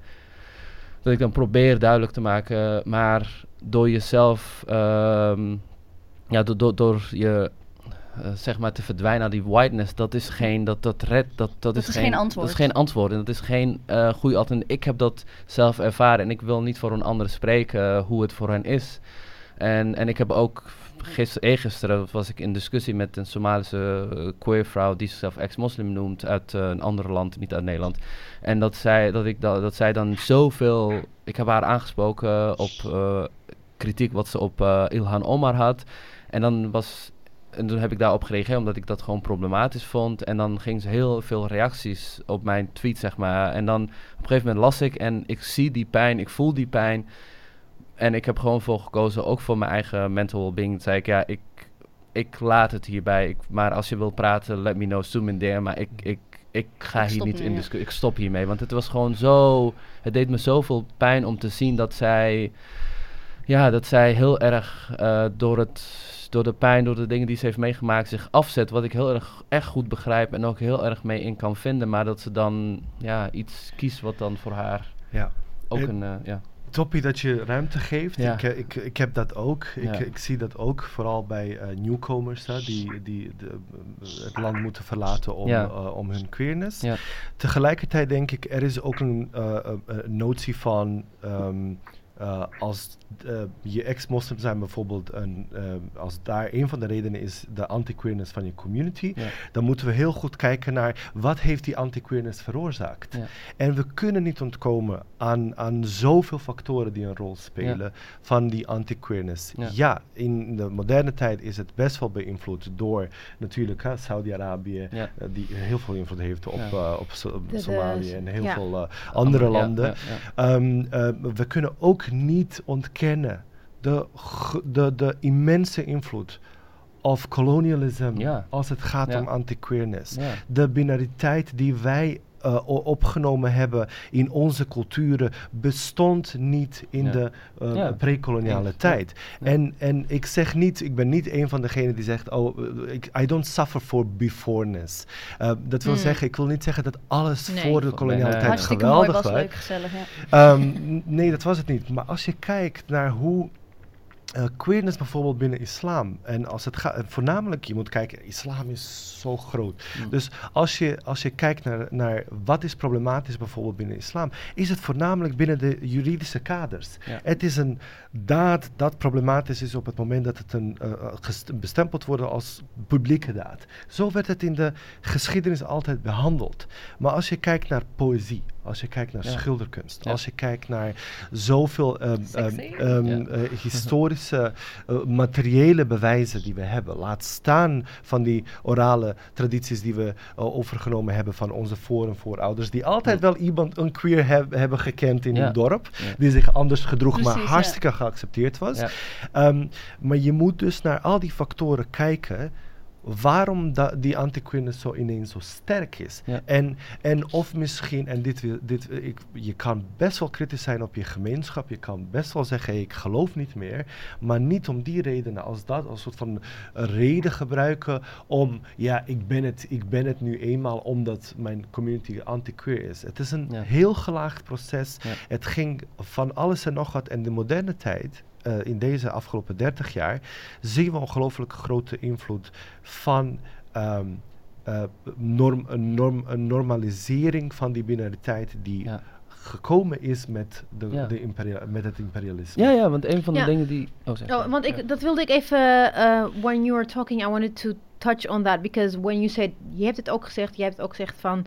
Dat ik dan probeer duidelijk te maken, maar door jezelf, ehm, ja, door, door, door je, eh, zeg maar, te verdwijnen naar die whiteness, dat is geen, dat, dat red, dat, dat, is geen antwoord. Dat is geen antwoord en dat is geen eh goede alternatief. Ik heb dat zelf ervaren en ik wil niet voor een ander spreken eh, hoe het voor hen is. En, en ik heb ook gisteren, eergisteren was ik in discussie met een Somalische eh, queer vrouw die zichzelf ex-moslim noemt uit eh, een ander land, niet uit Nederland. En dat zij, dat ik da, dat zij dan zoveel, ik heb haar aangesproken op eh, kritiek wat ze op Ilhan Omar had. En dan was, en toen heb ik daarop gereageerd omdat ik dat gewoon problematisch vond. En dan ging ze heel veel reacties op mijn tweet, zeg maar. En dan op een gegeven moment las ik en ik zie die pijn, ik voel die pijn. En ik heb gewoon voor gekozen, ook voor mijn eigen mental well-being. Toen zei ik, ja, ik, ik laat het hierbij. Ik, maar als je wil praten, let me know, zoom in there. Maar ik, ik, ik ga Ik hier niet in ja. discussie. Ik stop hiermee. Want het was gewoon zo... Het deed me zoveel pijn om te zien dat zij... Ja, dat zij heel erg eh, door, het, door de pijn, door de dingen die ze heeft meegemaakt, zich afzet. Wat ik heel erg echt goed begrijp en ook heel erg mee in kan vinden. Maar dat ze dan ja, iets kiest wat dan voor haar Ja. ook En- een... eh, ja. Toppie dat je ruimte geeft. Ja. Ik, eh, ik, ik heb dat ook. Ik, Ja. ik zie dat ook vooral bij eh, nieuwkomers hè, die, die de, eh, het land moeten verlaten om, Ja. om hun queerness. Ja. Tegelijkertijd denk ik, er is ook een notie van ehm, eh, als eh, je ex-moslim zijn bijvoorbeeld, een, eh, als daar een van de redenen is de anti-queerness van je community, Ja. dan moeten we heel goed kijken naar wat heeft die anti-queerness veroorzaakt. Ja. En we kunnen niet ontkomen aan, aan zoveel factoren die een rol spelen van die anti-queerness. Ja. Ja. in de moderne tijd is het best wel beïnvloed door natuurlijk hè, Saudi-Arabië, Ja. die heel veel invloed heeft op, Ja. op, So- op De- de- Somalië en heel ja. veel andere landen. ja, ja. Ehm, eh, we kunnen ook niet ontkennen de, de, de immense invloed of colonialism Ja. als het gaat Ja. om anti-queerness. Ja. De binariteit die wij eh, opgenomen hebben in onze culturen bestond niet in Ja. de eh, Ja. pre-koloniale ja. tijd. Ja. En, en ik zeg niet, ik ben niet een van degenen die zegt, oh, eh, ik, I don't suffer for beforeness. Eh, dat wil Mm. zeggen, ik wil niet zeggen dat alles Nee. voor de koloniale nee. tijd Hartstikke mooi, geweldig was was. leuk, gezellig. Ja. Ehm, nee, dat was het niet. Maar als je kijkt naar hoe eh, queerness bijvoorbeeld binnen islam. En als het gaat, voornamelijk, je moet kijken, islam is zo groot. Mm. Dus als je, als je kijkt naar, naar wat is problematisch bijvoorbeeld binnen islam, is het voornamelijk binnen de juridische kaders. Ja. Het is een daad dat problematisch is op het moment dat het een, gest- bestempeld wordt als publieke daad. Zo werd het in de geschiedenis altijd behandeld. Maar als je kijkt naar poëzie, als je kijkt naar Ja. schilderkunst, Ja. als je kijkt naar zoveel ehm, ehm, Sexy. ehm, Ja. eh, historische, eh, materiële bewijzen die we hebben, laat staan van die orale tradities die we eh, overgenomen hebben van onze voor- en voorouders, die altijd wel iemand, een queer heb- hebben gekend in hun dorp, die zich anders gedroeg, maar Precies, hartstikke geaccepteerd was. Ehm, maar je moet dus naar al die factoren kijken. Waarom da- die anti-queerness zo ineens zo sterk is. Ja. En, en of misschien, en dit, dit, ik, je kan best wel kritisch zijn op je gemeenschap. Je kan best wel zeggen, hey, ik geloof niet meer. Maar niet om die redenen als dat, als soort van reden gebruiken om, ja, ik ben het, ik ben het nu eenmaal omdat mijn community anti-queer is. Het is een Ja. heel gelaagd proces. Ja. Het ging van alles en nog wat. En de moderne tijd, eh, in deze afgelopen 30 jaar, zien we ongelooflijk grote invloed van ehm, eh, norm, een, norm, een normalisering van die binariteit die Ja. gekomen is met, de, Ja. de imperia- met het imperialisme. Ja, ja, want een van de Ja. dingen die... Oh, zeg Oh, maar. want Ja. ik, dat wilde ik even, uh, when you were talking, I wanted to touch on that. Because when you said, je hebt het ook gezegd, je hebt het ook gezegd van,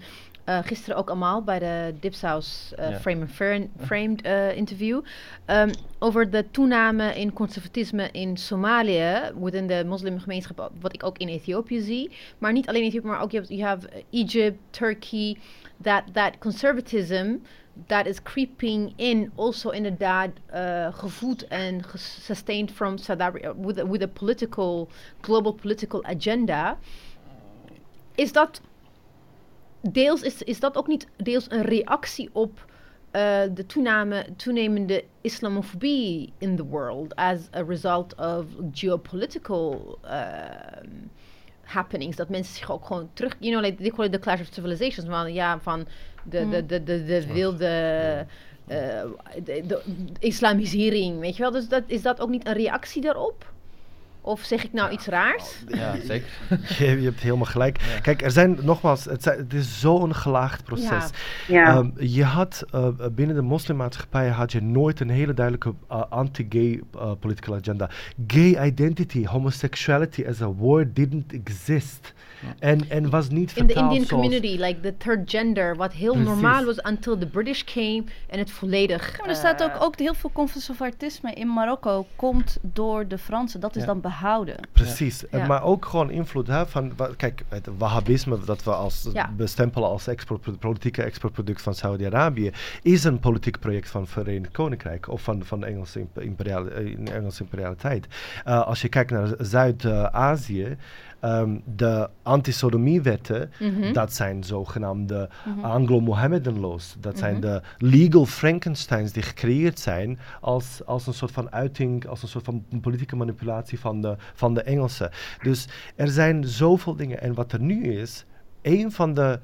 uh, gisteren ook allemaal bij de Dipsaus uh, Ja. Frame and Fern- Framed uh, interview, um, over de toename in conservatisme in Somalië, within de moslimgemeenschap, wat ik ook in Ethiopië zie. Maar niet alleen Ethiopië, maar ook je hebt, you have Egypt, Turkey, that, that conservatism that is creeping in also inderdaad uh, gevoed en sustained from South Africa with, a- with a political, global political agenda. Is dat deels, is, is dat ook niet deels een reactie op uh, de toename, toenemende islamofobie in the world as a result of geopolitical um, happenings. Dat mensen zich ook gewoon terug, you know, like they call it the clash of civilizations. Van, ja, van de, de, de, de, de wilde uh, de, de islamisering, weet je wel. Dus dat, is dat ook niet een reactie daarop? Of zeg ik nou iets raars? Ja, zeker. Je, je hebt helemaal gelijk. Ja. Kijk, er zijn nogmaals, het, zijn, het is zo'n gelaagd proces. Ja. Um, je had uh, binnen de moslimmaatschappij had je nooit een hele duidelijke uh, anti-gay uh, political agenda. Gay identity, homosexuality as a word didn't exist. En, en was niet In de Indian zoals- community, like the third gender, wat heel Precies. normaal was until the British came en het volledig. Ja, maar er staat ook, eh, ook heel veel conservatisme in Marokko komt door de Fransen. Dat is Ja. dan behouden. Precies, En maar ook gewoon invloed hè, van, kijk, het wahhabisme dat we als Ja. bestempelen als export, politieke exportproduct van Saudi-Arabië, is een politiek project van het Verenigd Koninkrijk of van, van de Engelse, imp- imperiale, eh, Engelse imperialiteit. Uh, als je kijkt naar Zuid-Azië, um, de antisodomiewetten, mhm. dat zijn zogenaamde Mhm. Anglo-Mohammedan-laws. Dat zijn Mhm. de legal Frankensteins die gecreëerd zijn als, als een soort van uiting, als een soort van politieke manipulatie van de, van de Engelsen. Dus er zijn zoveel dingen. En wat er nu is, een van de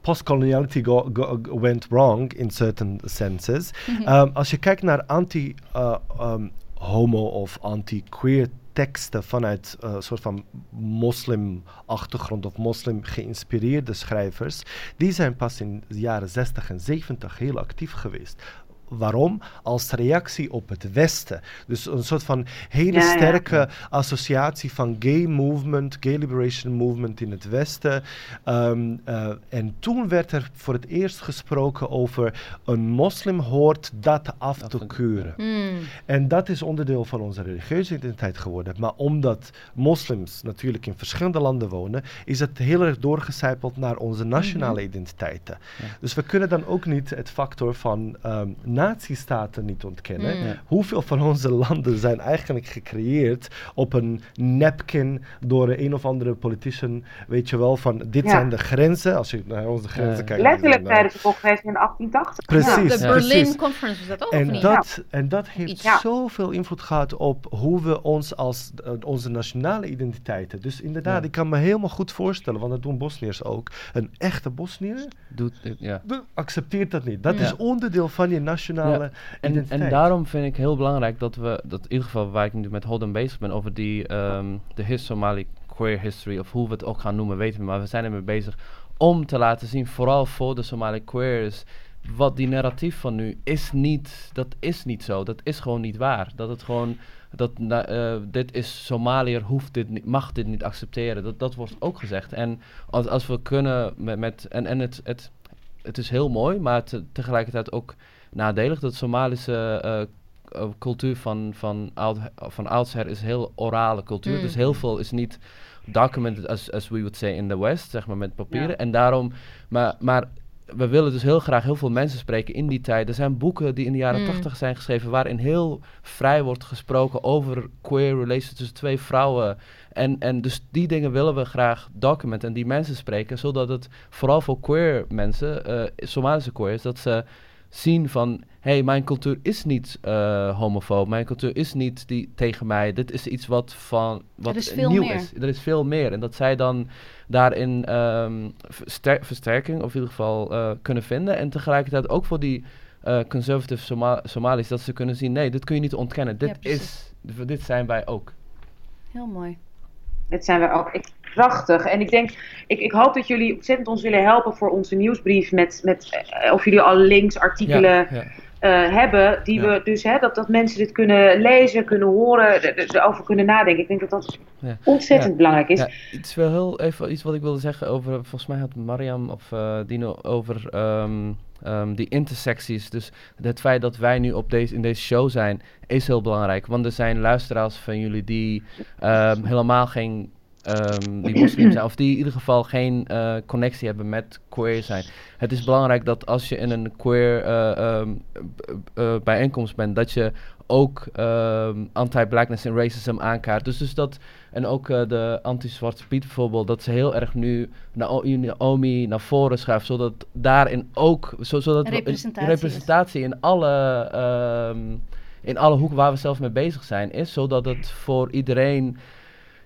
postcoloniality go, go, go- went wrong in certain senses. Um, als je kijkt naar anti-homo of anti-queer teksten vanuit een soort van moslim-achtergrond of moslim-geïnspireerde schrijvers, die zijn pas in de jaren 60 en 70 heel actief geweest. Waarom? Als reactie op het Westen. Dus een soort van hele Ja, ja. sterke associatie van gay movement, gay liberation movement in het Westen. Ehm, eh, en toen werd er voor het eerst gesproken over een moslim hoort dat af te te- keuren. Hmm. En dat is onderdeel van onze religieuze identiteit geworden. Maar omdat moslims natuurlijk in verschillende landen wonen, is het heel erg doorgecijpeld naar onze nationale identiteiten. Ja. Dus we kunnen dan ook niet het factor van ehm nazistaten niet ontkennen. Mm. Ja. Hoeveel van onze landen zijn eigenlijk gecreëerd op een napkin door een of andere politician, weet je wel, van dit Ja. zijn de grenzen. Als je naar onze grenzen Ja. kijkt. Letterlijk tijdens de congres in 1880. Precies. De. Berlin precies. Conference was dat ook, of En niet? dat, en dat heeft zoveel invloed gehad op hoe we ons als eh, onze nationale identiteiten. Dus inderdaad, Ja. ik kan me helemaal goed voorstellen, want dat doen Bosniërs ook. Een echte Bosniër Doet, dit, ja. de- accepteert dat niet. Dat Ja. is onderdeel van je nationale En, identiteit. en daarom vind ik heel belangrijk dat we, dat in ieder geval waar ik nu met Holden bezig ben, over die, ehm, de his Somali queer history, of hoe we het ook gaan noemen, weten we, maar we zijn ermee bezig om te laten zien, vooral voor de Somali queers, wat die narratief van nu is niet, dat is niet zo, dat is gewoon niet waar. Dat het gewoon, dat eh, dit is Somaliër, hoeft dit niet, mag dit niet accepteren, dat, dat wordt ook gezegd. En als, als we kunnen met, met en, en het, het, het is heel mooi, maar te- tegelijkertijd ook nadelig. Dat Somalische eh, eh, cultuur van, van, oud, van oudsher is heel orale cultuur. Mm. Dus heel veel is niet documented as, as we would say in the West, zeg maar met papieren. Ja. En daarom, maar, maar we willen dus heel graag heel veel mensen spreken in die tijd. Er zijn boeken die in de jaren Mm. tachtig zijn geschreven waarin heel vrij wordt gesproken over queer relations tussen twee vrouwen. En, en dus die dingen willen we graag documenten en die mensen spreken, zodat het vooral voor queer mensen, eh Somalische queers, dat ze zien van, hé, hey, mijn cultuur is niet eh homofoob, mijn cultuur is niet die tegen mij, dit is iets wat van wat is veel nieuw meer. is. Er is veel meer en dat zij dan daarin ehm, verster- versterking of in ieder geval eh, kunnen vinden en tegelijkertijd ook voor die eh conservative Soma Somali's dat ze kunnen zien, nee, dit kun je niet ontkennen, dit Ja, is, dit zijn wij ook. Heel mooi. Dit zijn we ook. Prachtig. En ik denk, ik, ik hoop dat jullie ontzettend ons willen helpen voor onze nieuwsbrief. Met, met eh, of jullie al links, artikelen Ja, ja. Eh, hebben. Die Ja. we dus, hè, dat, dat mensen dit kunnen lezen, kunnen horen, er- er- erover kunnen nadenken. Ik denk dat dat Ja. ontzettend Ja. belangrijk is. Ja, iets wel heel even iets wat ik wilde zeggen over, volgens mij had Mariam of eh, Dino over ehm, ehm, die intersecties. Dus het feit dat wij nu op deze, in deze show zijn, is heel belangrijk. Want er zijn luisteraars van jullie die ehm, helemaal geen ehm, die moslim zijn, of die in ieder geval geen eh, connectie hebben met queer zijn. Het is belangrijk dat als je in een queer eh, ehm, eh, bijeenkomst bent, dat je ook ehm, anti-blackness en racism aankaart. Dus, dus dat, en ook eh, de anti-Zwarte Piet bijvoorbeeld, dat ze heel erg nu Nao- Naomi naar voren schuift, zodat daarin ook, zo, zodat Representatie representatie in alle, ehm, in alle hoeken waar we zelf mee bezig zijn, is zodat het voor iedereen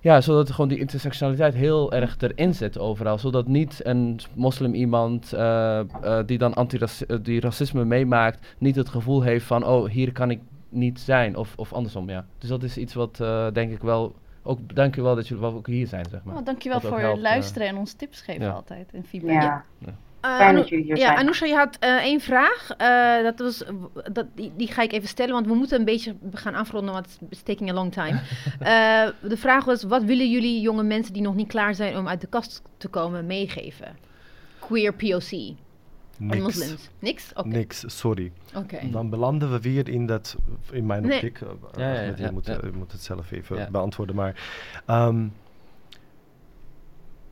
ja, zodat gewoon die intersectionaliteit heel erg erin zit overal. Zodat niet een moslim iemand eh, eh, die dan anti die racisme meemaakt, niet het gevoel heeft van, oh, hier kan ik niet zijn. Of, of andersom, ja. Dus dat is iets wat eh, denk ik wel, ook dank je wel dat jullie wel ook hier zijn, zeg maar. Oh, dankjewel voor helpt, eh, luisteren en ons tips geven ja. altijd en feedback. Ja. Eh, Fijn dat jullie hier ja, zijn. Anousha, je had eh, één vraag. Eh, dat was, dat, die, die ga ik even stellen, want we moeten een beetje gaan afronden, want it's taking a long time. Eh, de vraag was, wat willen jullie jonge mensen die nog niet klaar zijn om uit de kast te komen meegeven? Queer POC Niks. Niks? Oké. Niks, sorry. Oké. Dan belanden we weer in dat, in mijn Nee. optiek, eh, Ja, ja, Ahmed, ja, je, moet, ja. eh, je moet het zelf even Ja. beantwoorden, maar ehm,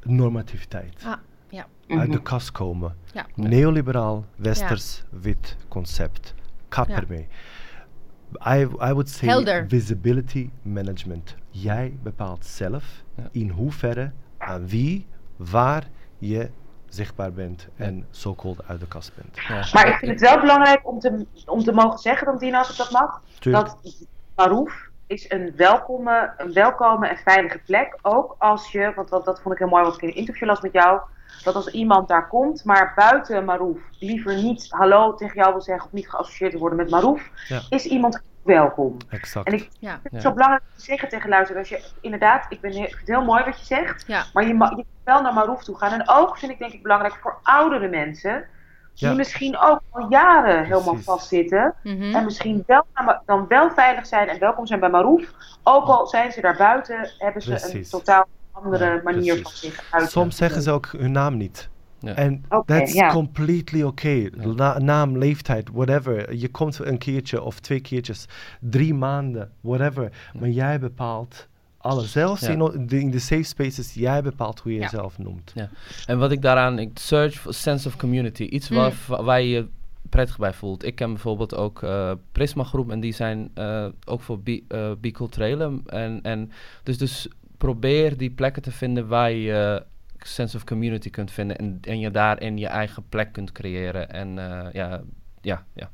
normativiteit. Ah, ja. Uit de Mhm. kast komen. Ja. Neoliberaal, westers, wit concept. Kap Ja. ermee. I, I would say Helder. visibility management. Jij bepaalt zelf Ja. in hoeverre, aan wie, waar je zichtbaar bent en so-called uit de kast bent. Ja. Maar ik vind het wel belangrijk om te, om te mogen zeggen, dan Dina, als ik dat mag, Tuurlijk. dat Maroef is een welkome, een welkome en veilige plek. Ook als je, want dat, dat vond ik heel mooi wat ik in een interview las met jou, dat als iemand daar komt, maar buiten Maroef liever niet hallo tegen jou wil zeggen of niet geassocieerd wil worden met Maroef, Ja. is iemand welkom. Exact. En ik Ja. vind het Ja. zo belangrijk om te zeggen tegen luisteraars, als je inderdaad, ik, ben, heel- vind het heel mooi wat je zegt, Ja. maar je mag je moet wel naar Maroef toe gaan. En ook vind ik denk ik belangrijk voor oudere mensen, die Ja. misschien ook al jaren helemaal Precies. vastzitten. Mhm. En misschien wel, dan wel veilig zijn en welkom zijn bij Maroef. Ook al zijn ze daar buiten, hebben ze een totaal andere Ja, manier precies. van zich uit. Soms zeggen ze ook hun naam niet. Ja. En Oké, that's ja. completely okay. Na- naam, leeftijd, whatever. Je komt een keertje of twee keertjes, drie maanden, whatever. Maar jij bepaalt alles. Zelfs Ja. in, de, in de safe spaces, jij bepaalt hoe je Ja. jezelf noemt. En wat ik daaraan, ik search for sense of community. Iets Mm. waar, waar je je prettig bij voelt. Ik ken bijvoorbeeld ook eh, Prisma Groep en die zijn eh, ook voor bi eh, biculturele. En, en dus, dus probeer die plekken te vinden waar je sense of community kunt vinden. En, en je daarin je eigen plek kunt creëren. En eh, ja, ja, ja,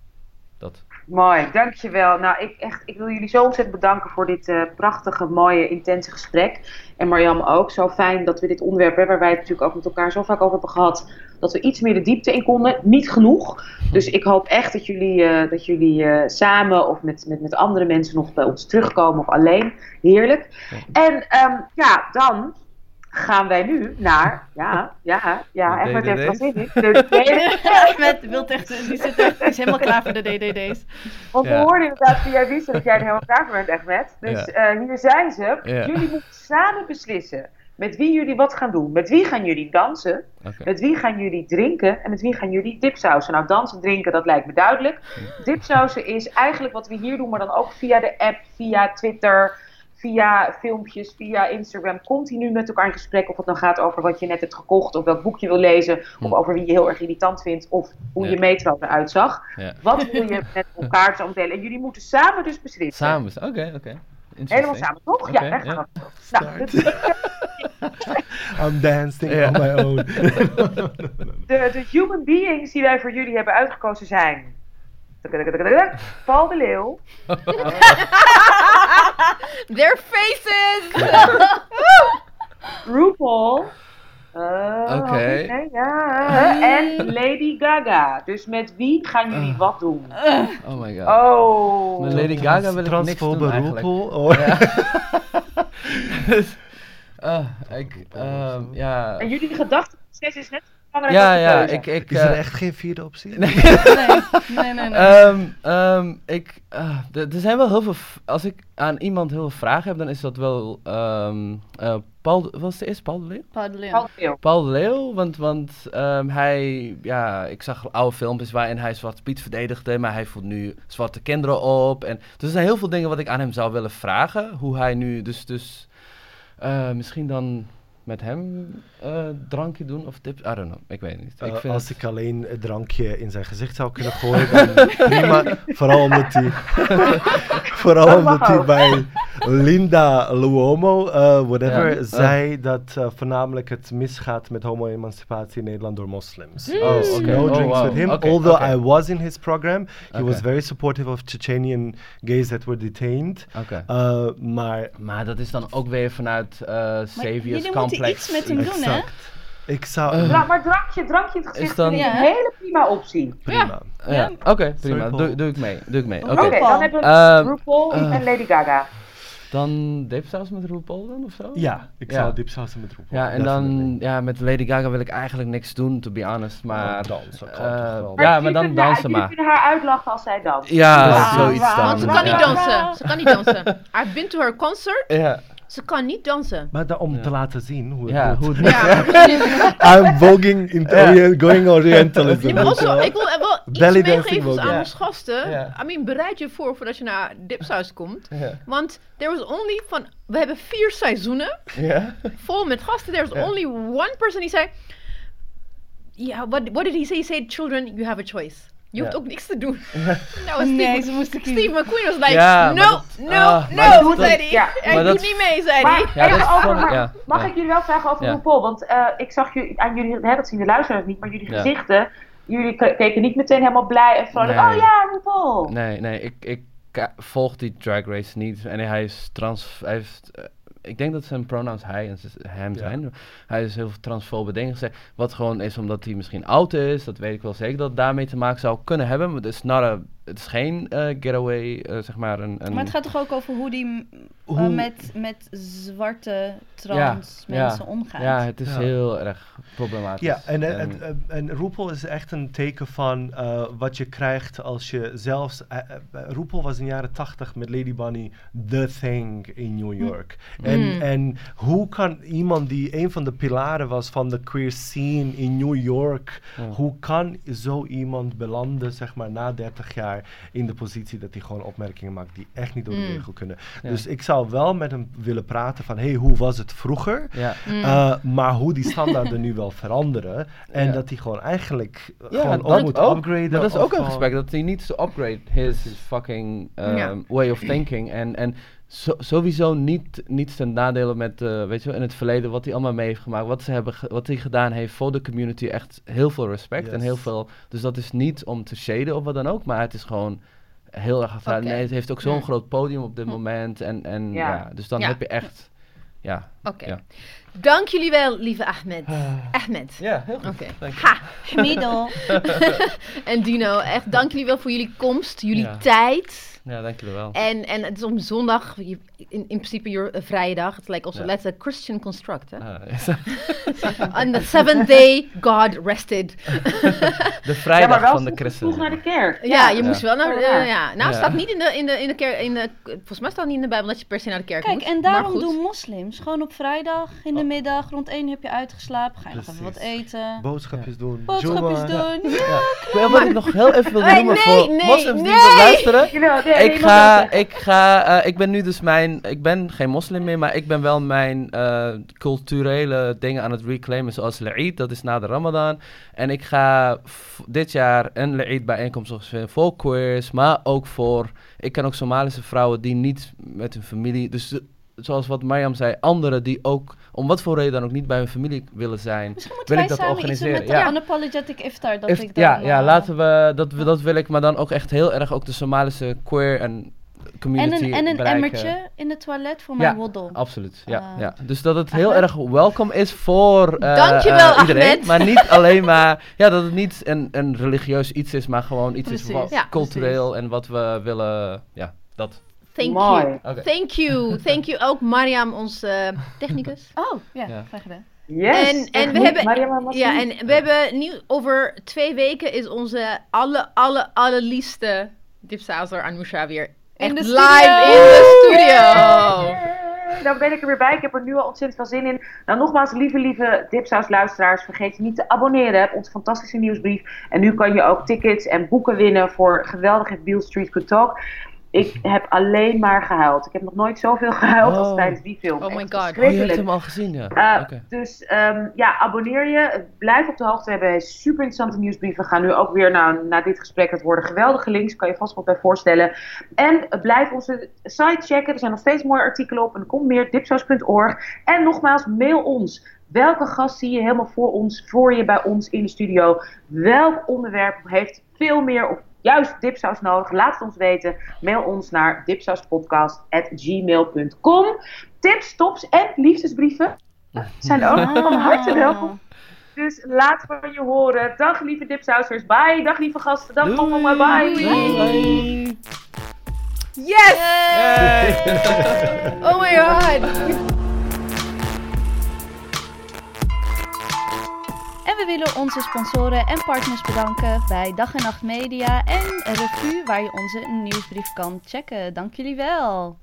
dat. Mooi, dankjewel. Nou, ik, echt, ik wil jullie zo ontzettend bedanken voor dit eh, prachtige, mooie, intense gesprek. En Marjam ook. Zo fijn dat we dit onderwerp hebben, waar wij het natuurlijk ook met elkaar zo vaak over hebben gehad, dat we iets meer de diepte in konden. Niet genoeg. Dus ik hoop echt dat jullie, eh, dat jullie eh, samen of met, met, met andere mensen nog bij ons terugkomen of alleen. Heerlijk. En ehm, ja, dan gaan wij nu naar, ja, ja, ja, met even DDD's? wat zin in. De DDD's. Ahmed wil echt, die, zit echt, die is helemaal klaar voor de DDD's. Want we Ja. hoorden inderdaad via wisten dat jij er helemaal klaar voor bent, Ahmed. Dus Ja. eh, hier zijn ze. Ja. Jullie moeten samen beslissen met wie jullie wat gaan doen. Met wie gaan jullie dansen? Met wie gaan jullie drinken? En met wie gaan jullie dipsausen? Nou, dansen, drinken, dat lijkt me duidelijk. Dipsausen is eigenlijk wat we hier doen, maar dan ook via de app, via Twitter, via filmpjes, via Instagram. Continu met elkaar in gesprek. Of het dan gaat over wat je net hebt gekocht, of welk boek je wil lezen. Of Hm. over wie je heel erg irritant vindt, of hoe Ja. je metro eruit zag. Ja. Wat wil je met elkaar zo delen? En jullie moeten samen dus beslissen. Samen, oké, oké. Helemaal samen, toch? Ja, echt. ja. Nou, de, I'm dancing on my own. de, de human beings die wij voor jullie hebben uitgekozen zijn... Paul de Leeuw, Their faces! RuPaul... Oké. ja, en Lady Gaga. Dus met wie gaan jullie wat doen? Oh my god. Oh. Met Lady Gaga wil ik niks doen eigenlijk. Oh. Ja. Ik, ja. En jullie gedachteproces is net belangrijk Ja, ja, ik, ik, Is er eh, echt geen vierde optie? Nee, nee, nee. nee. Ehm, ehm, ik, d- er zijn wel heel veel. Als ik aan iemand heel veel vragen heb, dan is dat wel. ehm eh, Paul, wat was de eerste? Paul de Leeuw? Paul de Leeuw. Paul de Leeuw. Paul de Leeuw, want, want ehm, hij, ja, ik zag oude filmpjes waarin hij Zwarte Piet verdedigde, maar hij voert nu zwarte kinderen op. En, dus er zijn heel veel dingen wat ik aan hem zou willen vragen, hoe hij nu, dus, dus eh, misschien dan met hem eh drankje doen of tips, I don't know, ik weet het niet. Eh, ik vind als het- ik alleen het drankje in zijn gezicht zou kunnen gooien, dan prima. Vooral omdat hij, vooral Dat omdat hij bij Linda Luomo, eh, whatever, Ja. zei dat eh, voornamelijk het misgaat met homo-emancipatie in Nederland door moslims. Oh, Dus oké. no Oh, drinks wow. with him. Although. I was in his program, he was very supportive of Chechenian gays that were detained. Eh, maar Maar dat is dan ook weer vanuit eh Saviors jullie iets met hem doen, hè? Ik zou... Eh. Dra- maar drankje, drankje in het gezicht dan- vind ik Ja. een hele prima optie. prima. Ja, Ja. oké, prima. Doe, doe ik mee. Doe ik mee. Oké. RuPaul. dan hebben we Ehm, RuPaul eh. en Lady Gaga. Dan dipsaus met RuPaul dan of zo? Ja, ik Ja. zou dipsausen met roepen. Ja, en dan ja, met Lady Gaga wil ik eigenlijk niks doen, to be honest. Maar, Oh, dansen kan eh? Maar ja, maar dan haar- dansen maar. kunnen haar uitlachen als zij danst. Ja, Ja. zoiets dan. Want ze kan niet dansen. Ze kan niet dansen. I've been to her concert. Ja, Ze kan niet dansen. Maar dan, om Ja. te laten zien hoe het ja hoe het Ja. I'm voguing in Ja. Orient, going Orientalism. Ja, maar also, ik wil er wel iets Belly dancing meegeven aan ja. onze gasten. Ja. I mean, bereid je voor voordat je naar Dipsaus komt. Ja. Want there was only van, we hebben vier seizoenen Ja. vol met gasten. There's Ja. only one person die zei, yeah, what, what did he say? He said, children, you have a choice. Je hoeft Ja. ook niks te doen. nou, Steve, Nee, ze moesten kiezen. Steve McQueen was like, Ja, no, dat- no, ah, no, maar dat- zei hij. ja, Hij maar doet niet mee, zei hij. Ja, mag ik jullie wel vragen over Ja. RuPaul? Want eh, ik zag jullie, aan jullie, hè, dat zien de luisteraars niet, maar jullie Ja. gezichten, jullie ke- keken niet meteen helemaal blij en vrolijk. Nee. Oh ja, RuPaul. Nee, nee, ik, ik ka- volg die drag race niet. En hij is trans... Hij heeft, eh, ik denk dat zijn pronouns hij en hem Ja. zijn. Hij is heel veel transfobe dingen gezegd. Wat gewoon is omdat hij misschien oud is. Dat weet ik wel zeker dat daarmee te maken zou kunnen hebben. Maar het is, not a, het is geen eh, getaway, eh, zeg maar. Een, een Maar het gaat toch ook over hoe die m- eh, Hoe- met, met zwarte trans Ja, mensen ja. omgaat. Ja, het is Ja. heel erg problematisch. Ja, en, en, En- en, en RuPaul is echt een teken van eh, wat je krijgt als je zelfs... RuPaul was in de jaren tachtig met Lady Bunny the thing in New York. En, Mm. en hoe kan iemand die een van de pilaren was van de queer scene in New York... Ja. Hoe kan zo iemand belanden, zeg maar, na 30 jaar in de positie dat hij gewoon opmerkingen maakt die echt niet door de Mm. regel kunnen. Ja. Dus ik zou wel met hem willen praten van, hey, hoe was het vroeger? ja. Mm. Uh, maar hoe die standaarden nu wel veranderen. En Ja. dat hij gewoon eigenlijk Ja, gewoon op moet ook. upgraden. Maar dat is ook een gesprek, dat hij niet to upgrade his fucking um, Ja. way of thinking. En, sowieso niet, niet ten nadelen met, eh, weet je wel, in het verleden wat hij allemaal mee heeft gemaakt. Wat, ze hebben wat hij gedaan heeft voor de community. Echt heel veel respect en heel veel. Dus dat is niet om te shaden of wat dan ook, maar het is gewoon heel erg. Oké. Nee, het heeft ook zo'n groot podium op dit Hm. moment. En, en ja. Ja. dus dan Ja. heb je echt, ja. Oké. Dank jullie wel, lieve Ahmed. Ahmed. Ja, heel goed. Ha! Middel. En Dino, echt dank jullie wel voor jullie komst, jullie Ja. tijd. Ja, dank jullie wel. En, en het is om zondag, in, in principe your, een vrije dag. Het like also, Ja. let's a Christian construct. Hè? Ah, On the seventh day, God rested. de vrijdag wel van de christenen. vroeg naar de kerk. Ja, je Ja. moest wel naar. Oh, ja. Nou, Ja. staat niet in de, in de, in de kerk. In de, volgens mij staat niet in de Bijbel dat je per se naar de kerk Kijk, moet. en maar daarom doen moslims gewoon op vrijdag in de Oh. middag rond 1 heb je uitgeslapen. Ga je nog even wat eten. Boodschapjes doen. Boodschapjes Juma. doen. Ja. Wat ik nog heel even wil Nee, noemen nee, voor nee, moslims die luisteren. Ik ga, ik ga, eh, ik ben nu dus mijn, ik ben geen moslim meer, maar ik ben wel mijn eh, culturele dingen aan het reclaimen, zoals L'Eid, dat is na de Ramadan. En ik ga dit jaar een L'Eid bijeenkomst organiseren voor queers, maar ook voor, ik ken ook Somalische vrouwen die niet met hun familie, dus zoals wat Mariam zei, anderen die ook, om wat voor reden dan ook niet bij hun familie willen zijn. Wil ik dat iets organiseren? de Ja. unapologetic iftar. Dat If- ik dan, ja, ja, eh, laten we dat, we, dat wil ik, maar dan ook echt heel erg ook de Somalische queer en En community een, en een bereiken. emmertje in het toilet voor mijn Ja, woddel. Absoluut, ja, Ah. ja. Dus dat het heel Ahmed? erg welkom is voor eh, Dankjewel, eh, iedereen. Ahmed. Maar niet alleen maar, ja, dat het niet een, een religieus iets is, maar gewoon iets is wat Ja, cultureel en wat we willen, ja, dat. Thank Mooi. you. Thank you. Thank you ook Mariam, onze technicus. Oh, ja, Ja. graag gedaan. Yes. En- en we hebben- Mariam. Ja, en we hebben nu over twee weken is onze alle, alle, allerliefste dipsauser Anousha weer echt de live studio. in de studio. Dan ben ik er weer bij. Ik heb er nu al ontzettend veel zin in. Nou, nogmaals, lieve, lieve Dipsaus luisteraars, vergeet je niet te abonneren op onze fantastische nieuwsbrief. En nu kan je ook tickets en boeken winnen voor geweldige Beale Street Good Talk. Ik heb alleen maar gehuild. Ik heb nog nooit zoveel gehuild als Oh. tijdens die film. Oh my God. Oh, je hebt hem al gezien, ja. Uh, Oké. Dus ehm, ja, abonneer je. Blijf op de hoogte. We hebben super interessante nieuwsbrieven. We gaan nu ook weer nou, na dit gesprek. Het worden geweldige links. Kan je vast wat bij voorstellen. En blijf onze site checken. Er zijn nog steeds mooie artikelen op. En er komt meer. dipsaus.org. En nogmaals, mail ons. Welke gast zie je helemaal voor ons, voor je bij ons in de studio? Welk onderwerp heeft veel meer of juist dipsaus nodig? Laat het ons weten. Mail ons naar dipsauspodcast.gmail.com. Tips, tops en liefdesbrieven zijn ook van harte welkom. Dus laat van je horen. Dag lieve dipsausers. Bye. Dag lieve gasten. Dag mama. Bye. Doei. Yes! Oh my god. En we willen onze sponsoren en partners bedanken bij Dag en Nacht Media en Revue, waar je onze nieuwsbrief kan checken. Dank jullie wel.